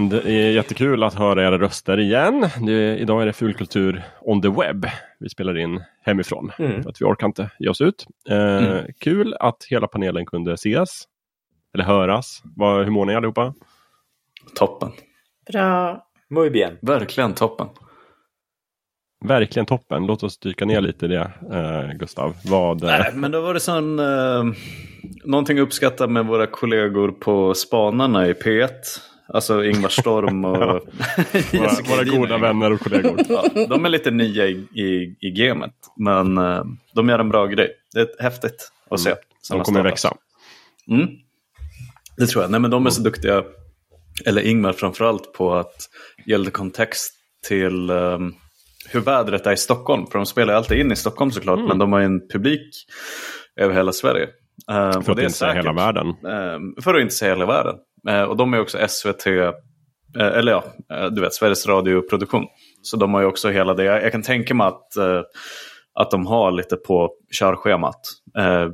Men det är jättekul att höra era röster igen. Det, idag är det Fulkultur on the web. Vi spelar in hemifrån mm. för att vi orkar inte ge oss ut. Eh, mm. Kul att hela panelen kunde ses. Eller höras. Vad, hur mår ni allihopa? Toppen. Bra. Muy bien. Verkligen toppen. Verkligen toppen. Låt oss dyka ner lite i det, eh, Gustav. Vad, eh... Nej, men då var det sån, eh, någonting uppskattat med våra kollegor på Spanarna i P1. Alltså Ingvar Storm och våra, våra goda vänner och kollegor. Ja, de är lite nya i, i, i gamet. Men uh, de gör en bra grej. Det är häftigt att se. Mm. De kommer växa. Mm. Det tror jag. Nej, men de är så duktiga, eller Ingvar framförallt, på att ge lite kontext till um, hur vädret är i Stockholm. För de spelar alltid in i Stockholm såklart, mm. men de har en publik över hela Sverige. Um, för att inte säga hela världen. Um, för att inte säga hela världen. Uh, och de är också SVT, eh, eller ja, uh, du vet, Sveriges Radio-produktion. Så de har ju också hela det. Jag, kan tänka mig att, att de har lite på körschemat.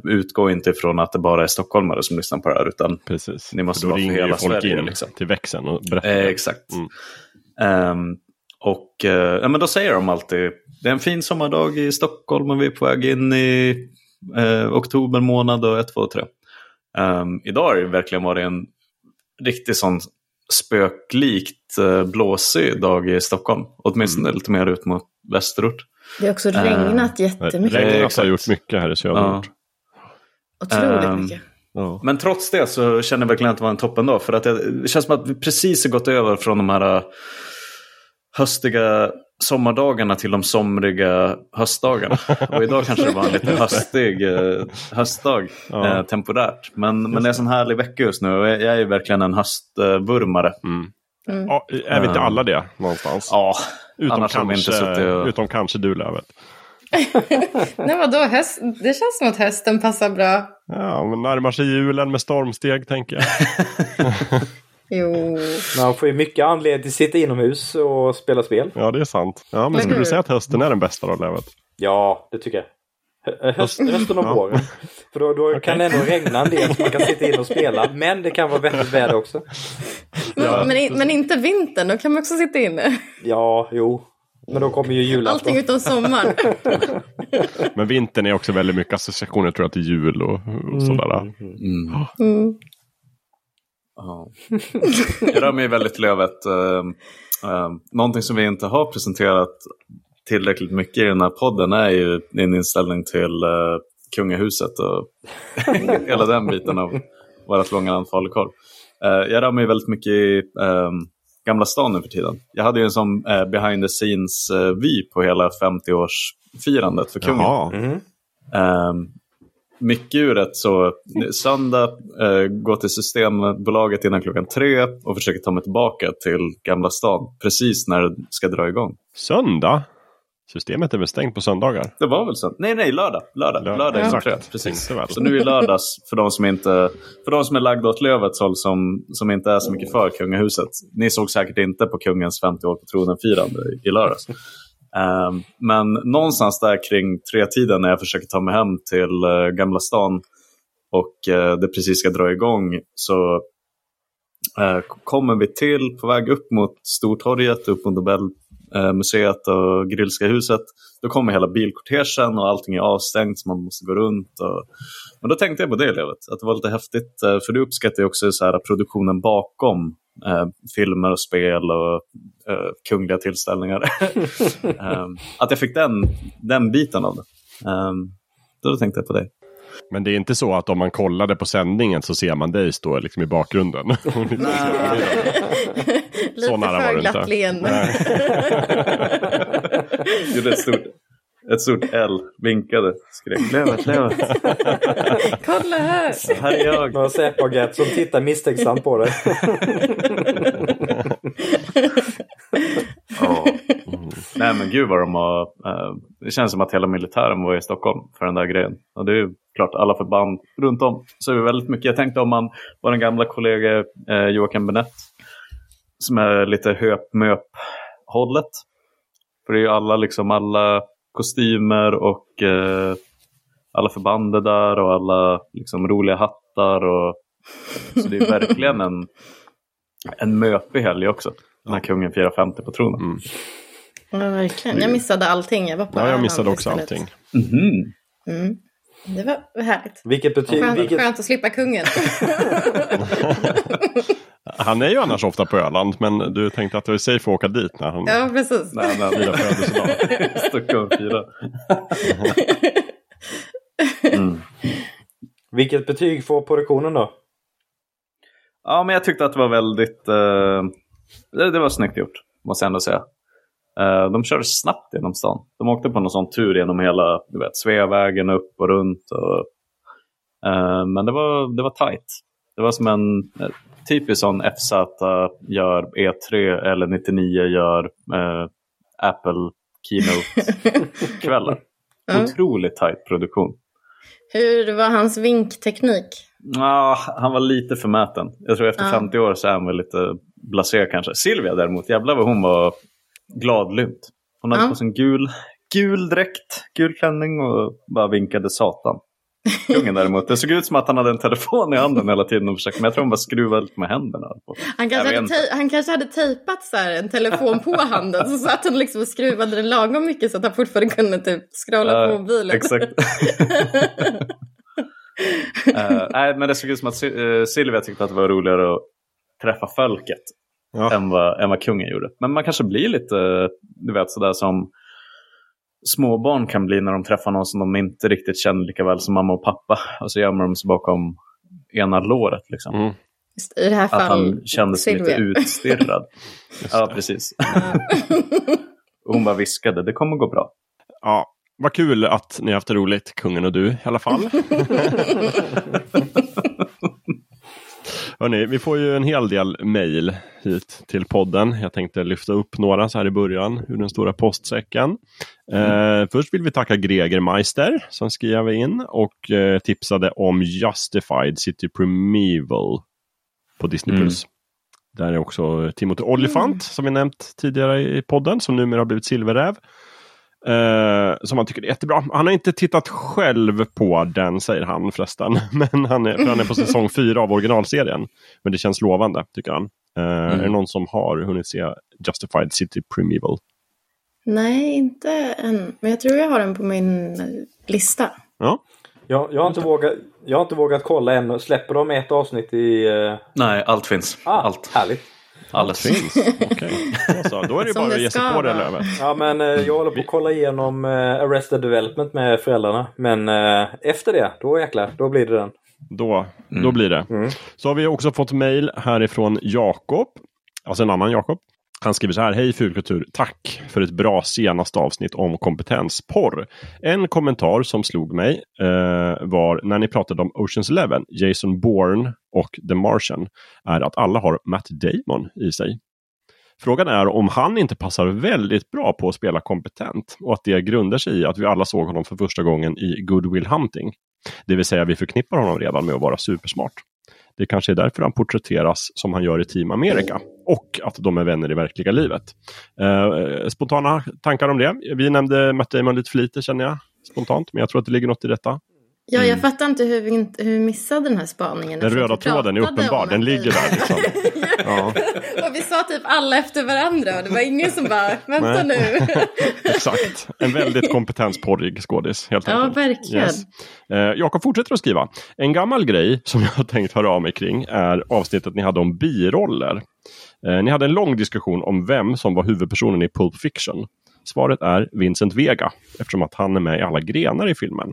utgå inte ifrån att det bara är stockholmare som lyssnar på det här. Utan Precis. ni måste vara för hela folk Sverige. In liksom. till växeln och berättar. exakt. Mm. Um, och ja, men då säger de alltid, det är en fin sommardag i Stockholm och vi är på väg in i eh, oktober månad och 1, 2, 3. Um, idag har det verkligen varit en riktigt sån spöklikt eh, blåsig dag i Stockholm. Åtminstone mm. lite mer ut mot västerort. Det har också regnat uh, jättemycket. Regnat har gjort mycket här i söderort. Ja. Otroligt um, mycket. Ja. Men trots det så känner jag verkligen att det var en toppendag. För att det, det känns som att vi precis har gått över från de här höstiga sommardagarna till de somriga höstdagarna. Och idag kanske det var en lite höstig eh, höstdag ja. eh, temporärt. Men, men det är en sån härlig vecka just nu och jag är verkligen en höstvurmare. Mm. Mm. Ja, är vi inte alla det någonstans? Ja, utom, kanske, och... utom kanske du Lövet. Nej vadå, höst, det känns som att hösten passar bra. Ja, men närmar sig julen med stormsteg tänker jag. Jo. Man får ju mycket anledning att sitta inomhus och spela spel. Ja, det är sant. Ja, men, men skulle du säga att hösten är den bästa då, Levet? Ja, det tycker jag. Höst, hösten och våren. För då, då okay. kan det ändå regna en del så man kan sitta in och spela. Men det kan vara vettigt väder också. Ja. Men, men, inte vintern, då kan man också sitta inne. Ja, jo. Men då kommer ju julafton. Allting utom sommaren. men vintern är också väldigt mycket associationer tror jag till jul och, och sådär. Mm. Mm. Mm. Ja. Jag rör mig väldigt lövet. Uh, uh, någonting som vi inte har presenterat tillräckligt mycket i den här podden är ju din inställning till uh, kungahuset och hela den biten av vårt långa land falukorv. Uh, jag rör mig väldigt mycket i um, Gamla stan nu för tiden. Jag hade ju en sån uh, behind the scenes-vy på hela 50-årsfirandet för kungen. Mm. Mycket ur ett så söndag, eh, gå till Systembolaget innan klockan tre och försöka ta mig tillbaka till Gamla stan precis när det ska dra igång. Söndag? Systemet är väl stängt på söndagar? Det var väl så? Nej, nej, lördag. Lördag, lördag, lördag ja. tre, precis. Så nu i lördags, för de som, inte, för de som är lagda åt Lövets håll som, som inte är så mycket för kungahuset. Ni såg säkert inte på kungens 50 år på tronen-firande i lördags. Ehm, men någonstans där kring tre-tiden när jag försöker ta mig hem till uh, Gamla stan och uh, det precis ska dra igång så uh, kommer vi till på väg upp mot Stortorget, upp mot Nobelmuseet och Grillska huset. Då kommer hela bilkortegen och allting är avstängt så man måste gå runt. Och... Men då tänkte jag på det Levet, att det var lite häftigt för du uppskattar ju också så här, produktionen bakom eh, filmer och spel och eh, kungliga tillställningar. um, att jag fick den, den biten av det. Um, då tänkte jag på det. Men det är inte så att om man kollade på sändningen så ser man dig stå liksom i bakgrunden? så nära var du inte. leende. Gjorde ett stort ett stort L, vinkade, skrek Lövet, Lövet. Kolla här! Här är jag. Några Säpo-agent som tittar misstänksamt på dig. oh. mm. Nej men gud vad de har... Uh, det känns som att hela militären var i Stockholm för den där grejen. Och det är ju klart alla förband runt om. Så det är väldigt mycket. Jag tänkte om man, vår gamla kollega uh, Joakim Benett som är lite höp-möp hållet. För det är ju alla, liksom, alla kostymer och eh, alla förband är där och alla liksom, roliga hattar. Och, så det är verkligen en, en möpig helg också. När kungen firar 50 på tronen. Mm. Ja, verkligen. Jag missade allting. Jag var på Ja, jag missade också allting. Mm. Mm. Det var härligt. Vilket betyg... Skönt, vilket... skönt att slippa kungen. Han är ju annars ofta på Öland, men du tänkte att det var safe att åka dit när han ja, precis. Nej, nej, firar födelsedag. Stucka och fira. Mm. Vilket betyg får produktionen då? Ja, men jag tyckte att det var väldigt... Eh, det, det var snyggt gjort, måste jag ändå säga. Eh, de körde snabbt genom stan. De åkte på någon sån tur genom hela du vet, Sveavägen upp och runt. Och, eh, men det var, det var tight. Det var som en eh, typisk sån FZ gör E3 eller 99 gör Apple Keynote-kvällar. Otroligt tight produktion. Hur var hans vinkteknik? Ah, han var lite förmäten. Jag tror efter Ja. 50 år så är han väl lite blasé kanske. Silvia däremot, jävlar vad hon var gladlynt. Hon hade Ja. på sig en gul, gul dräkt, gul klänning och bara vinkade satan. Kungen däremot, det såg ut som att han hade en telefon i handen hela tiden och försökte, men jag tror han bara skruvade lite med händerna. Han kanske, hade inte. han kanske hade tejpat så här, en telefon på handen så satt han liksom och skruvade den lagom mycket så att han fortfarande kunde typ scrolla på Ja, mobilen. Exakt. Eh, nej, men det såg ut som att Sil- eh, Silvia tyckte att det var roligare att träffa folket Ja. än, vad, än vad kungen gjorde. Men man kanske blir lite, du vet sådär som småbarn kan bli när de träffar någon som de inte riktigt känner lika väl som mamma och pappa. Och så gömmer de sig bakom ena låret. Liksom. Mm. Just I det här Att fallet han kände sig lite utstirrad. ja, precis. och hon bara viskade, det kommer gå bra. Ja, vad kul att ni har haft roligt, kungen och du i alla fall. Hörrni, vi får ju en hel del mejl hit till podden. Jag tänkte lyfta upp några så här i början ur den stora postsäcken. Eh, först vill vi tacka Greger Meister som skrev in och eh, tipsade om Justified City Primeval på Disney+. Mm. Där är också Timothy Olyphant som vi nämnt tidigare i podden som numera har blivit silverräv. Eh, som han tycker är jättebra. Han har inte tittat själv på den säger han förresten. Men han är, för han är på säsong fyra av originalserien. Men det känns lovande tycker han. Eh, Är det någon som har hunnit se Justified City Primeval? Nej, inte än. Men jag tror jag har den på min lista. Ja, Jag, jag, har inte vågat, jag har inte vågat kolla än. Släpper de ett avsnitt i... Uh... Nej, allt finns. Ah, allt. Härligt. Allt finns. Okej. Då så, Då är det Som bara att ge sig på det. Lövet. Ja men eh, jag håller på att kolla igenom uh, Arrested Development med föräldrarna. Men eh, efter det, då jäklar, då blir det den. Då, då blir det. Så har vi också fått mejl härifrån Jakob. Alltså en annan Jakob. Han skriver så här. Hej Fulkultur. Tack för ett bra senaste avsnitt om kompetensporr. En kommentar som slog mig eh, var när ni pratade om Oceans Eleven, Jason Bourne och The Martian. Är att alla har Matt Damon i sig. Frågan är om han inte passar väldigt bra på att spela kompetent och att det grundar sig i att vi alla såg honom för första gången i Goodwill Hunting. Det vill säga vi förknippar honom redan med att vara supersmart. Det kanske är därför han porträtteras som han gör i Team America och att de är vänner i verkliga livet. Eh, spontana tankar om det? Vi nämnde Matt Damon lite för lite känner jag spontant, men jag tror att det ligger något i detta. Ja, jag fattar inte hur vi, inte, hur vi missade den här spaningen. Den röda tråden är uppenbar, den ligger där. Liksom. Ja, Och vi sa typ alla efter varandra och det var ingen som bara, vänta nu. exakt. En väldigt kompetensporrig skådis. Helt Ja, enkelt. verkligen. Eh, Jakob fortsätter att skriva. En gammal grej som jag har tänkt höra av mig kring är avsnittet ni hade om biroller. Eh, ni hade en lång diskussion om vem som var huvudpersonen i Pulp Fiction. Svaret är Vincent Vega eftersom att han är med i alla grenar i filmen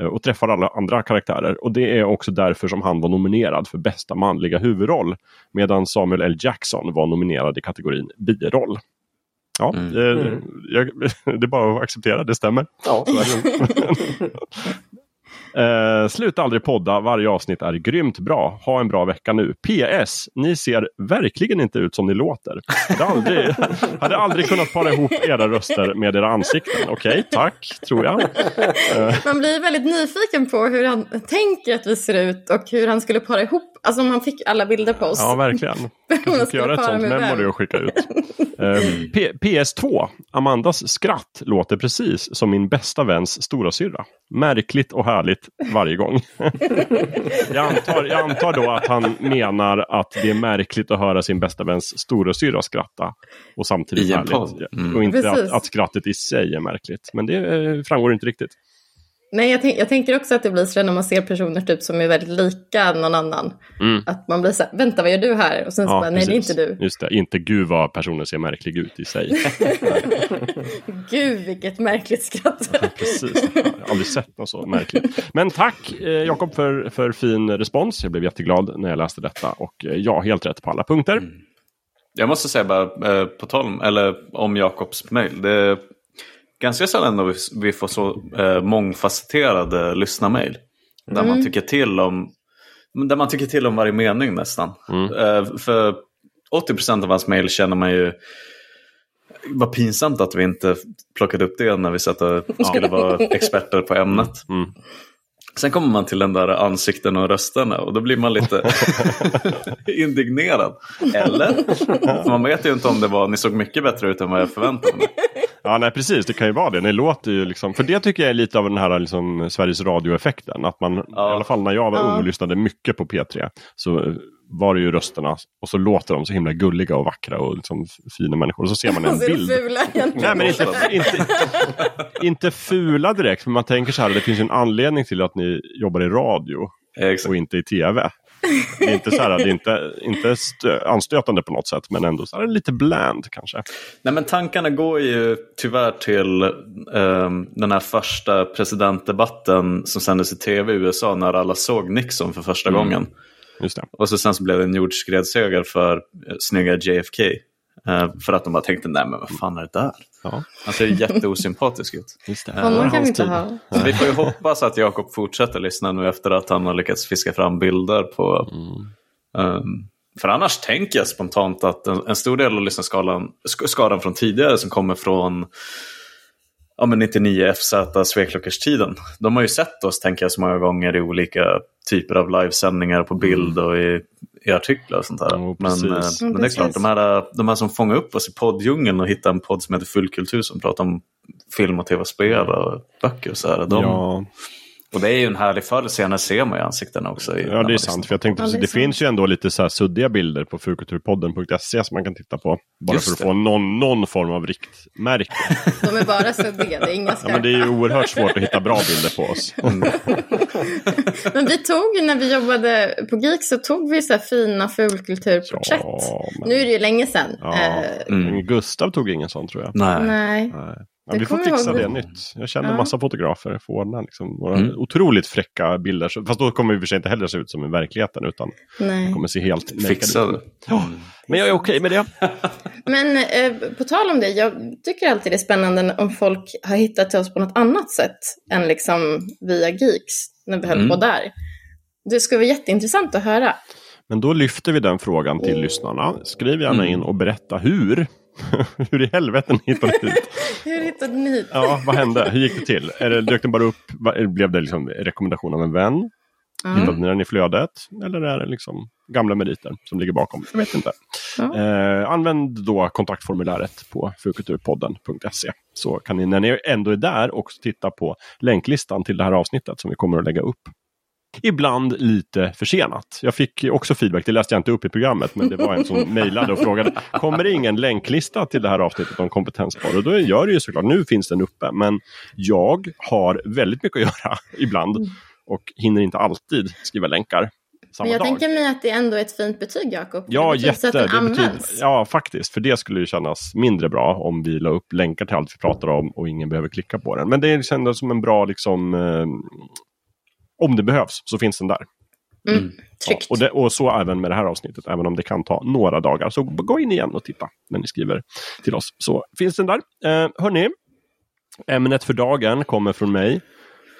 och träffar alla andra karaktärer. Och det är också därför som han var nominerad för bästa manliga huvudroll. Medan Samuel L. Jackson var nominerad i kategorin biroll. Ja, eh, jag, det är bara att acceptera, det stämmer. Ja. Eh, sluta aldrig podda, varje avsnitt är grymt bra. Ha en bra vecka nu. PS, ni ser verkligen inte ut som ni låter. Hade aldrig, hade aldrig kunnat para ihop era röster med era ansikten. Okej, tack, tror jag. Man blir väldigt nyfiken på hur han tänker att vi ser ut och hur han skulle para ihop, alltså om han fick alla bilder på oss. Ja, verkligen. Kanske ska göra ett sånt memory och skicka ut. um, PS2. Amandas skratt låter precis som min bästa väns storasyrra. Märkligt och härligt varje gång. jag, antar, jag antar då att han menar att det är märkligt att höra sin bästa väns storasyrra skratta. Och samtidigt härligt. Mm. Och inte att, att, skrattet i sig är märkligt. Men det eh, framgår inte riktigt. Nej, jag, tänk, jag, tänker också att det blir så när man ser personer typ som är väldigt lika någon annan. Mm. Att man blir så här, vänta vad gör du här? Och sen så ja, bara, nej det är inte du. Just det, inte gud vad personen ser märklig ut i sig. gud vilket märkligt skratt. ja, precis, jag har aldrig sett något så märkligt. Men tack eh, Jakob för, för fin respons. Jag blev jätteglad när jag läste detta och eh, ja, helt rätt på alla punkter. Mm. Jag måste säga bara eh, på tal om, eller om Jakobs mejl ganska sällan då vi får så eh, mångfacetterade lyssnarmail. Där mm. man tycker till om där man tycker till om varje mening nästan. Mm. Eh, för 80% av hans mejl känner man ju vad pinsamt att vi inte plockade upp det när vi satt och skulle vara experter på ämnet. Mm. Sen kommer man till den där ansikten och rösterna och då blir man lite indignerad. Eller? Man vet ju inte om det var, ni såg mycket bättre ut än vad jag förväntade mig. Ja, nej precis, det kan ju vara det. Ni låter ju liksom, för det tycker jag är lite av den här liksom, Sveriges Radio-effekten. Att man, ja. i alla fall när jag var ung och lyssnade mycket på P3, så var det ju rösterna och så låter de så himla gulliga och vackra och liksom fina människor. Och så ser man en bild. Fula, Nej, men inte, inte, inte fula direkt, men man tänker så här, det finns en anledning till att ni jobbar i radio Exakt. och inte i tv. Det är inte, så här, det är inte, inte anstötande på något sätt, men ändå så här, lite bland kanske. Nej, men tankarna går ju tyvärr till um, den här första presidentdebatten som sändes i tv i USA när alla såg Nixon för första mm. gången. Och så sen så blev det en jordskredsseger för eh, snygga JFK. Eh, för att de bara tänkte, nej men vad fan är det där? Ja. Han ser jätteosympatisk ut. Just det. Honom kan vi inte ha. Så vi får ju hoppas att Jakob fortsätter lyssna nu efter att han har lyckats fiska fram bilder på... Mm. Um, för annars tänker jag spontant att en, en stor del av lyssnarskalan skadan från tidigare som kommer från ja, men 99 FZ Sveklockerstiden. De har ju sett oss, tänker jag, så många gånger i olika typer av livesändningar på bild och i, i artiklar och sånt där. Oh, men, eh, men det är klart, de här, de här som fångar upp oss i podddjungeln och hittar en podd som heter Fullkultur som pratar om film och tv-spel och böcker och så här. De, ja. Och det är ju en härlig förr senare ser man ju ansiktena också. I, ja, det är sant. För jag tänkte, ja, det, det finns ju ändå lite så här suddiga bilder på fulkulturpodden.se som man kan titta på. Bara Just för att det. få någon, någon form av riktmärke. De är bara suddiga, det är inga skarpa. Ja, men det är ju oerhört svårt att hitta bra bilder på oss. Mm. men vi tog, när vi jobbade på Geek så tog vi så här fina fulkulturporträtt. Ja, men... Nu är det ju länge sedan. Ja. Eh... Mm. Gustav tog ingen sån tror jag. Nej. Nej. Ja, vi får fixa det nytt. Jag känner ja. massa fotografer får ordna liksom, några mm. otroligt fräcka bilder. Fast då kommer vi för sig inte heller se ut som i verkligheten utan Nej. det kommer se helt Fixad. Ja. Men jag är okej okay med det. Men eh, på tal om det, jag tycker alltid det är spännande om folk har hittat till oss på något annat sätt än liksom via Geeks när vi höll mm. på där. Det skulle vara jätteintressant att höra. Men då lyfter vi den frågan till mm. lyssnarna. Skriv gärna mm. in och berätta hur. Hur i helvete hittade ni hit? Hur hittade ni hit? Ja, vad hände? Hur gick det till? Det, dök den bara upp? Blev det liksom rekommendation av en vän? Mm. Hittade ni den i flödet? Eller är det liksom gamla meriter som ligger bakom? Jag vet inte. Ja. Eh, använd då kontaktformuläret på fukulturpodden.se. Så kan ni när ni ändå är där också titta på länklistan till det här avsnittet som vi kommer att lägga upp ibland lite försenat. Jag fick också feedback, det läste jag inte upp i programmet, men det var en som mejlade och frågade, kommer det ingen länklista till det här avsnittet om kompetensspar? Och då gör det ju såklart, nu finns den uppe, men jag har väldigt mycket att göra ibland mm. och hinner inte alltid skriva länkar. Men jag dag. tänker mig att det ändå är ett fint betyg, Jakob. Ja, jätte. Det betyder, ja, faktiskt. För det skulle ju kännas mindre bra om vi la upp länkar till allt vi pratar om och ingen behöver klicka på den. Men det kändes som en bra liksom, eh, om det behövs så finns den där. Mm, mm. ja, och, det, och, så även med det här avsnittet, även om det kan ta några dagar. Så gå in igen och titta när ni skriver till oss. Så finns den där. Eh, hörni, ämnet för dagen kommer från mig.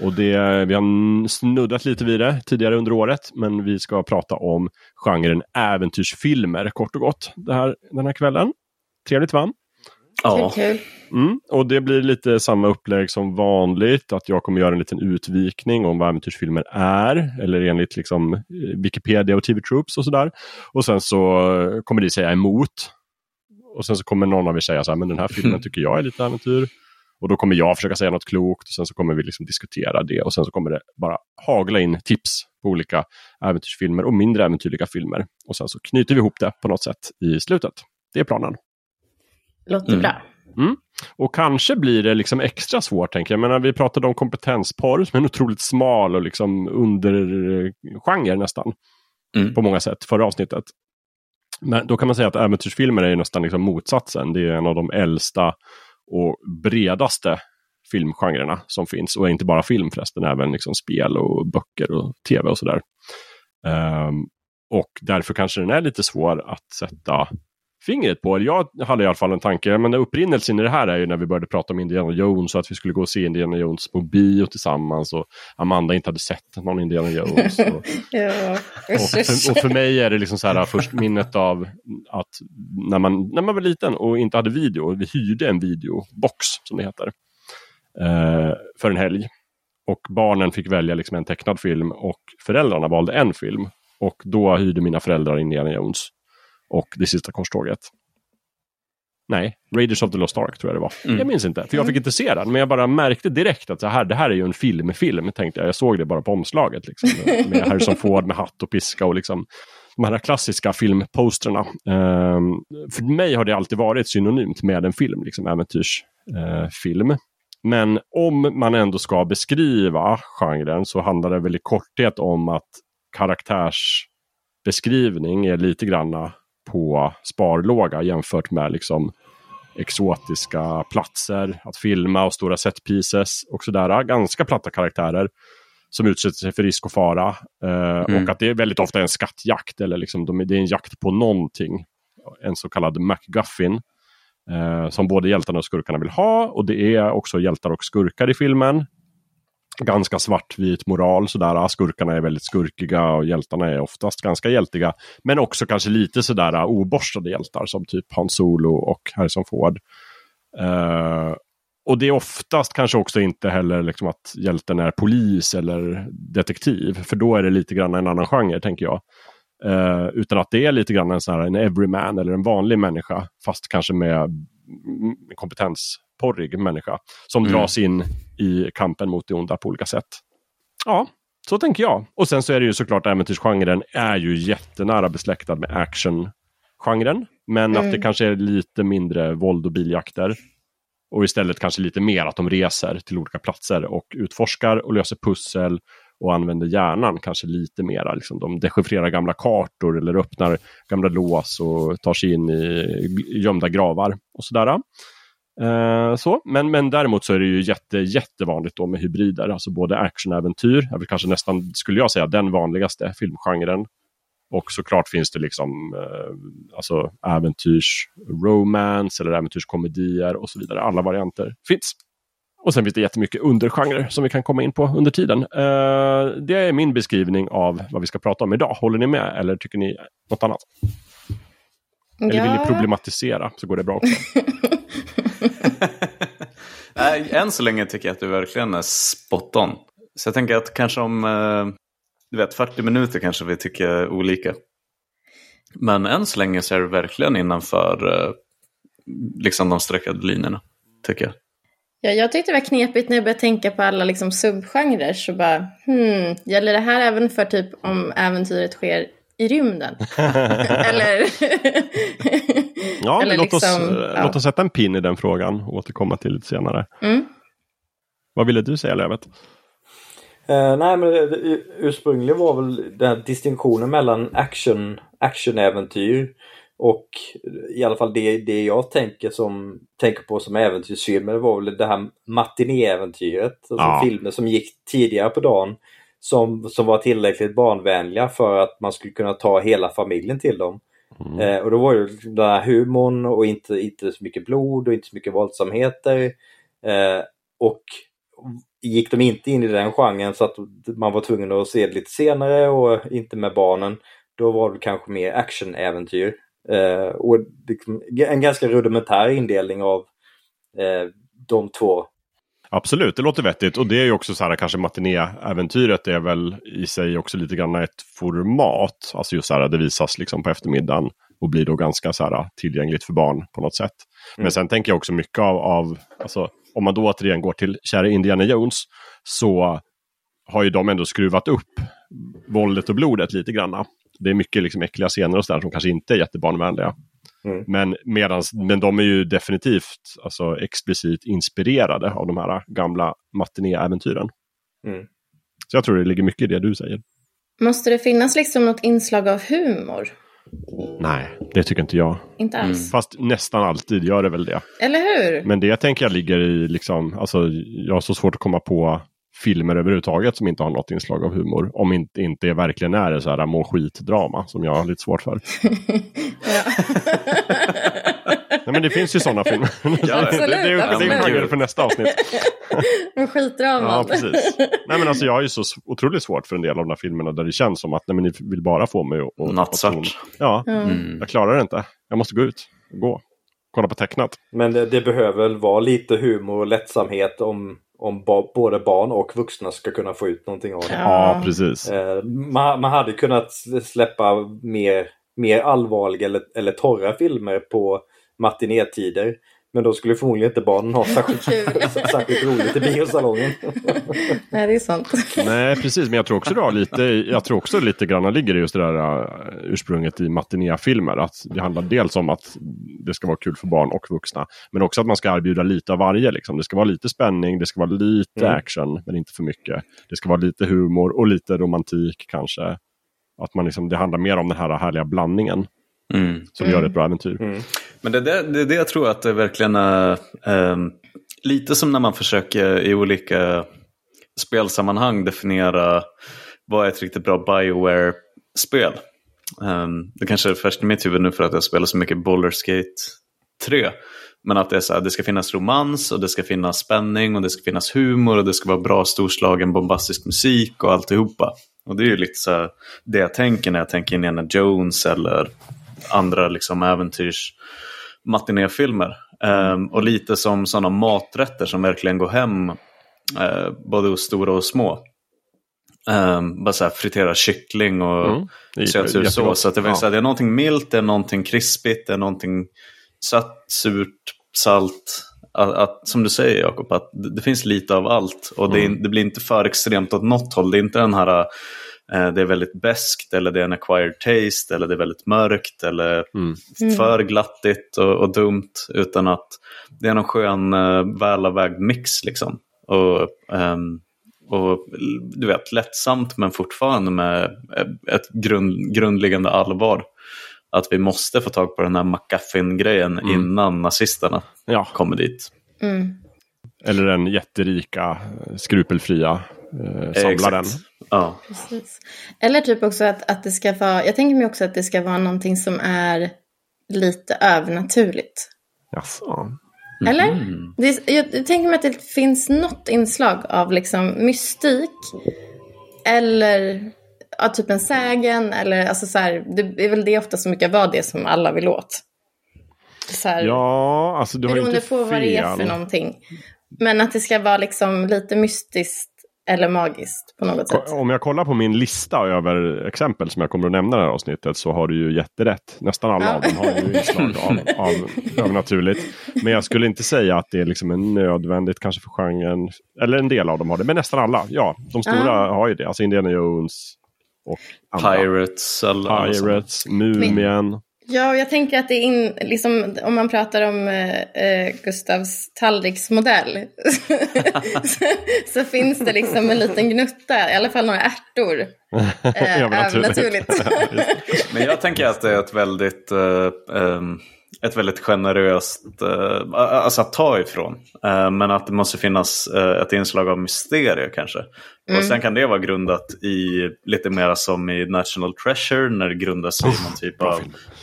Och det, vi har snuddat lite vid det tidigare under året, men vi ska prata om genren äventyrsfilmer kort och gott det här, den här kvällen. Trevligt va? Ja. Kul. Mm, och det blir lite samma upplägg som vanligt. Att jag kommer göra en liten utvikning om vad äventyrsfilmer är. Eller enligt liksom, eh, Wikipedia och TV Troops och sådär. Och sen så kommer de säga emot. Och sen så kommer någon av er säga så här, men den här filmen tycker jag är lite äventyr. Och då kommer jag försöka säga något klokt och sen så kommer vi liksom diskutera det och sen så kommer det bara hagla in tips på olika äventyrsfilmer och mindre äventyrliga filmer. Och sen så knyter vi ihop det på något sätt i slutet. Det är planen. Låter mm. bra. Mm. Och kanske blir det liksom extra svårt, tänker jag. menar, vi pratade om kompetensporr som är en otroligt smal och liksom undergenre nästan. Mm. På många sätt, förra avsnittet. Men då kan man säga att äventyrsfilmer är nästan liksom motsatsen. Det är en av de äldsta och bredaste filmgenrerna som finns. Och inte bara film förresten, även liksom spel och böcker och tv och sådär. Um, och därför kanske den är lite svår att sätta fingret på. Jag hade i alla fall en tanke, men upprinnelsen i det här är ju när vi började prata om Indiana Jones och att vi skulle gå och se Indiana Jones på bio tillsammans och Amanda inte hade sett någon Indiana Jones. Och, ja. och, för, och, för, mig är det liksom så här först minnet av att när man, när man var liten och inte hade video, vi hyrde en videobox som det heter, eh, för en helg. Och barnen fick välja liksom en tecknad film och föräldrarna valde en film. Och då hyrde mina föräldrar Indiana Jones och Det sista korståget. Nej, Raiders of the Lost Ark tror jag det var. Mm. Jag minns inte, för jag fick inte se den. Men jag bara märkte direkt att det här, det här är ju en filmfilm, tänkte jag. Jag såg det bara på omslaget. Liksom, med Harrison Ford med hatt och piska och liksom de här klassiska filmposterna. Um, för mig har det alltid varit synonymt med en film, liksom äventyrsfilm. Uh, men om man ändå ska beskriva genren så handlar det väl i korthet om att karaktärsbeskrivning är lite granna på sparlåga jämfört med liksom exotiska platser att filma och stora set pieces och sådär. Ganska platta karaktärer som utsätter sig för risk och fara. Eh, mm. Och att det är väldigt ofta en skattjakt eller liksom de, det är en jakt på någonting. En så kallad MacGuffin. Eh, som både hjältarna och skurkarna vill ha och det är också hjältar och skurkar i filmen ganska svartvit moral. Sådär. Skurkarna är väldigt skurkiga och hjältarna är oftast ganska hjältiga. Men också kanske lite sådär oborstade hjältar som typ Hans Solo och Harrison Ford. Uh, och det är oftast kanske också inte heller liksom att hjälten är polis eller detektiv. För då är det lite grann en annan genre tänker jag. Uh, utan att det är lite grann en, sån här, en everyman eller en vanlig människa. Fast kanske med kompetens porrig människa som mm. dras in i kampen mot det onda på olika sätt. Ja, så tänker jag. Och sen så är det ju såklart äventyrsgenren är ju jättenära besläktad med actiongenren. Men mm. att det mm. kanske är lite mindre våld och biljakter. Och istället kanske lite mer att de reser till olika platser och utforskar och löser pussel och använder hjärnan kanske lite mera. Liksom de dechiffrerar gamla kartor eller öppnar gamla lås och tar sig in i gömda gravar och sådär. Eh, så. Men, men däremot så är det ju jätte, jättevanligt då med hybrider, alltså både actionäventyr, jag vill kanske nästan, skulle jag säga, den vanligaste filmgenren. Och såklart finns det liksom eh, alltså äventyrsromance eller äventyrskomedier och så vidare. Alla varianter finns. Och sen finns det jättemycket undergenrer som vi kan komma in på under tiden. Uh, det är min beskrivning av vad vi ska prata om idag. Håller ni med eller tycker ni något annat? Eller vill ni problematisera så går det bra också. Än så länge tycker jag att du verkligen är spot on. Så jag tänker att kanske om eh, du vet, 40 minuter kanske vi tycker olika. Men än så länge så är du verkligen innanför eh, liksom de streckade linjerna, tycker jag. Ja, jag tyckte det var knepigt när jag började tänka på alla liksom subgenrer. Så bara, hmm, gäller det här även för typ om äventyret sker i rymden. Eller... ja, Eller låt, liksom, oss, ja. låt oss sätta en pin i den frågan och återkomma till lite senare. Mm. Vad ville du säga Lövet? Uh, nej men det, ursprungligen var väl den här distinktionen mellan action, actionäventyr och i alla fall det, det jag tänker, som, tänker på som äventyrsfilmer var väl det här matinéäventyret. Alltså ja. filmer som gick tidigare på dagen som, som var tillräckligt barnvänliga för att man skulle kunna ta hela familjen till dem. Mm. Eh, och då var det den här humorn och inte, inte så mycket blod och inte så mycket våldsamheter. Eh, och gick de inte in i den genren så att man var tvungen att se det lite senare och inte med barnen, då var det kanske mer actionäventyr. Eh, och en ganska rudimentär indelning av eh, de två. Absolut, det låter vettigt. Och det är ju också så här, kanske matinéäventyret är väl i sig också lite grann ett format. Alltså just så här, det visas liksom på eftermiddagen och blir då ganska så här, tillgängligt för barn på något sätt. Mm. Men sen tänker jag också mycket av, av alltså, om man då återigen går till kära Indiana Jones, så har ju de ändå skruvat upp våldet och blodet lite grann. Det är mycket liksom äckliga scener och sådär som kanske inte är jättebarnvänliga. Mm. Men, medans, men de är ju definitivt alltså, explicit inspirerade av de här gamla matinéäventyren. Mm. Så jag tror det ligger mycket i det du säger. Måste det finnas liksom något inslag av humor? Nej, det tycker inte jag. Inte alls. Mm. Fast nästan alltid gör det väl det. Eller hur? Men det tänker jag ligger i, liksom, alltså jag har så svårt att komma på filmer överhuvudtaget som inte har något inslag av humor. Om inte, inte är verkligen är det så här må skit-drama som jag har lite svårt för. Nej, men det finns ju sådana filmer. Ja, absolut, det, det, det, det är för nästa avsnitt. Med skitdrama. Ja, precis. Nej, men alltså, jag har ju så otroligt svårt för en del av de här filmerna där det känns som att nej, men ni vill bara få mig att... Nattsvart. Ja, mm. jag klarar det inte. Jag måste gå ut och gå. Kolla på tecknat. Men det, det behöver väl vara lite humor och lättsamhet om om ba både barn och vuxna ska kunna få ut någonting av det. Ja, precis. Eh, man, man, hade kunnat släppa mer, mer allvarliga eller, eller torra filmer på matinétider. Men då skulle förmodligen inte barnen ha särskilt, särskilt roligt i biosalongen. Nej, det är sant. Nej, precis. Men jag tror också, då, lite, jag tror också lite grann ligger i just det där uh, ursprunget i matinéfilmer. Att det handlar dels om att det ska vara kul för barn och vuxna. Men också att man ska erbjuda lite av varje. Liksom. Det ska vara lite spänning, det ska vara lite mm. action, men inte för mycket. Det ska vara lite humor och lite romantik kanske. Att man liksom, det handlar mer om den här härliga blandningen. Mm. Som mm. gör ett bra äventyr. Mm. Men det är det, det det jag tror att det verkligen är eh, lite som när man försöker i olika spelsammanhang definiera vad är ett riktigt bra Bioware-spel. Um, det kanske är färskt i mitt huvud nu för att jag spelar så mycket Boulderskate 3. Men att det, är så här, det ska finnas romans och det ska finnas spänning och det ska finnas humor och det ska vara bra storslagen bombastisk musik och alltihopa. Och det är ju lite så här, det jag tänker när jag tänker Indiana Jones eller andra liksom äventyrs matinéfilmer. Um, och lite som sådana maträtter som verkligen går hem uh, både hos stora och små. Um, bara så här fritera kyckling och mm. sötsursås. Så att det, vill ja. säga, det är någonting milt, det är någonting krispigt, det är någonting sött, surt, salt. Att, att, som du säger Jakob, att det, det, finns lite av allt. Och mm. det, det, blir inte för extremt åt något håll. Det är inte den här det är väldigt beskt eller det är en acquired taste eller det är väldigt mörkt eller mm. för glattigt och, och, dumt. Utan att det är någon skön uh, välavvägd mix liksom. Och, um, och du vet, lättsamt men fortfarande med ett grund, grundläggande allvar. Att vi måste få tag på den här McGuffin-grejen mm. innan nazisterna ja. kommer dit. Mm. Eller den jätterika, skrupelfria eh, samlaren. Ja. Precis. Eller typ också att, att det ska vara, jag tänker mig också att det ska vara någonting som är lite övernaturligt. Jaså? Mm. Eller? Det, jag, jag tänker mig att det finns något inslag av liksom mystik. Eller ja, typ en sägen. Eller alltså så här, det är väl det ofta som brukar vara det som alla vill åt. Så här, ja, alltså du har inte fel. Beroende på vad det är för någonting. Men att det ska vara liksom lite mystiskt eller magiskt på något sätt. Om jag kollar på min lista över exempel som jag kommer att nämna i det här avsnittet så har du ju jätterätt. Nästan alla ja. av dem har ju inslag av, av övernaturligt. Men jag skulle inte säga att det är liksom nödvändigt kanske för genren. Eller en del av dem har det, men nästan alla. Ja, de stora ja. har ju det. Alltså Indiana Jones och andra. Pirates. Eller Pirates, Mumien. Ja, jag tänker att det är in, liksom, om man pratar om eh, eh Gustavs tallriksmodell så, så, finns det liksom en liten gnutta, i alla fall några ärtor. Eh, övernaturligt. Men jag tänker att det är ett väldigt eh, um ett väldigt generöst, uh, alltså att ta ifrån. Uh, men att det måste finnas uh, ett inslag av mysterier kanske. Mm. Och sen kan det vara grundat i lite mer som i National Treasure när det grundas i någon typ av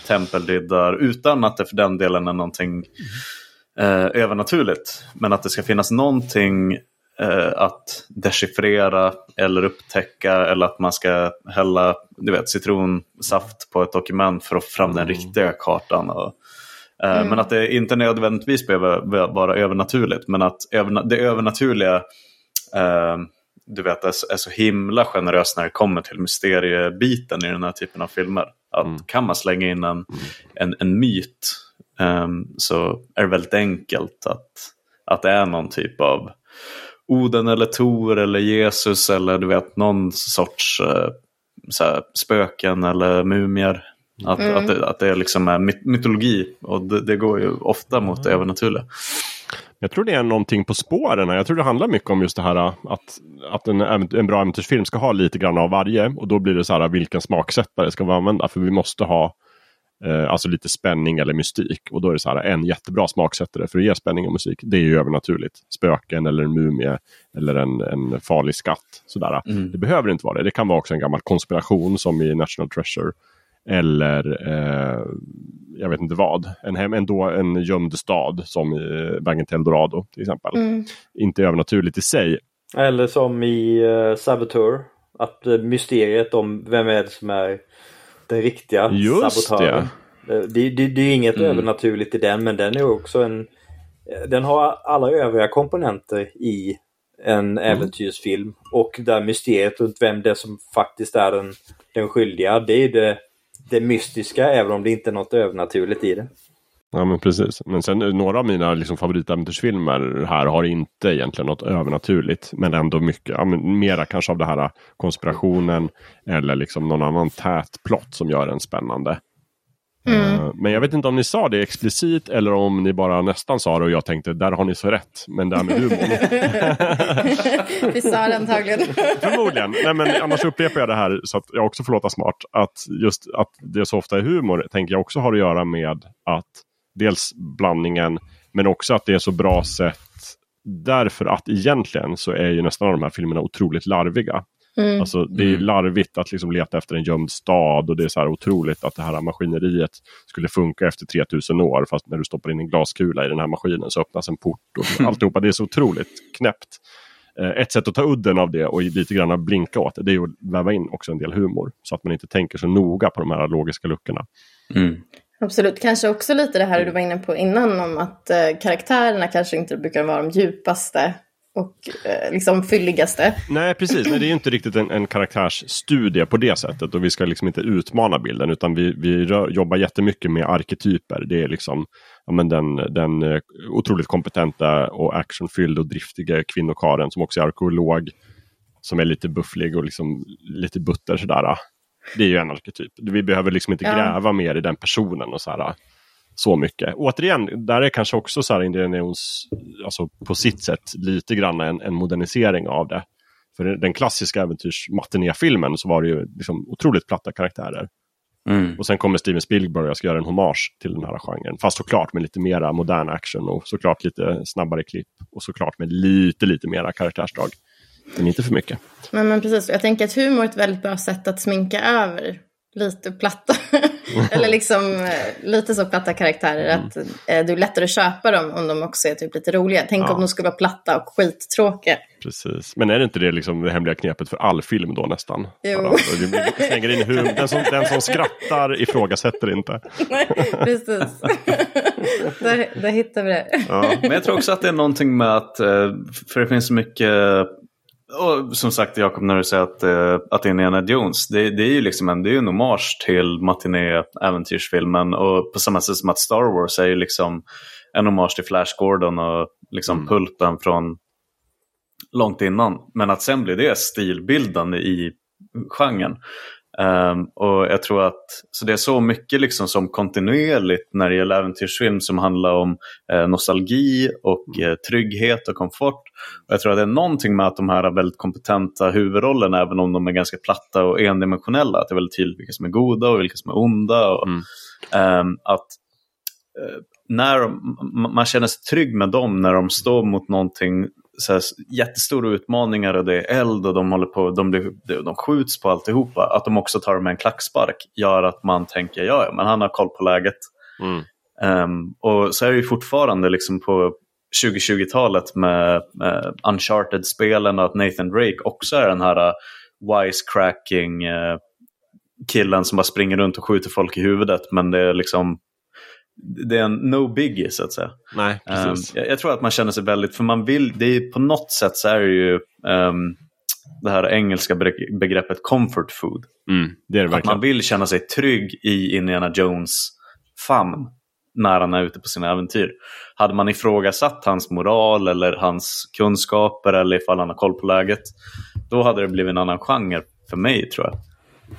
tempelriddar utan att det för den delen är någonting övernaturligt. Men att det ska finnas någonting att dechiffrera eller upptäcka eller att man ska hälla du vet, citronsaft på ett dokument för att få fram den mm. riktiga kartan. Och, Mm. Men att det inte nödvändigtvis behöver vara övernaturligt. Men att det övernaturliga eh, du vet, är, så himla generöst när det kommer till mysteriebiten i den här typen av filmer. Att mm. Kan man slänga in en, mm. en, en myt um, så är det väldigt enkelt att, att det är någon typ av Oden eller Tor eller Jesus eller du vet någon sorts uh, så spöken eller mumier. Att, mm. att, det, att det liksom är mytologi och det, det går ju ofta mot det övernaturliga. Jag tror det är någonting på spåren. Jag tror det handlar mycket om just det här att, att en, en bra äventyrsfilm ska ha lite grann av varje. Och då blir det så här vilken smaksättare ska vi använda? För vi måste ha eh, alltså lite spänning eller mystik. Och då är det så här en jättebra smaksättare för att ge spänning och musik. Det är ju övernaturligt. Spöken eller en mumie eller en, en farlig skatt. Sådär. Mm. Det behöver inte vara det. Det kan vara också en gammal konspiration som i National Treasure. Eller eh, jag vet inte vad. En, hem, en, då, en gömd stad som i Vägen till Eldorado till exempel. Mm. Inte övernaturligt i sig. Eller som i uh, Saboteur. Att uh, mysteriet om vem är det som är den riktiga Just sabotören. Det. Uh, det, det, det är inget mm. övernaturligt i den men den är också en Den har alla övriga komponenter i en mm. äventyrsfilm. Och där mysteriet runt vem det är som faktiskt är den, den skyldiga. Det är det det mystiska även om det inte är något övernaturligt i det. Ja men precis. Men sen eh, några av mina liksom, favoritäventyrsfilmer här har inte egentligen något övernaturligt. Men ändå mycket, ja, men mera kanske av det här eh, konspirationen. Eller liksom någon annan tät plott som gör den spännande. Mm. Eh, men jag vet inte om ni sa det explicit eller om ni bara nästan sa det och jag tänkte där har ni så rätt. Men det här med humorn. Vi sa det antagligen. Förmodligen. Nej, men annars upprepar jag det här så att jag också får låta smart. Att just att det så ofta är humor tänker jag också har att göra med att dels blandningen men också att det är så bra sätt därför att egentligen så är ju nästan de här filmerna otroligt larviga. Mm. Alltså, det är mm. larvigt att liksom leta efter en gömd stad och det är så här otroligt att det här maskineriet skulle funka efter 3000 år. Fast när du stoppar in en glaskula i den här maskinen så öppnas en port. Och alltihopa, det är så otroligt knäppt. Eh, ett sätt att ta udden av det och lite grann blinka åt det, det är att väva in också en del humor. Så att man inte tänker så noga på de här logiska luckorna. Mm. Absolut, kanske också lite det här du var inne på innan om att eh, karaktärerna kanske inte brukar vara de djupaste och eh, liksom fylligaste. Nej, precis. Nej, det är ju inte riktigt en, en karaktärsstudie på det sättet. Och vi ska liksom inte utmana bilden, utan vi, vi rör, jobbar jättemycket med arketyper. Det är liksom ja, men den, den eh, otroligt kompetenta och actionfyllda och driftiga kvinnokaren som också är arkeolog. Som är lite bufflig och liksom lite butter sådär. Det är ju en arketyp. Vi behöver liksom inte gräva ja. mer i den personen och så här, så mycket. Återigen, där är kanske också så här Indiana Jones, alltså på sitt sätt, lite grann en, en modernisering av det. För den klassiska äventyrsmatinéfilmen så var det ju liksom otroligt platta karaktärer. Mm. Och sen kommer Steven Spielberg och ska göra en hommage till den här genren. Fast såklart med lite mera modern action och såklart lite snabbare klipp. Och såklart med lite, lite mera karaktärsdrag. Men inte för mycket. Men, men precis, jag tänker att humor är ett väldigt bra sätt att sminka över lite platta. Eller liksom eh, lite så platta karaktärer mm. att eh, det är lättare att köpa dem om de också är typ lite roliga. Tänk ja. om de skulle vara platta och skittråkiga. Precis, men är det inte det liksom det hemliga knepet för all film då nästan? Jo. Slänger in hum. Den, som, den som skrattar ifrågasätter inte. Nej, precis. där, där hittar vi det. Ja. Men jag tror också att det är någonting med att, eh, för det finns så mycket och som sagt Jakob, när du säger att, uh, att Indiana Jones, det, det är ju liksom en, det är en hommage till matiné-äventyrsfilmen. Och på samma sätt som att Star Wars är ju liksom en hommage till Flash Gordon och liksom mm. pulpen från långt innan. Men att sen blir det stilbildande i genren. Um, och jag tror att så det är så mycket liksom som kontinuerligt när det gäller äventyrsfilm som handlar om eh, nostalgi och eh, trygghet och komfort. Och jag tror att det är någonting med att de här väldigt kompetenta huvudrollerna, även om de är ganska platta och endimensionella, att det är väldigt tydligt vilka som är goda och vilka som är onda. Och, mm. um, att uh, när de, man känner sig trygg med dem när de står mot någonting så här, jättestora utmaningar och det är eld och de, håller på, de, blir, de skjuts på alltihopa. Att de också tar med en klackspark gör att man tänker ja, men han har koll på läget. Mm. Um, och så är det ju fortfarande liksom på 2020-talet med, med Uncharted-spelen och att Nathan Drake också är den här uh, wisecracking uh, killen som bara springer runt och skjuter folk i huvudet. Men det är liksom det är en no biggie så att säga. Nej, precis. Um, jag, jag, tror att man känner sig väldigt, för man vill, det är på något sätt så är det ju um, det här engelska begreppet comfort food. Mm, det är det att man vill känna sig trygg i Indiana Jones famn när han är ute på sina äventyr. Hade man ifrågasatt hans moral eller hans kunskaper eller ifall han har koll på läget, då hade det blivit en annan genre för mig tror jag.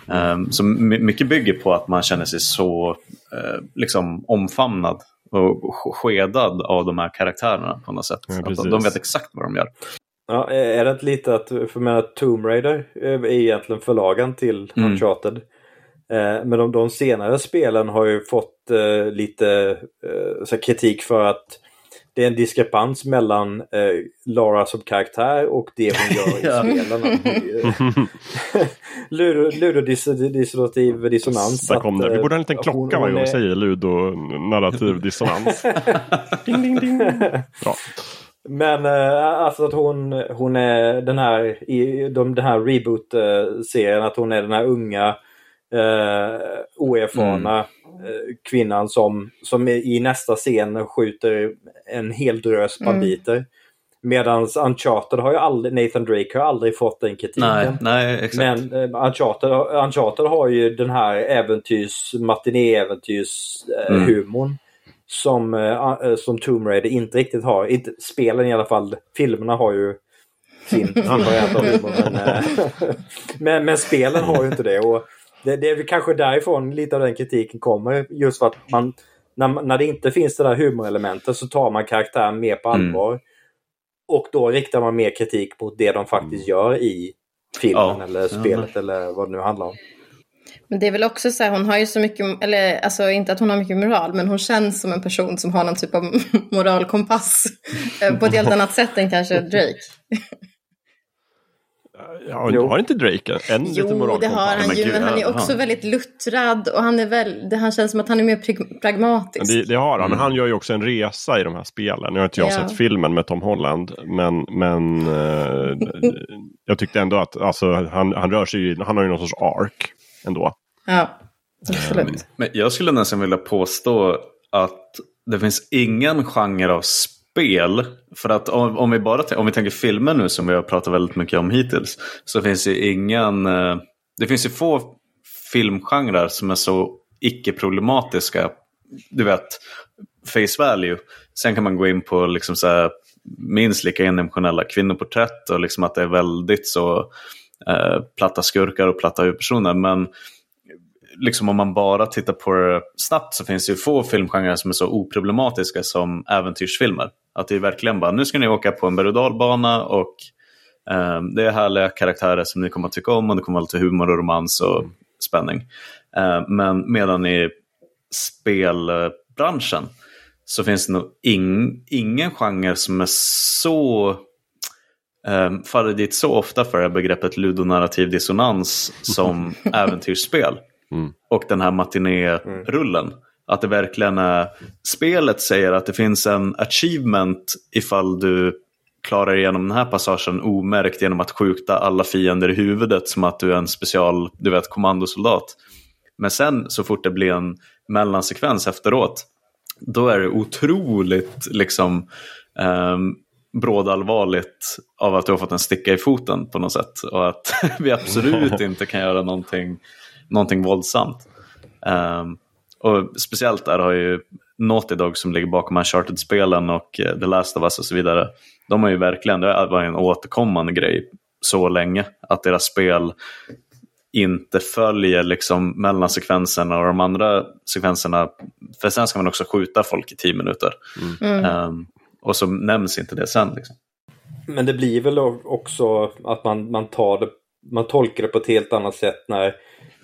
Um, så mycket bygger på att man känner sig så uh, liksom omfamnad och skedad av de här karaktärerna på något sätt. Ja, att de vet exakt vad de gör. Ja, är det inte lite att, för menar, Tomb Raider är egentligen förlagen till mm. Uncharted. Eh, men de, de senare spelen har ju fått eh, lite eh, kritik för att det är en diskrepans mellan eh, Lara som karaktär och det hon gör i spelen. Ludodissociativ dissonans. Där kom det. Vi borde ha en liten klocka varje gång vi säger ludonarrativ dissonans. ding, ding, ding. Bra. Men äh, alltså att hon, hon är den här i de, den här reboot-serien, att hon är den här unga äh, oerfarna mm. äh, kvinnan som, som i nästa scen skjuter en hel drös mm. banditer. Mm. Medan Uncharted har ju aldrig, Nathan Drake har aldrig fått den kritiken. Nej, nej exakt. Men uh, Uncharted, Uncharted har ju den här äventyrs, matiné-äventyrs uh, mm. som, som Tomb Raider inte riktigt har. Inte, spelen i alla fall, filmerna har ju sin variant av humor. Men, men, men, spelen har ju inte det. Och det, det är väl kanske därifrån lite av den kritiken kommer. Just för att man, när, när det inte finns det där humorelementet så tar man karaktären mer på mm. allvar. Mm. Och då riktar man mer kritik mot det de faktiskt mm. gör i filmen ja. eller spelet ja. eller vad det nu handlar om. Men det är väl också så här, hon har ju så mycket, eller alltså inte att hon har mycket moral, men hon känns som en person som har någon typ av moralkompass. Eh, på ett helt annat sätt än kanske Drake. Ja, jo. har inte Drake en jo, liten moralkompass? Jo, det har han ju, men han är också väldigt luttrad och han är väl, det, han känns som att han är mer pragmatisk. Det, det, har han, mm. men han gör ju också en resa i de här spelen. Nu har inte jag ja. sett filmen med Tom Holland, men, men eh, jag tyckte ändå att alltså, han, han rör sig han har ju någon sorts ark ändå. Ja, absolut. Um, men jag skulle nästan vilja påstå att det finns ingen genre av spel. För att om, om vi bara om vi tänker filmer nu som vi har pratat väldigt mycket om hittills. Så finns det ingen, eh, det finns ju få filmgenrer som är så icke-problematiska. Du vet, face value. Sen kan man gå in på liksom så här, minst lika endimensionella kvinnoporträtt och liksom att det är väldigt så Eh, platta skurkar och platta huvudpersoner. Men liksom om man bara tittar på det snabbt så finns det ju få filmgenrer som är så oproblematiska som äventyrsfilmer. Att det är verkligen bara, nu ska ni åka på en berg och dalbana och eh, det är härliga karaktärer som ni kommer att tycka om och det kommer att vara lite humor och romans och spänning. Eh, men medan i spelbranschen så finns det nog ing, ingen genre som är så um, faller dit så ofta för begreppet ludonarrativ dissonans som äventyrsspel. Mm. Och den här matiné-rullen. Mm. Att det verkligen är, spelet säger att det finns en achievement ifall du klarar igenom den här passagen omärkt genom att skjuta alla fiender i huvudet som att du är en special, du vet, kommandosoldat. Men sen så fort det blir en mellansekvens efteråt, då är det otroligt liksom um, brådallvarligt av att du har fått en sticka i foten på något sätt. Och att vi absolut inte kan göra någonting, någonting våldsamt. Um, och speciellt där har ju Naughty Dog som ligger bakom Uncharted-spelen och eh, The Last of Us och så vidare. De har ju verkligen, det var en återkommande grej så länge, att deras spel inte följer liksom mellansekvenserna och de andra sekvenserna. För sen ska man också skjuta folk i tio minuter. Mm. Um, och så nämns inte det sen. Liksom. Men det blir väl också att man, man, tar det, man tolkar det på ett helt annat sätt när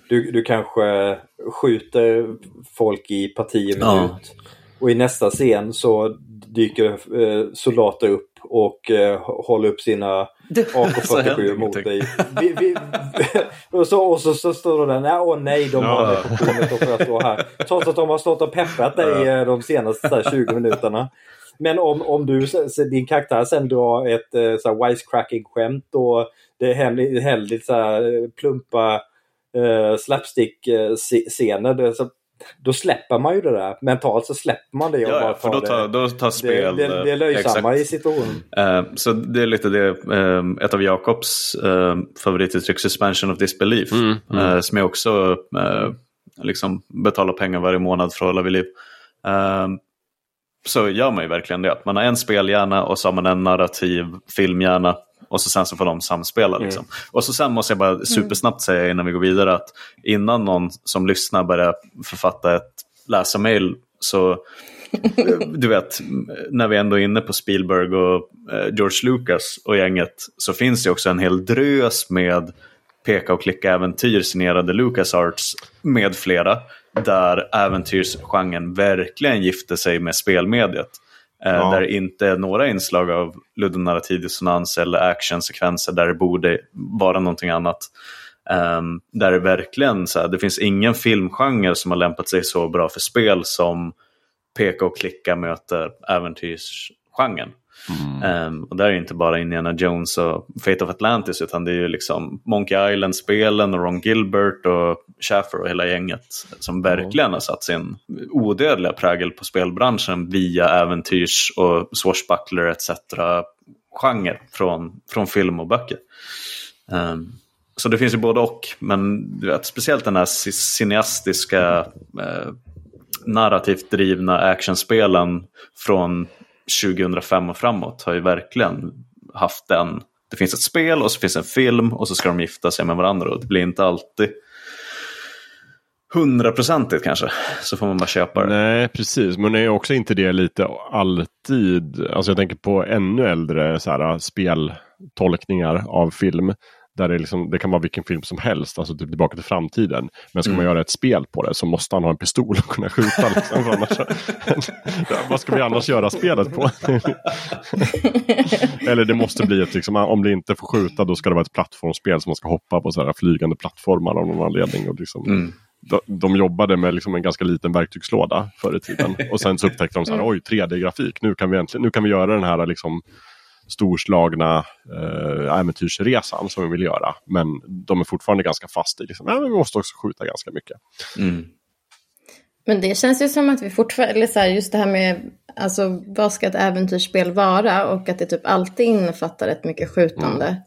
du, du kanske skjuter folk i parti minut. Ja. Och i nästa scen så dyker eh, soldater upp och eh, håller upp sina AK47 mot dig. Vi, vi, och så, och så, så står det där, nej, åh nej, de har det på kommit och jag stå här. Trots att de har stått och peppat dig eh, de senaste här, 20 minuterna. Men om, om du, din karaktär sen drar ett eh, så här wisecracking-skämt och det är väldigt så här, plumpa uh, slapstick-scener. Så då släpper man ju det där. Mentalt så släpper man det. Och ja, bara för då tar, då tar spel... Det, det, det är löjsamma i situationen. Uh, så det är lite det, uh, ett av Jakobs uh, favorituttryck, suspension of disbelief. Mm, mm. som jag också liksom betalar pengar varje månad för att hålla vid liv. så gör man ju verkligen det. Man har en spelhjärna och så har man en narrativ filmhjärna. Och så sen så får de samspela. Liksom. Mm. Och så sen måste jag bara supersnabbt säga innan vi går vidare att innan någon som lyssnar börjar författa ett läsarmail så du vet, när vi ändå är inne på Spielberg och eh, George Lucas och gänget så finns det också en hel drös med peka och klicka-äventyr signerade LucasArts med flera där äventyrsgenren verkligen gifte sig med spelmediet. Eh, ja. Där det inte är några inslag av ludonarrativ dissonans eller actionsekvenser där det borde vara någonting annat. Um, där det verkligen så här, det finns ingen filmgenre som har lämpat sig så bra för spel som peka och klicka möter äventyrsgenren. Mm. Um, och där är inte bara Indiana Jones och Fate of Atlantis utan det är ju liksom Monkey Island-spelen och Ron Gilbert och Schaffer och hela gänget som verkligen mm. har satt sin odödliga prägel på spelbranschen via äventyrs och swashbuckler etc. genre från, från film och böcker. Um, så det finns ju både och, men du vet, speciellt den här cineastiska eh, narrativt drivna actionspelen från 2005 och framåt har ju verkligen haft den. Det finns ett spel och så finns en film och så ska de gifta sig med varandra och det blir inte alltid hundraprocentigt kanske. Så får man bara köpa det. Nej, precis. Men är också inte det lite alltid, alltså jag tänker på ännu äldre så här, speltolkningar av film. Där det, liksom, det kan vara vilken film som helst, alltså typ Tillbaka till framtiden. Men ska mm. man göra ett spel på det så måste han ha en pistol och kunna skjuta. Liksom, annars, vad ska vi annars göra spelet på? Eller det måste bli ett, liksom, om det inte får skjuta då ska det vara ett plattformsspel som man ska hoppa på så här flygande plattformar av någon anledning. Och liksom, mm. de, de jobbade med liksom en ganska liten verktygslåda förr i tiden. Och sen så upptäckte de så här, oj 3D-grafik, nu kan vi äntligen, nu kan vi göra den här liksom storslagna eh, äventyrsresan som vi vill göra. Men de är fortfarande ganska fast i liksom, ja, vi måste också skjuta ganska mycket. Mm. Men det känns ju som att vi fortfarande, eller så här, just det här med alltså, vad ska ett äventyrsspel vara och att det typ alltid innefattar rätt mycket skjutande. Mm.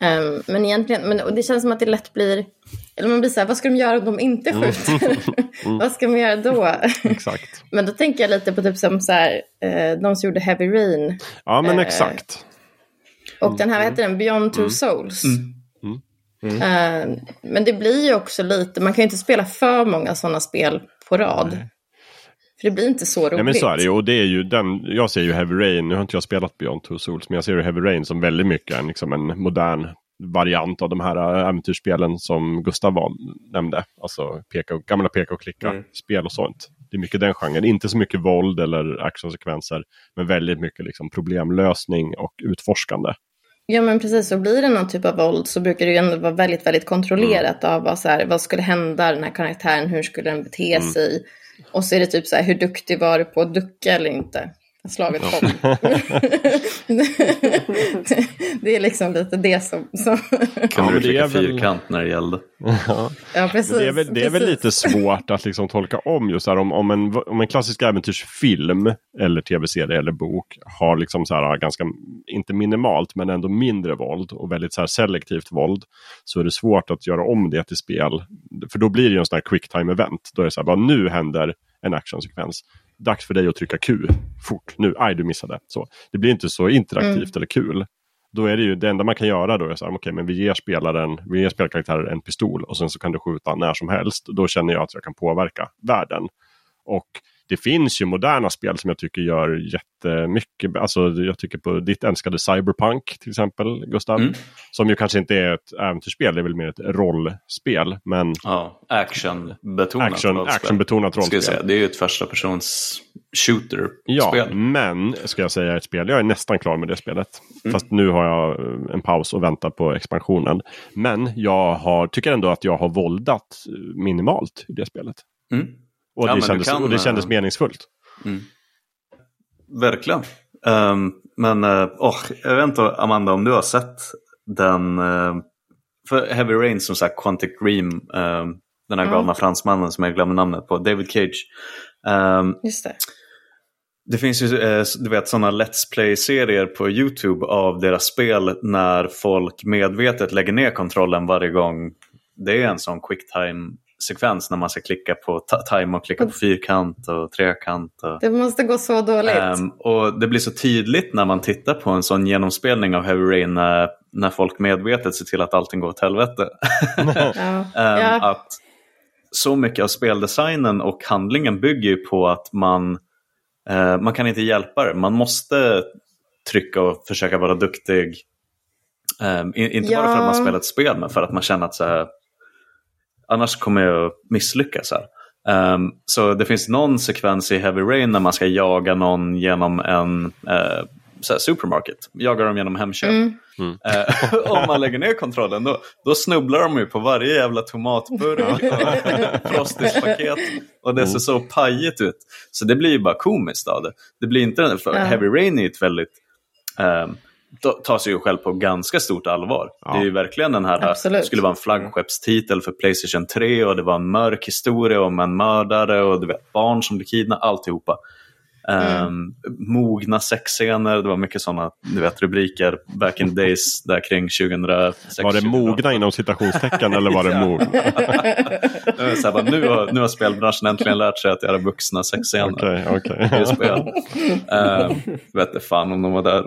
Um, men egentligen, men, och det känns som att det lätt blir, eller man blir så här, vad ska de göra om de inte mm. skjuter? Mm. vad ska man göra då? exakt. men då tänker jag lite på typ som så här, uh, de som gjorde Heavy Rain. Ja men uh, exakt. Och den här, vad heter den, Beyond Two mm. Souls. Uh, men det blir ju också lite, man kan ju inte spela för många sådana spel på rad. Nej. För det blir inte så roligt. Ja men så är det ju. Och det är ju den, jag ser ju Heavy Rain, nu har inte jag spelat Beyond Two Souls, men jag ser ju Heavy Rain som väldigt mycket en, liksom en modern variant av de här äh, äventyrsspelen som Gustav var, nämnde. Alltså peka, gamla peka och klicka mm. spel och sånt. Det är mycket den genren. Inte så mycket våld eller actionsekvenser. Men väldigt mycket liksom problemlösning och utforskande. Ja men precis, så blir det någon typ av våld så brukar det ju ändå vara väldigt, väldigt kontrollerat mm. av vad, så här, vad skulle hända den här karaktären, hur skulle den bete mm. sig. Och så är det typ så här, hur duktig var du på att ducka eller inte? Slaget kom. det är liksom lite det som... som... Kan du trycka fyrkant när det gällde? ja, precis. Det är väl, det är väl lite svårt att liksom tolka om just här, om, om, en, om en klassisk äventyrsfilm eller tv-serie eller bok har liksom så här ganska, inte minimalt men ändå mindre våld och väldigt så här selektivt våld. Så är det svårt att göra om det till spel. För då blir det ju en sån här quick time event. Då är det så här, bara nu händer en actionsekvens dags för dig att trycka Q fort nu. Aj, du missade. Så, det blir inte så interaktivt mm. eller kul. Då är det ju det enda man kan göra då är så här, okay, men vi ger spelaren, vi ger spelkaraktären en pistol och sen så kan du skjuta när som helst. Då känner jag att jag kan påverka världen. Och det finns ju moderna spel som jag tycker gör jättemycket. Alltså jag tycker på ditt älskade Cyberpunk till exempel, Gustav. Mm. Som ju kanske inte är ett äventyrsspel, det är väl mer ett rollspel. Men ja, actionbetonat action, rollspel. Actionbetonat rollspel. Säga. Det är ju ett första persons shooter-spel. Ja, men ska jag säga ett spel. Jag är nästan klar med det spelet. Mm. Fast nu har jag en paus och väntar på expansionen. Men jag har, tycker ändå att jag har våldat minimalt i det spelet. Mm. Och, ja, det, kändes, kan, och det kändes eh, meningsfullt. Mm. Verkligen. Um, men oh, jag vet inte Amanda om du har sett den. Uh, för Heavy Rain som sagt, Quantic Dream. Uh, Den här galna mm. fransmannen som jag glömmer namnet på, David Cage. Um, Just det. Det finns ju du vet, sådana Let's Play-serier på YouTube av deras spel när folk medvetet lägger ner kontrollen varje gång det är en sån quicktime sekvens när man ska klicka på time och klicka på fyrkant och trekant. Och, det måste gå så dåligt. Um, och det blir så tydligt när man tittar på en sån genomspelning av Heavy Rain när, när folk medvetet ser till att allting går åt helvete. um, ja. Att så mycket av speldesignen och handlingen bygger ju på att man, uh, man kan inte hjälpa det. Man måste trycka och försöka vara duktig. Um, inte ja. bara för att man spelar ett spel men för att man känner att så här, annars kommer jag misslyckas här. Um, så det finns någon sekvens i Heavy Rain när man ska jaga någon genom en uh, supermarket. Jaga dem genom Hemköp. Mm. Mm. Uh, om man lägger ner kontrollen då, då snubblar de ju på varje jävla tomatburk och frostispaket. Och det ser mm. så pajigt ut. Så det blir ju bara komiskt av det. Det blir inte, för Heavy Rain är ett väldigt um, tar sig ju själv på ganska stort allvar. Ja. Det är ju verkligen den här, Absolut. skulle vara en flaggskeppstitel för Playstation 3 och det var en mörk historia om en mördare och du vet, barn som blir kidnappade, alltihopa. Mm. Um, mogna sexscener, det var mycket sådana du vet, rubriker back in the days där kring 2006. Var det mogna inom citationstecken eller var det mogna? så nu, har, nu har spelbranschen äntligen lärt sig att göra vuxna sexscener okay, okay. spel. Um, vet inte fan om de var där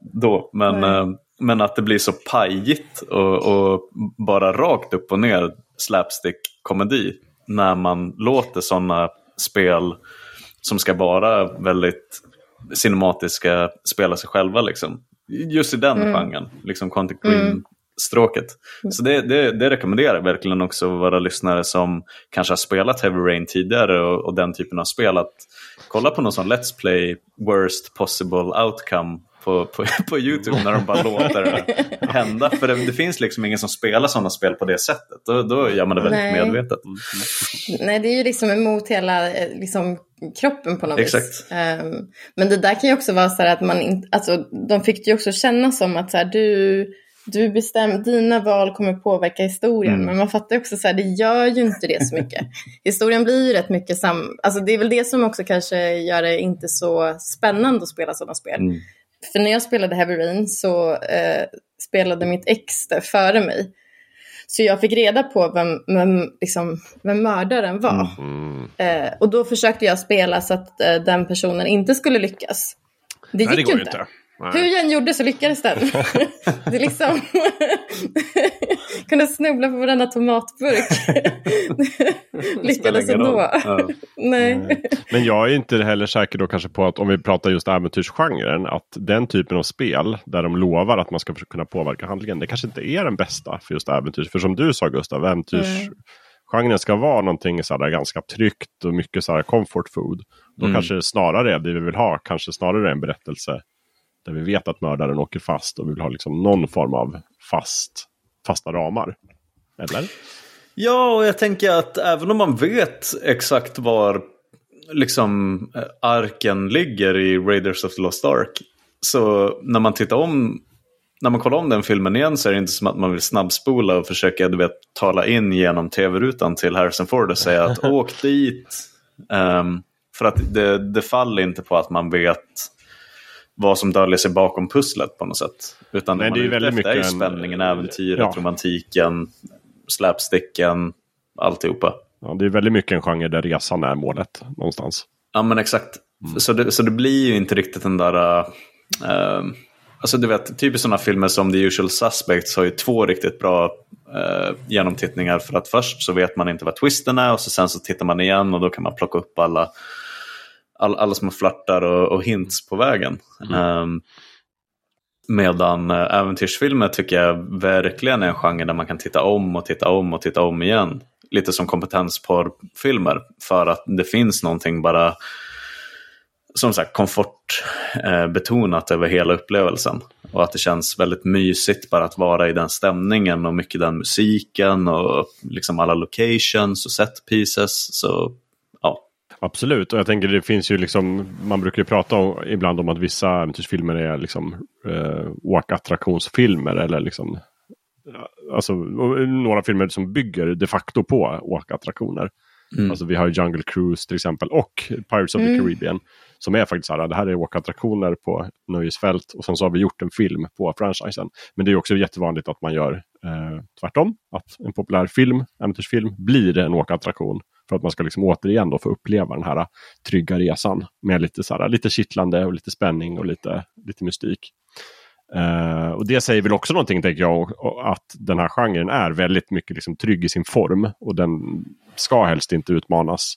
då. Men, eh, men att det blir så pajigt och, och bara rakt upp och ner slapstick-komedi när man låter sådana spel som ska vara väldigt cinematiska spela sig själva. Liksom. Just i den mm. genren, liksom Quantic Dream-stråket. Mm. Så det, det, det, rekommenderar jag verkligen också våra lyssnare som kanske har spelat Heavy Rain tidigare och, och den typen av spel. att Kolla på någon sån Let's Play Worst Possible Outcome på, på, på YouTube när de bara låter det hända. För det, det, finns liksom ingen som spelar sådana spel på det sättet. Då, då gör man det väldigt Nej. medvetet. Nej, det är ju liksom emot hela eh, liksom, kroppen på något Exakt. vis. Um, men det där kan ju också vara så här att man inte, alltså de fick ju också känna som att så här, du du bestämmer, dina val kommer påverka historien. Mm. Men man fattar också så här, det gör ju inte det så mycket. historien blir ju rätt mycket sam... Alltså det är väl det som också kanske gör det inte så spännande att spela sådana spel. Mm. För när jag spelade Heavy Rain så eh, spelade mitt ex där före mig. Så jag fick reda på vem, vem, liksom, vem mördaren var. Mm. Eh, och då försökte jag spela så att eh, den personen inte skulle lyckas. Det gick Nej, det ju inte. inte. Nej. Hur jag än gjorde så lyckades den. det liksom kunde snubbla på varenda tomatburk. lyckades ändå. Ja. Nej. Men jag är inte heller säker då kanske på att om vi pratar just äventyrsgenren. Att den typen av spel där de lovar att man ska kunna påverka handlingen. Det kanske inte är den bästa för just äventyrs. För som du sa Gustav, äventyrs... Mm genren ska vara någonting så här, ganska tryggt och mycket så här comfort food. Då mm. kanske snarare det vi vill ha, kanske snarare en berättelse där vi vet att mördaren åker fast och vi vill ha liksom någon form av fast, fasta ramar. Eller? Ja, och jag tänker att även om man vet exakt var liksom eh, arken ligger i Raiders of the Lost Ark. Så när man tittar om, när man kollar om den filmen igen så är det inte som att man vill snabbspola och försöka du vet, tala in genom tv-rutan till Harrison Ford och säga att åk dit. Um, för att det, det faller inte på att man vet vad som döljer sig bakom pusslet på något sätt. Utan Nej, det, det är väldigt mycket är spänningen, äventyret, ja. romantiken, slapsticken, alltihopa. Ja, det är väldigt mycket en genre där resan är målet någonstans. Ja, men exakt. Mm. Så, det, så det blir ju inte riktigt den där... Uh, alltså du vet, typiskt sådana filmer som The Usual Suspects har ju två riktigt bra uh, genomtittningar. För att först så vet man inte vad twisten är och så sen så tittar man igen och då kan man plocka upp alla all, alla små flörtar och, och hints på vägen. Mm. Um, medan äh, äventyrsfilmer tycker jag verkligen är en genre där man kan titta om och titta om och titta om igen. Lite som kompetensporrfilmer. För att det finns någonting bara som sagt komfortbetonat eh, över hela upplevelsen. Och att det känns väldigt mysigt bara att vara i den stämningen och mycket den musiken och liksom alla locations och set pieces. Så Absolut, och jag tänker det finns ju liksom, man brukar ju prata om, ibland om att vissa äventyrsfilmer är liksom eh, åkattraktionsfilmer eller liksom alltså, några filmer som bygger de facto på åkattraktioner. Mm. Alltså vi har Jungle Cruise till exempel och Pirates of mm. the Caribbean. Som är faktiskt så här, det här är åkattraktioner på nöjesfält och sen så har vi gjort en film på franchisen. Men det är också jättevanligt att man gör eh, tvärtom. Att en populär film, äventyrsfilm, blir en åkattraktion. För att man ska liksom återigen då få uppleva den här trygga resan med lite, så här, lite kittlande och lite spänning och lite, lite mystik. Uh, och det säger väl också någonting, tänker jag, att den här genren är väldigt mycket liksom trygg i sin form. Och den ska helst inte utmanas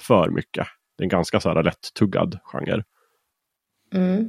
för mycket. Det är en ganska så här lätt-tuggad genre. Mm.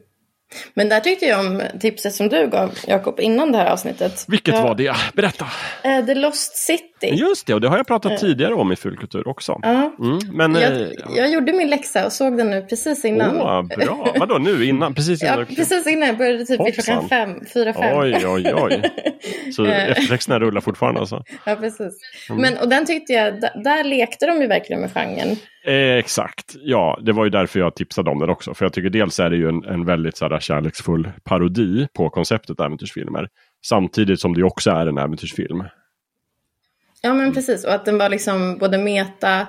Men där tyckte jag om tipset som du gav Jakob innan det här avsnittet. Vilket jag, var det? Berätta! Uh, The Lost City. Just det, och det har jag pratat uh, tidigare om i Fulkultur också. Uh, mm, men, jag, uh, jag, gjorde min läxa och såg den nu precis innan. Åh, bra! Vadå nu innan? Precis innan? ja, precis innan. Jag började typ vid klockan fem, fyra, fem. Oj, oj, oj. Så eftertexterna rullar fortfarande alltså? Ja, precis. Mm. Men, och den tyckte jag, där lekte de ju verkligen med genren. Eh, exakt, ja det var ju därför jag tipsade om den också. För jag tycker dels är det ju en, en väldigt så här, kärleksfull parodi på konceptet äventyrsfilmer. Samtidigt som det också är en äventyrsfilm. Ja men precis, och att den var liksom både meta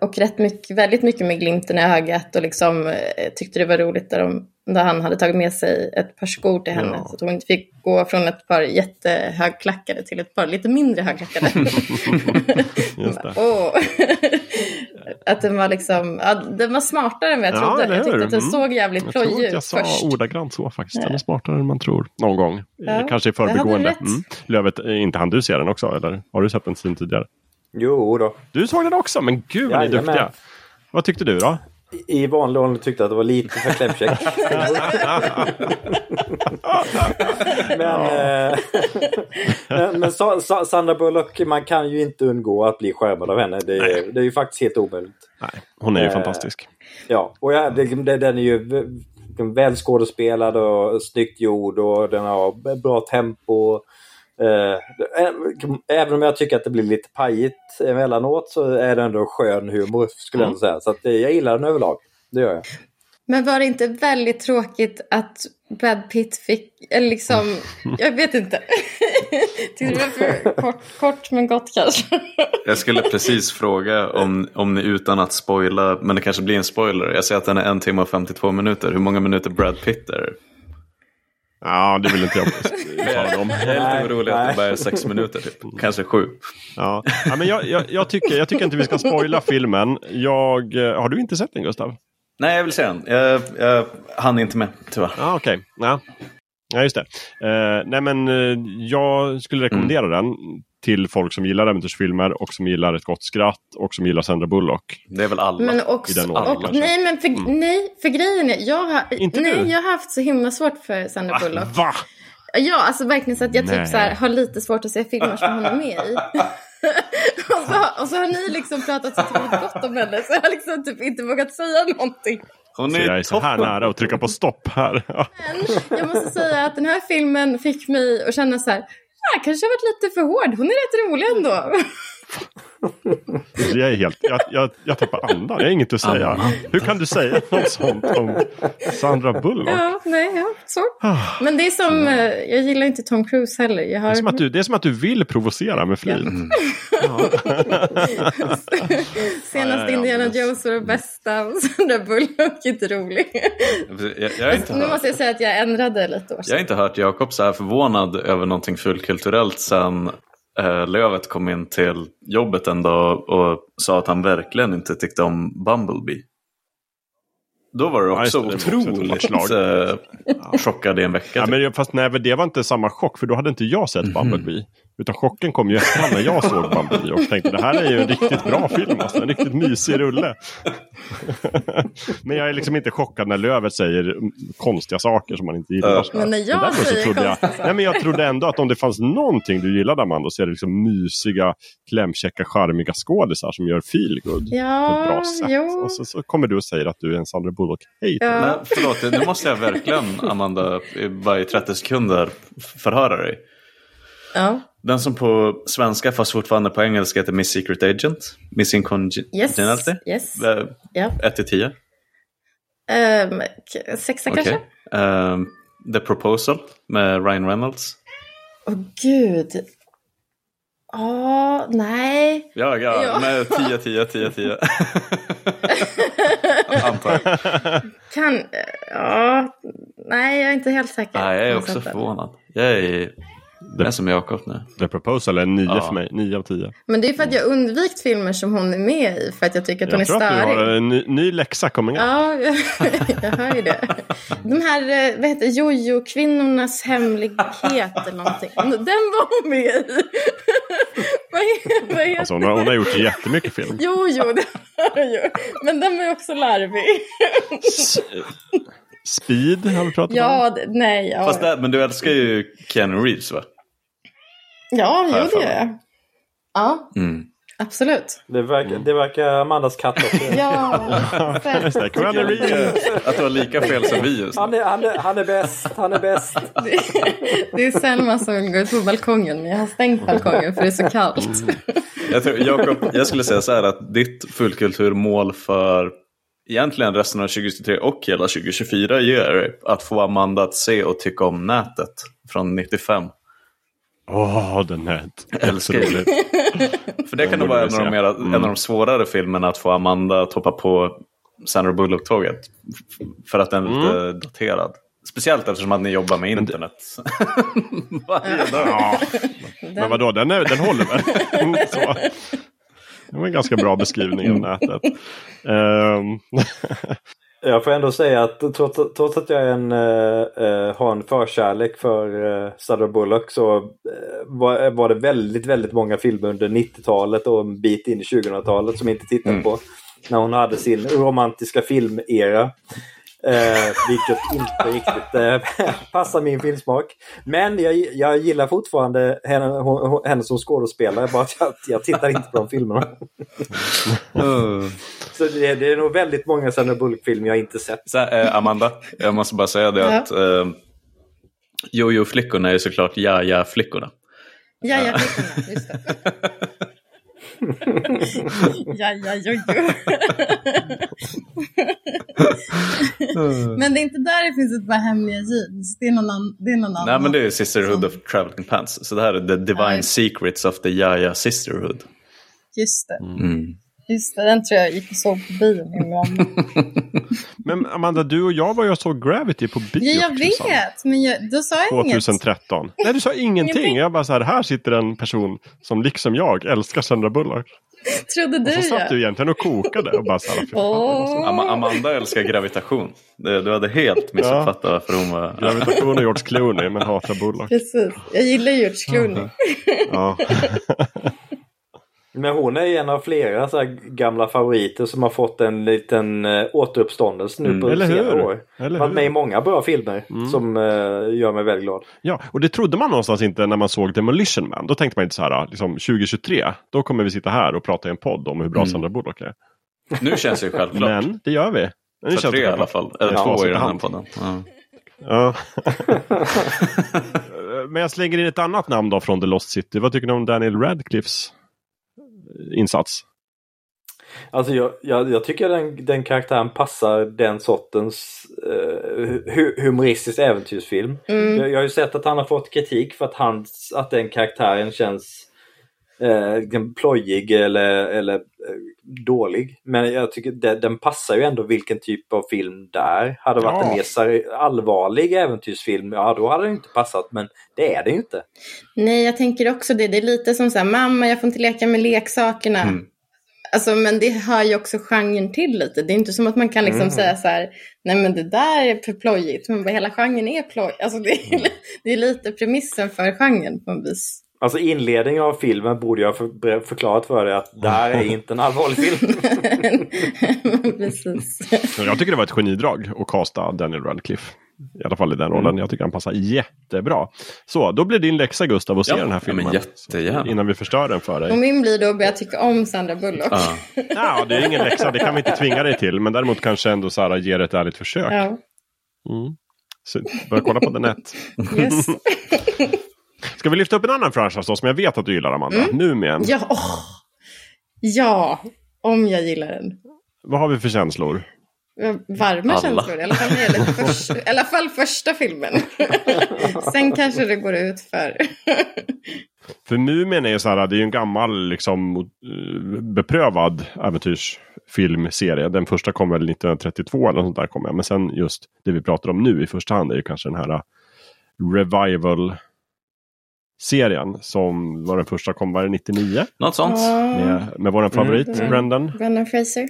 och rätt mycket, väldigt mycket med glimten i ögat och liksom eh, tyckte det var roligt där, de, där han hade tagit med sig ett par skor till henne. Ja. Så att hon inte fick gå från ett par jättehögklackade till ett par lite mindre högklackade. Just det. oh. att den var liksom, ja, den var smartare än vad jag ja, trodde. Jag tyckte att den mm. såg jävligt plojig ut först. Jag sa ordagrant så faktiskt. Den är smartare än man tror. Någon gång. Ja, Kanske i förbigående. Mm. Lövet, eh, inte han du se den också? Eller har du sett den sin tidigare? Jo då. Du såg den också? Men gud vad ni är duktiga. Vad tyckte du då? I vanlig ordning tyckte jag att det var lite för klämkäckt. men, eh, men, men Sa Sa Sandra Bullock, man kan ju inte undgå att bli skärmad av henne. Det, är, det är ju faktiskt helt omöjligt. Nej, hon är ju eh, fantastisk. Ja, och ja, det, det, den är ju välskådespelad och snyggt gjord och den har bra tempo. Eh, även om jag tycker att det blir lite pajigt emellanåt så är det ändå skön humor skulle jag mm. säga. Så att, eh, jag gillar den överlag. Det gör jag. Men var det inte väldigt tråkigt att Brad Pitt fick, eller liksom, jag vet inte. det var för kort, kort men gott kanske. jag skulle precis fråga om, om ni utan att spoila, men det kanske blir en spoiler. Jag ser att den är en timme och 52 minuter. Hur många minuter Brad Pitt är Ja, det vill inte jag uttala om. Jag är lite orolig att det bara är sex minuter, typ. kanske sju. Ja. ja men jag, jag, jag, tycker, jag tycker inte vi ska spoila filmen. Jag, eh, har du inte sett den, Gustav? Nej, jag vill se den. Jag, jag hann inte med, tyvärr. Ja, Okej, okay. ja. ja, just det. Uh, nej, men uh, jag skulle rekommendera mm. den till folk som gillar äventyrsfilmer och som gillar ett gott skratt och som gillar Sandra Bullock. Det är väl alla men också, i den ordningen, och, Nej, men för, mm. nej, för grejen är, jag har, Inte nej, du? jag har haft så himla svårt för Sandra ah, Bullock. Va? Ja, alltså verkligen så att jag typ så här, har lite svårt att se filmer som hon är med i. och, så, och så har ni liksom pratat så otroligt gott om henne så jag har liksom typ inte vågat säga någonting. Hon är så jag är så här nära att trycka på stopp här. Men jag måste säga att den här filmen fick mig att känna så här, kanske har varit lite för hård. Hon är rätt rolig ändå. Jag, är helt, jag, jag, jag tappar andan, jag har inget att säga. Hur kan du säga något sånt om Sandra Bullock? Ja, nej, ja, så. Ah. Men det är som, eh, jag gillar inte Tom Cruise heller. Jag har... det, är som att du, det är som att du vill provocera med flit. Mm. Ja. Senast Indiana Jones var det bästa och Sandra Bullock är inte rolig. Jag, jag inte nu måste jag säga att jag ändrade lite år Jag har inte hört Jakob så här förvånad över någonting fullkulturellt sen Lövet kom in till jobbet en dag och sa att han verkligen inte tyckte om Bumblebee. Då var du också ja, otroligt äh, chockad i en vecka. Ja, men fast nej, det var inte samma chock för då hade inte jag sett Bumblebee. Mm. Utan chocken kom ju efterhand när jag såg Bumblebee och tänkte det här är ju en riktigt bra film. Alltså, en riktigt mysig rulle. men jag är liksom inte chockad när Lövet säger konstiga saker som man inte gillar. Men när jag säger så jag, nej, men Jag trodde ändå att om det fanns någonting du gillade Amanda så är det liksom mysiga, klämkäcka, charmiga skådisar som gör feelgood ja, på ett bra sätt. Jo. Och så, så, kommer du och säger att du är en Sandra Bullock-hater. Ja. förlåt, nu måste jag verkligen Amanda, bara i 30 sekunder förhöra dig. Ja. Den som på svenska fast fortfarande på engelska heter Miss Secret Agent. Missing Congeniality. Yes. yes. Uh, yeah. 1 till 10. Um, sexa okay. kanske? Um, The Proposal med Ryan Reynolds. Åh oh, gud. Ja, nej. Ja, ja, ja. med 10, 10, 10, 10. Antar Kan, ja, nej jag är inte helt säker. Nej, jag är också förvånad. Jag är det är som Jakob nu. The Proposal är nio ja. för mig. Nio av tio. Men det är för att jag undvikit filmer som hon är med i. För att jag tycker att hon jag är störig. Jag tror att du har en ny, ny läxa coming up. Ja, jag, jag hör ju det. De här, eh, vad heter Jojo-kvinnornas hemlighet eller någonting. Den var hon med i. vad, vad heter alltså, hon, har, hon har gjort jättemycket film. Jo, jo, det har hon ju. Men den var ju också larvig. Speed har vi pratat ja, om. Det, nej, ja. Fast där, men du älskar ju Keanu Reeves va? Ja, jo det gör jag. Ja, mm. absolut. Det verkar, det verkar Amandas katt också. ja, Keanu Reeves. Att du har lika fel som vi just han är, han, är, han är bäst, han är bäst. det, det är Selma som går ut på balkongen, men jag har stängt balkongen för det är så kallt. Jag, tror, Jacob, jag skulle säga så här att ditt fullkulturmål för egentligen resten av 2023 och hela 2024 ger att få Amanda att se och tycka om nätet från 95. Åh, oh, den nät. Älskar det. För det kan nog vara en av, de mera, mm. en av de svårare filmerna att få Amanda att hoppa på Sandra Bullock-tåget. För att den är lite mm. daterad. Speciellt eftersom att ni jobbar med internet varje dag. Ja. Men vadå, den, är, den håller väl? Det var en ganska bra beskrivning av nätet. Um. jag får ändå säga att trots, trots att jag en, uh, har en förkärlek för uh, Sandra Bullock så uh, var, var det väldigt, väldigt många filmer under 90-talet och en bit in i 2000-talet som jag inte tittade mm. på. När hon hade sin romantiska filmera. Eh, vilket inte riktigt eh, passar min filmsmak. Men jag, jag gillar fortfarande henne, hon, henne som skådespelare, bara att jag, jag tittar inte på de filmerna. mm. Så det, det, är nog väldigt många Sandra Bullock-filmer jag inte sett. Så, eh, Amanda, jag måste bara säga det att eh, Jojo-flickorna är såklart Ja-Ja-flickorna. Ja-Ja-flickorna, just det. ja, ja, jo, jo. men det är inte där det finns ett par hemliga jeans. Det är någon, an, det är någon annan. Nej, men det är Sisterhood of Traveling Pants. Så det här är The Divine Nej. Secrets of the Yaya Sisterhood. Just det. Mm. Just det, den tror jag gick och såg på bio med mamma. men Amanda, du och jag var ju och såg Gravity på bio. Ja, jag vet, men jag, då sa jag 2013. inget. Nej, du sa ingenting. Jag bara så här, här sitter en person som liksom jag älskar Sandra Bullock. Trodde du och så satt ja. du egentligen och kokade och bara så här, oh. Am Amanda älskar gravitation. Du hade helt missuppfattat ja. varför hon var... Gravitation och George Clooney men hatar Bullock. Precis, jag gillar George Clooney. ja. Men hon är en av flera så gamla favoriter som har fått en liten uh, återuppståndelse nu mm. på senare år. Eller Varit med i många bra filmer mm. som uh, gör mig väldigt glad. Ja, och det trodde man någonstans inte när man såg Demolition Man. Då tänkte man inte så här, liksom 2023, då kommer vi sitta här och prata i en podd om hur bra mm. Sandra Bullock är. Nu känns det ju självklart. Men det gör vi. Nu För tre i alla fall, eller ja, två i den här podden. Ja. Ja. Men jag slänger in ett annat namn då från The Lost City. Vad tycker ni om Daniel Radcliffes insats? Alltså jag, jag, jag tycker den, den karaktären passar den sortens uh, humoristisk äventyrsfilm. Mm. Jag, jag har ju sett att han har fått kritik för att, hans, att den karaktären känns eh, plojig eller, eller eh, dålig. Men jag tycker det, den passar ju ändå vilken typ av film det är. Hade det varit ja. en mer allvarlig äventyrsfilm, ja då hade den inte passat. Men det är det ju inte. Nej, jag tänker också det. Det är lite som så här, mamma jag får inte leka med leksakerna. Mm. Alltså, men det hör ju också genren till lite. Det är inte som att man kan liksom mm. säga så här, nej men det där är för plojigt. Men hela genren är ploj. Alltså det är, mm. det är lite premissen för genren på en vis. Alltså inledningen av filmen borde jag för, förklarat för dig att det här är inte en allvarlig film. Precis. Jag tycker det var ett genidrag att casta Daniel Radcliffe. I alla fall i den rollen. Mm. Jag tycker han passar jättebra. Så, då blir din läxa Gustav att se ja, den här filmen. Ja. Innan vi förstör den för dig. Och min blir då att börja tycka om Sandra Bullock. Ja. ja, det är ingen läxa. Det kan vi inte tvinga dig till. Men däremot kanske ändå Sara ger ett ärligt försök. Ja. Mm. Så, börja kolla på The Net. Yes. Ska vi lyfta upp en annan franchise då, som jag vet att du gillar Amanda? Mm. Numien. Ja, oh. ja, om jag gillar den. Vad har vi för känslor? varma Alla. känslor. I alla, fall för, I alla fall första filmen. Sen kanske det går ut för... för Mumien är ju så här, det är ju en gammal liksom beprövad äventyrsfilmserie. Den första kom väl 1932 eller sånt där kom jag. Men sen just det vi pratar om nu i första hand är ju kanske den här revival serien som var den första kom, var det 99? Något sånt. Med, med vår favorit mm. Brendan. Brendan Fraser.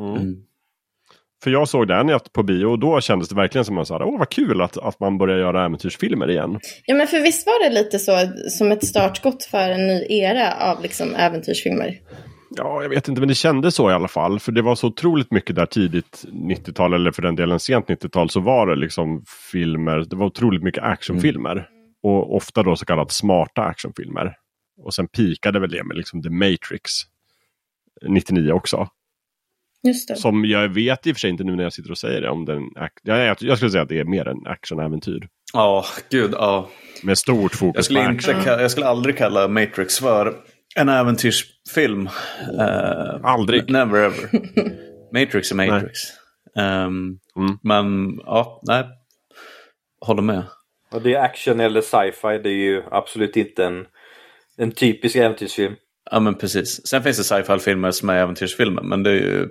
Mm. Mm. För jag såg den på bio och då kändes det verkligen som att åh vad kul att, att man börjar göra äventyrsfilmer igen. Ja men för visst var det lite så som ett startskott för en ny era av liksom äventyrsfilmer? Ja, jag vet inte, men det kändes så i alla fall. För det var så otroligt mycket där tidigt 90-tal, eller för den delen sent 90-tal, så var det liksom filmer, det var otroligt mycket actionfilmer. Och ofta då så kallat smarta actionfilmer. Och sen pikade väl det med liksom The Matrix 99 också. Just det. Som jag vet i och för sig inte nu när jag sitter och säger det. Om den, jag, jag skulle säga att det är mer en actionäventyr. Ja, oh, gud. Ja. Med stort fokus jag skulle, inte, jag skulle aldrig kalla Matrix för en äventyrsfilm. Uh, aldrig. Never ever. Matrix är Matrix. Um, mm. Men ja, nej. Håller med. Och det är action eller sci-fi. Det är ju absolut inte en, en typisk äventyrsfilm. Ja men precis. Sen finns det sci-fi-filmer som är äventyrsfilmer men det är ju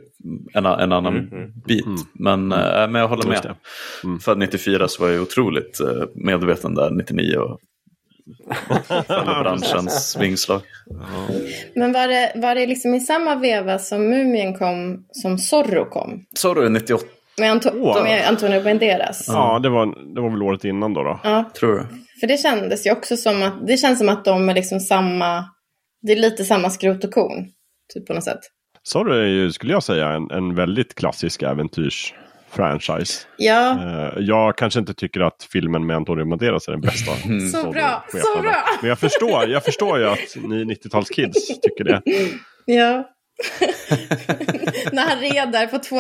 en, en annan mm, mm, bit. Mm, men, äh, men jag håller med. Mm. Född 94 så var jag otroligt uh, medveten där 99 och branschens vingslag. Men var det, var det liksom i samma veva som Mumien kom som Zorro kom? Zorro är 98. Med, Anto oh. med Antonio Banderas? Ja, det var, det var väl året innan då. då. Ja. Tror du? För det kändes ju också som att, det känns som att de är liksom samma det är lite samma skrot och korn. Typ på något sätt. Zorro är ju, skulle jag säga, en, en väldigt klassisk äventyrsfranchise. Ja. Uh, jag kanske inte tycker att filmen med Antonio Banderas är den bästa. så bra, så bra! Men jag förstår, jag förstår ju att ni 90-talskids tycker det. Ja. När han red där på två,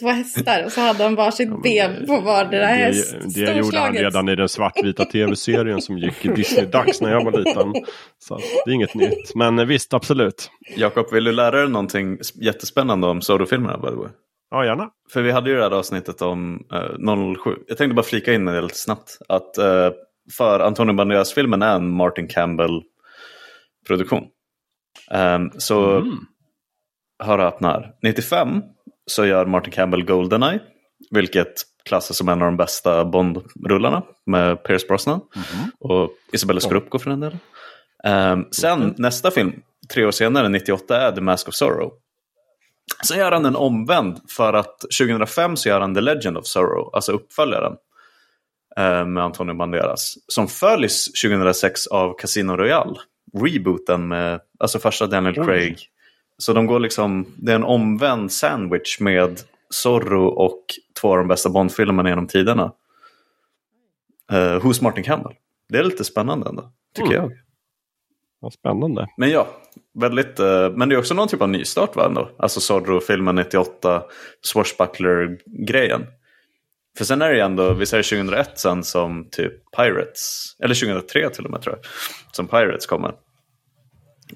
två hästar och så hade han varsitt ja, ben på vardera häst. Det, det gjorde han redan i den svartvita tv-serien som gick i Disney-dags när jag var liten. Så det är inget nytt. Men visst, absolut. Jakob, vill du lära dig någonting jättespännande om Zorro-filmerna? Ja, gärna. För vi hade ju det här avsnittet om uh, eh, 007. Jag tänkte bara flika in det lite snabbt. Att uh, för Antonio Banderas-filmen är en Martin Campbell-produktion. Um, så mm hör och öppnar. 95 så gör Martin Campbell Goldeneye, vilket klassas som en av de bästa Bond-rullarna med Pierce Brosnan mm. och Isabella Scorupco för den delen. Um, sen mm. nästa film, tre år senare, 98, är The Mask of Sorrow. Sen gör han en omvänd för att 2005 så gör han The Legend of Sorrow, alltså uppföljaren uh, med Antonio Banderas. Som följs 2006 av Casino Royale, rebooten med alltså första Daniel Craig så de går liksom, det är en omvänd sandwich med Zorro och två av de bästa Bond-filmerna genom tiderna. Uh, hos Martin Campbell. Det är lite spännande ändå, tycker mm. jag. Vad spännande. Men ja, väldigt, uh, men det är också någon typ av nystart va ändå? Alltså Zorro-filmen 98, Swashbuckler-grejen. För sen är det ju ändå, vi säger 2001 sen som typ Pirates, eller 2003 till och med tror jag, som Pirates kommer.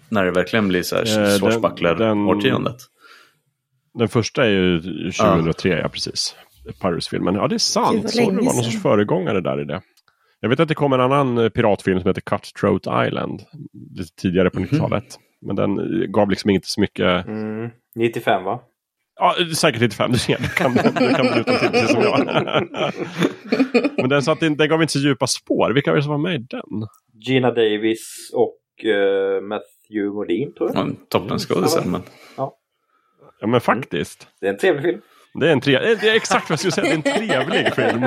När det verkligen blir så här eh, Swashbuckler-årtiondet. Den första är ju 2003, ja, ja precis. Pirates-filmen. Ja, det är sant. Så det var någon sorts föregångare där i det. Jag vet att det kom en annan eh, piratfilm som heter Cutthroat Island. Lite tidigare på 90-talet. Mm. Men den eh, gav liksom inte så mycket... Mm. 95 va? Ja, säkert 95. Du ser, du kan, du kan utan till precis som jag. Men den, så att den, den gav inte så djupa spår. Vilka var det som var med i den? Gina Davis och uh, Matthew Modin tror jag. Ja, Toppenskådisen. Men... Ja. ja men faktiskt. Det är en trevlig film. Det är, en tre... det är exakt vad jag skulle säga, det är en trevlig film.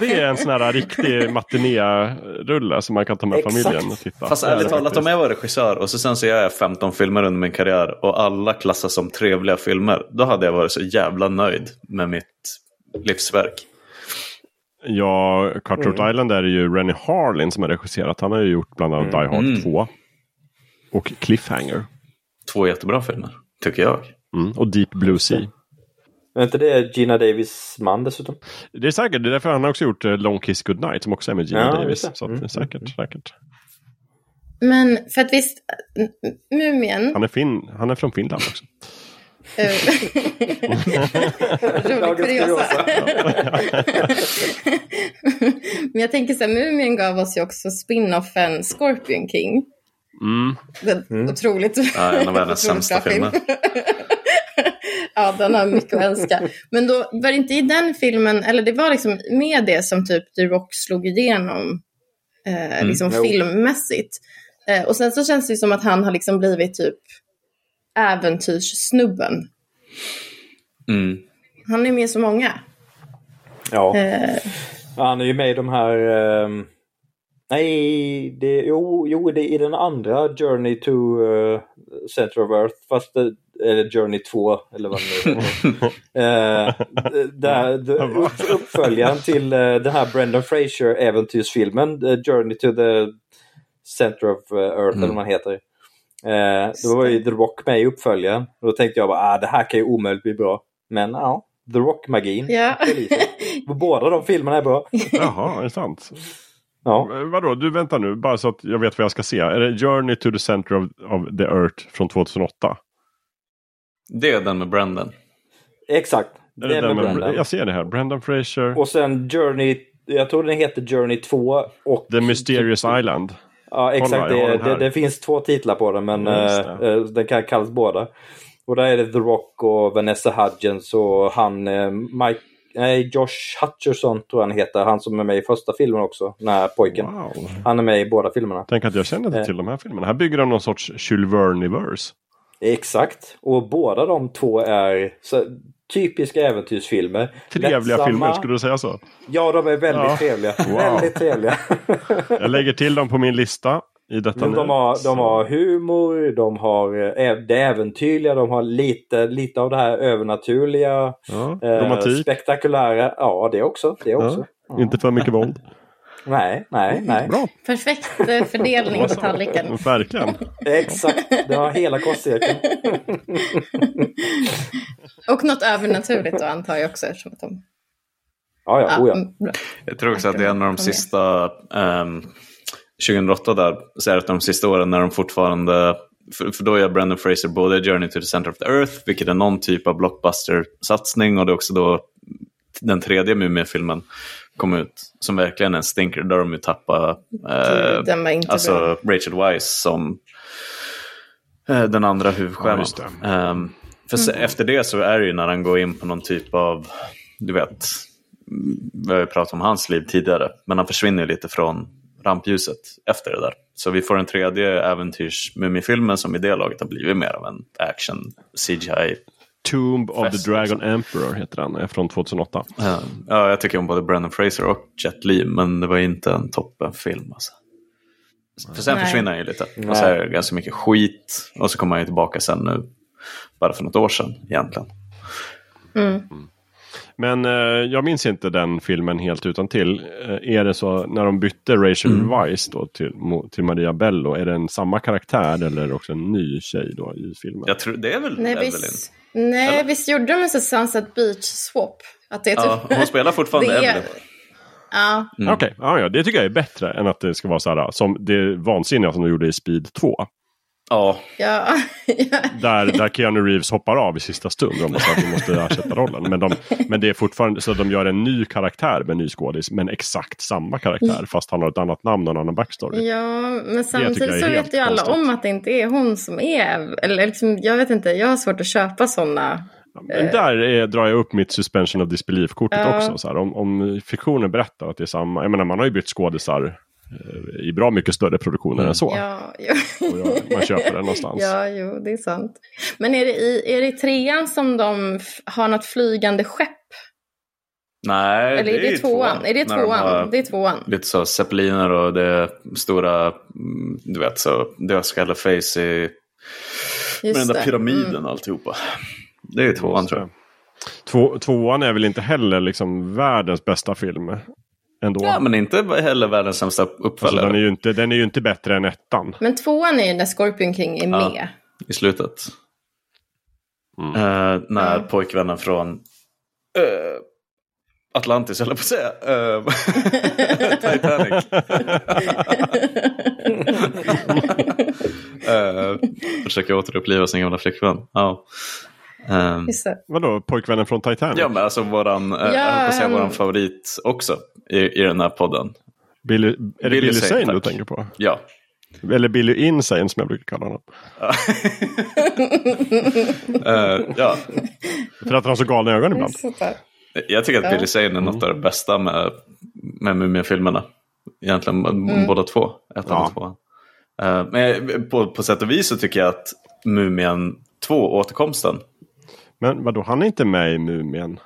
Det är en sån här riktig matiné-rulle som man kan ta med exakt. familjen och titta. Fast ärligt talat, om jag var regissör och så sen så gör jag 15 filmer under min karriär och alla klassas som trevliga filmer. Då hade jag varit så jävla nöjd med mitt livsverk. Ja, Cutthroat mm. Island är det ju Rennie Harlin som har regisserat. Han har ju gjort bland annat mm. Die Hard mm. 2. Och Cliffhanger. Två jättebra filmer, tycker jag. Mm. Och Deep Blue Sea. Är inte det Gina Davis man dessutom? Det är säkert, det är därför han har också gjort eh, Long Kiss Goodnight som också är med Gina ja, Davis. Så mm. säkert, säkert. Men för att visst, Mumien. Han är, fin, han är från Finland också. Rolig kuriosa. Men jag tänker så här, Mumien gav oss ju också spin-offen Scorpion King. Mm. mm. Otroligt. Ja, en av världens sämsta filmer. ja, den har mycket att älska. Men då var det inte i den filmen, eller det var liksom med det som typ The Rock slog igenom eh, mm, liksom jo. filmmässigt. Eh, och sen så känns det som att han har liksom blivit typ äventyrssnubben. Mm. Han är med så många. Ja. Eh. Han är ju med i de här... Eh, nej, det, jo, jo, det är i den andra Journey to uh, Center of Earth. Fast det, eller Journey 2 eller vad det är. eh, där, uppföljaren till uh, den här Brendan Fraser äventyrsfilmen uh, Journey to the Center of Earth mm. eller vad man heter. Eh, då var ju The Rock med i uppföljaren. Då tänkte jag bara, ah, det här kan ju omöjligt bli bra. Men ja, The Rock-magin. Ja. Båda de filmerna är bra. Jaha, är det sant? Ja. Vadå, du väntar nu, bara så att jag vet vad jag ska se. Är det Journey to the Center of, of the Earth från 2008? Det är den med Brendan. Exakt. Det är den med Brendan. Jag ser det här, Brendan Fraser. Och sen Journey, jag tror den heter Journey 2 och... The Mysterious Island. Ja, exakt. Det, det, det, finns två titlar på den, men uh, den kan kallas båda. Och där är det The Rock och Vanessa Hudgens och han Mike Nej, Josh Hutcherson tror jag han heter. Han som är med i första filmen också. Den här pojken. Wow. Han är med i båda filmerna. Tänk att jag känner inte till de här filmerna. Här bygger de någon sorts Jules Verne-verse. Exakt. Och båda de två är så, typiska äventyrsfilmer. Trevliga Lättsamma. filmer, skulle du säga så? Ja, de är väldigt ja. trevliga. Wow. Väldigt trevliga. jag lägger till dem på min lista. I detta de, har, de har humor, de har eh, det äventyrliga, de har lite, lite av det här övernaturliga. Ja, eh, spektakulära. Ja, det också. Det också. Ja, inte för mycket våld. Nej, nej, nej. Bra. Perfekt eh, fördelning på tallriken. Verkligen. Exakt, det har hela kostcirkeln. Och något övernaturligt då antar jag också eftersom att de... Ja, ja, oh, ja. Mm, jag tror också att det är en av de sista, um, 2008 där, så är det de sista åren när de fortfarande för, för, då gör Brendan Fraser både Journey to the Center of the Earth, vilket är någon typ av blockbuster-satsning, och det är också då den tredje Mumien-filmen kom ut, som verkligen är en stinker, där de ju tappade eh, alltså bra. Rachel Weisz som eh, den andra huvudstjärnan. Ja, um, för mm. efter det så är det ju när han går in på någon typ av, du vet, vi har ju pratat om hans liv tidigare, men han försvinner lite från rampljuset efter det där. Så vi får en tredje äventyrs-mumifilmen som i det laget har blivit mer av en action CGI Tomb of the Dragon Emperor heter den, är från 2008. Ja, ja, jag tycker om både Brendan Fraser och Jet Li, men det var inte en toppenfilm. Alltså. För sen Nej. försvinner han ju lite. Och så är det ganska mycket skit. Och så kommer han ju tillbaka sen nu, bara för något år sedan egentligen. Mm. Men eh, jag minns inte den filmen helt utan till. Eh, är det så när de bytte Rachel mm. Weisz då till, till Maria Bello, är det en samma karaktär eller också en ny tjej då i filmen? Jag tror det är väl Nej, Evelyn. Visst, nej, eller? visst gjorde de en Sunset Beach swap? Att det är typ, ja, hon spelar fortfarande Evelyn. Ja. Mm. Okej, okay. ja, ja, det tycker jag är bättre än att det ska vara så här som det vansinniga som de gjorde i Speed 2. Ja. ja. där, där Keanu Reeves hoppar av i sista stund. De att de måste ersätta rollen. Men, de, men det är fortfarande så att de gör en ny karaktär med ny skådis. Men exakt samma karaktär fast han har ett annat namn och en annan backstory. Ja, men samtidigt så vet ju alla konstigt. om att det inte är hon som är. Eller liksom, jag vet inte, jag har svårt att köpa sådana. Men där är, drar jag upp mitt suspension of disbelief-kortet uh. också. Så här, om, om fiktionen berättar att det är samma. Jag menar man har ju bytt skådisar i bra mycket större produktioner än så. Ja, ja. man köper den någonstans. Ja, jo, det är sant. Men är det i, är det i trean som de har något flygande skepp? Nej, Eller är det, det tvåan? tvåan? Är det tvåan? De det är tvåan. Lite så zeppeliner och det stora, mm, du vet så dödskalleface i med den där pyramiden mm. alltihopa. Det är tvåan tror jag. Två, tvåan är väl inte heller liksom världens bästa film ändå. Ja, men inte heller världens sämsta uppföljare. Alltså, den, är ju inte, den är ju inte bättre än ettan. Men tvåan är ju när Scorpion King är med. Ja, I slutet. Mm. Uh, när mm. pojkvännen från uh, Atlantis, eller på att säga. Uh, Titanic. uh, försöker återuppliva sin gamla flickvän. Ja. Um, Vadå, pojkvännen från Titanic? Ja, men alltså våran, ja, jag på säga våran favorit också i, i den här podden. Billy, är det Billy, Billy Zane du tänker på? Ja. Eller Billy Insane som jag brukar kalla honom. uh, ja. För att han har så galna ögon ibland. Jag tycker att Billy Zane är något av det bästa med, med Mumien-filmerna. Egentligen mm. båda två. Ettan ja. tvåan. Uh, men på, på sätt och vis så tycker jag att Mumien 2, återkomsten. Men vadå, han är inte med i Mumien?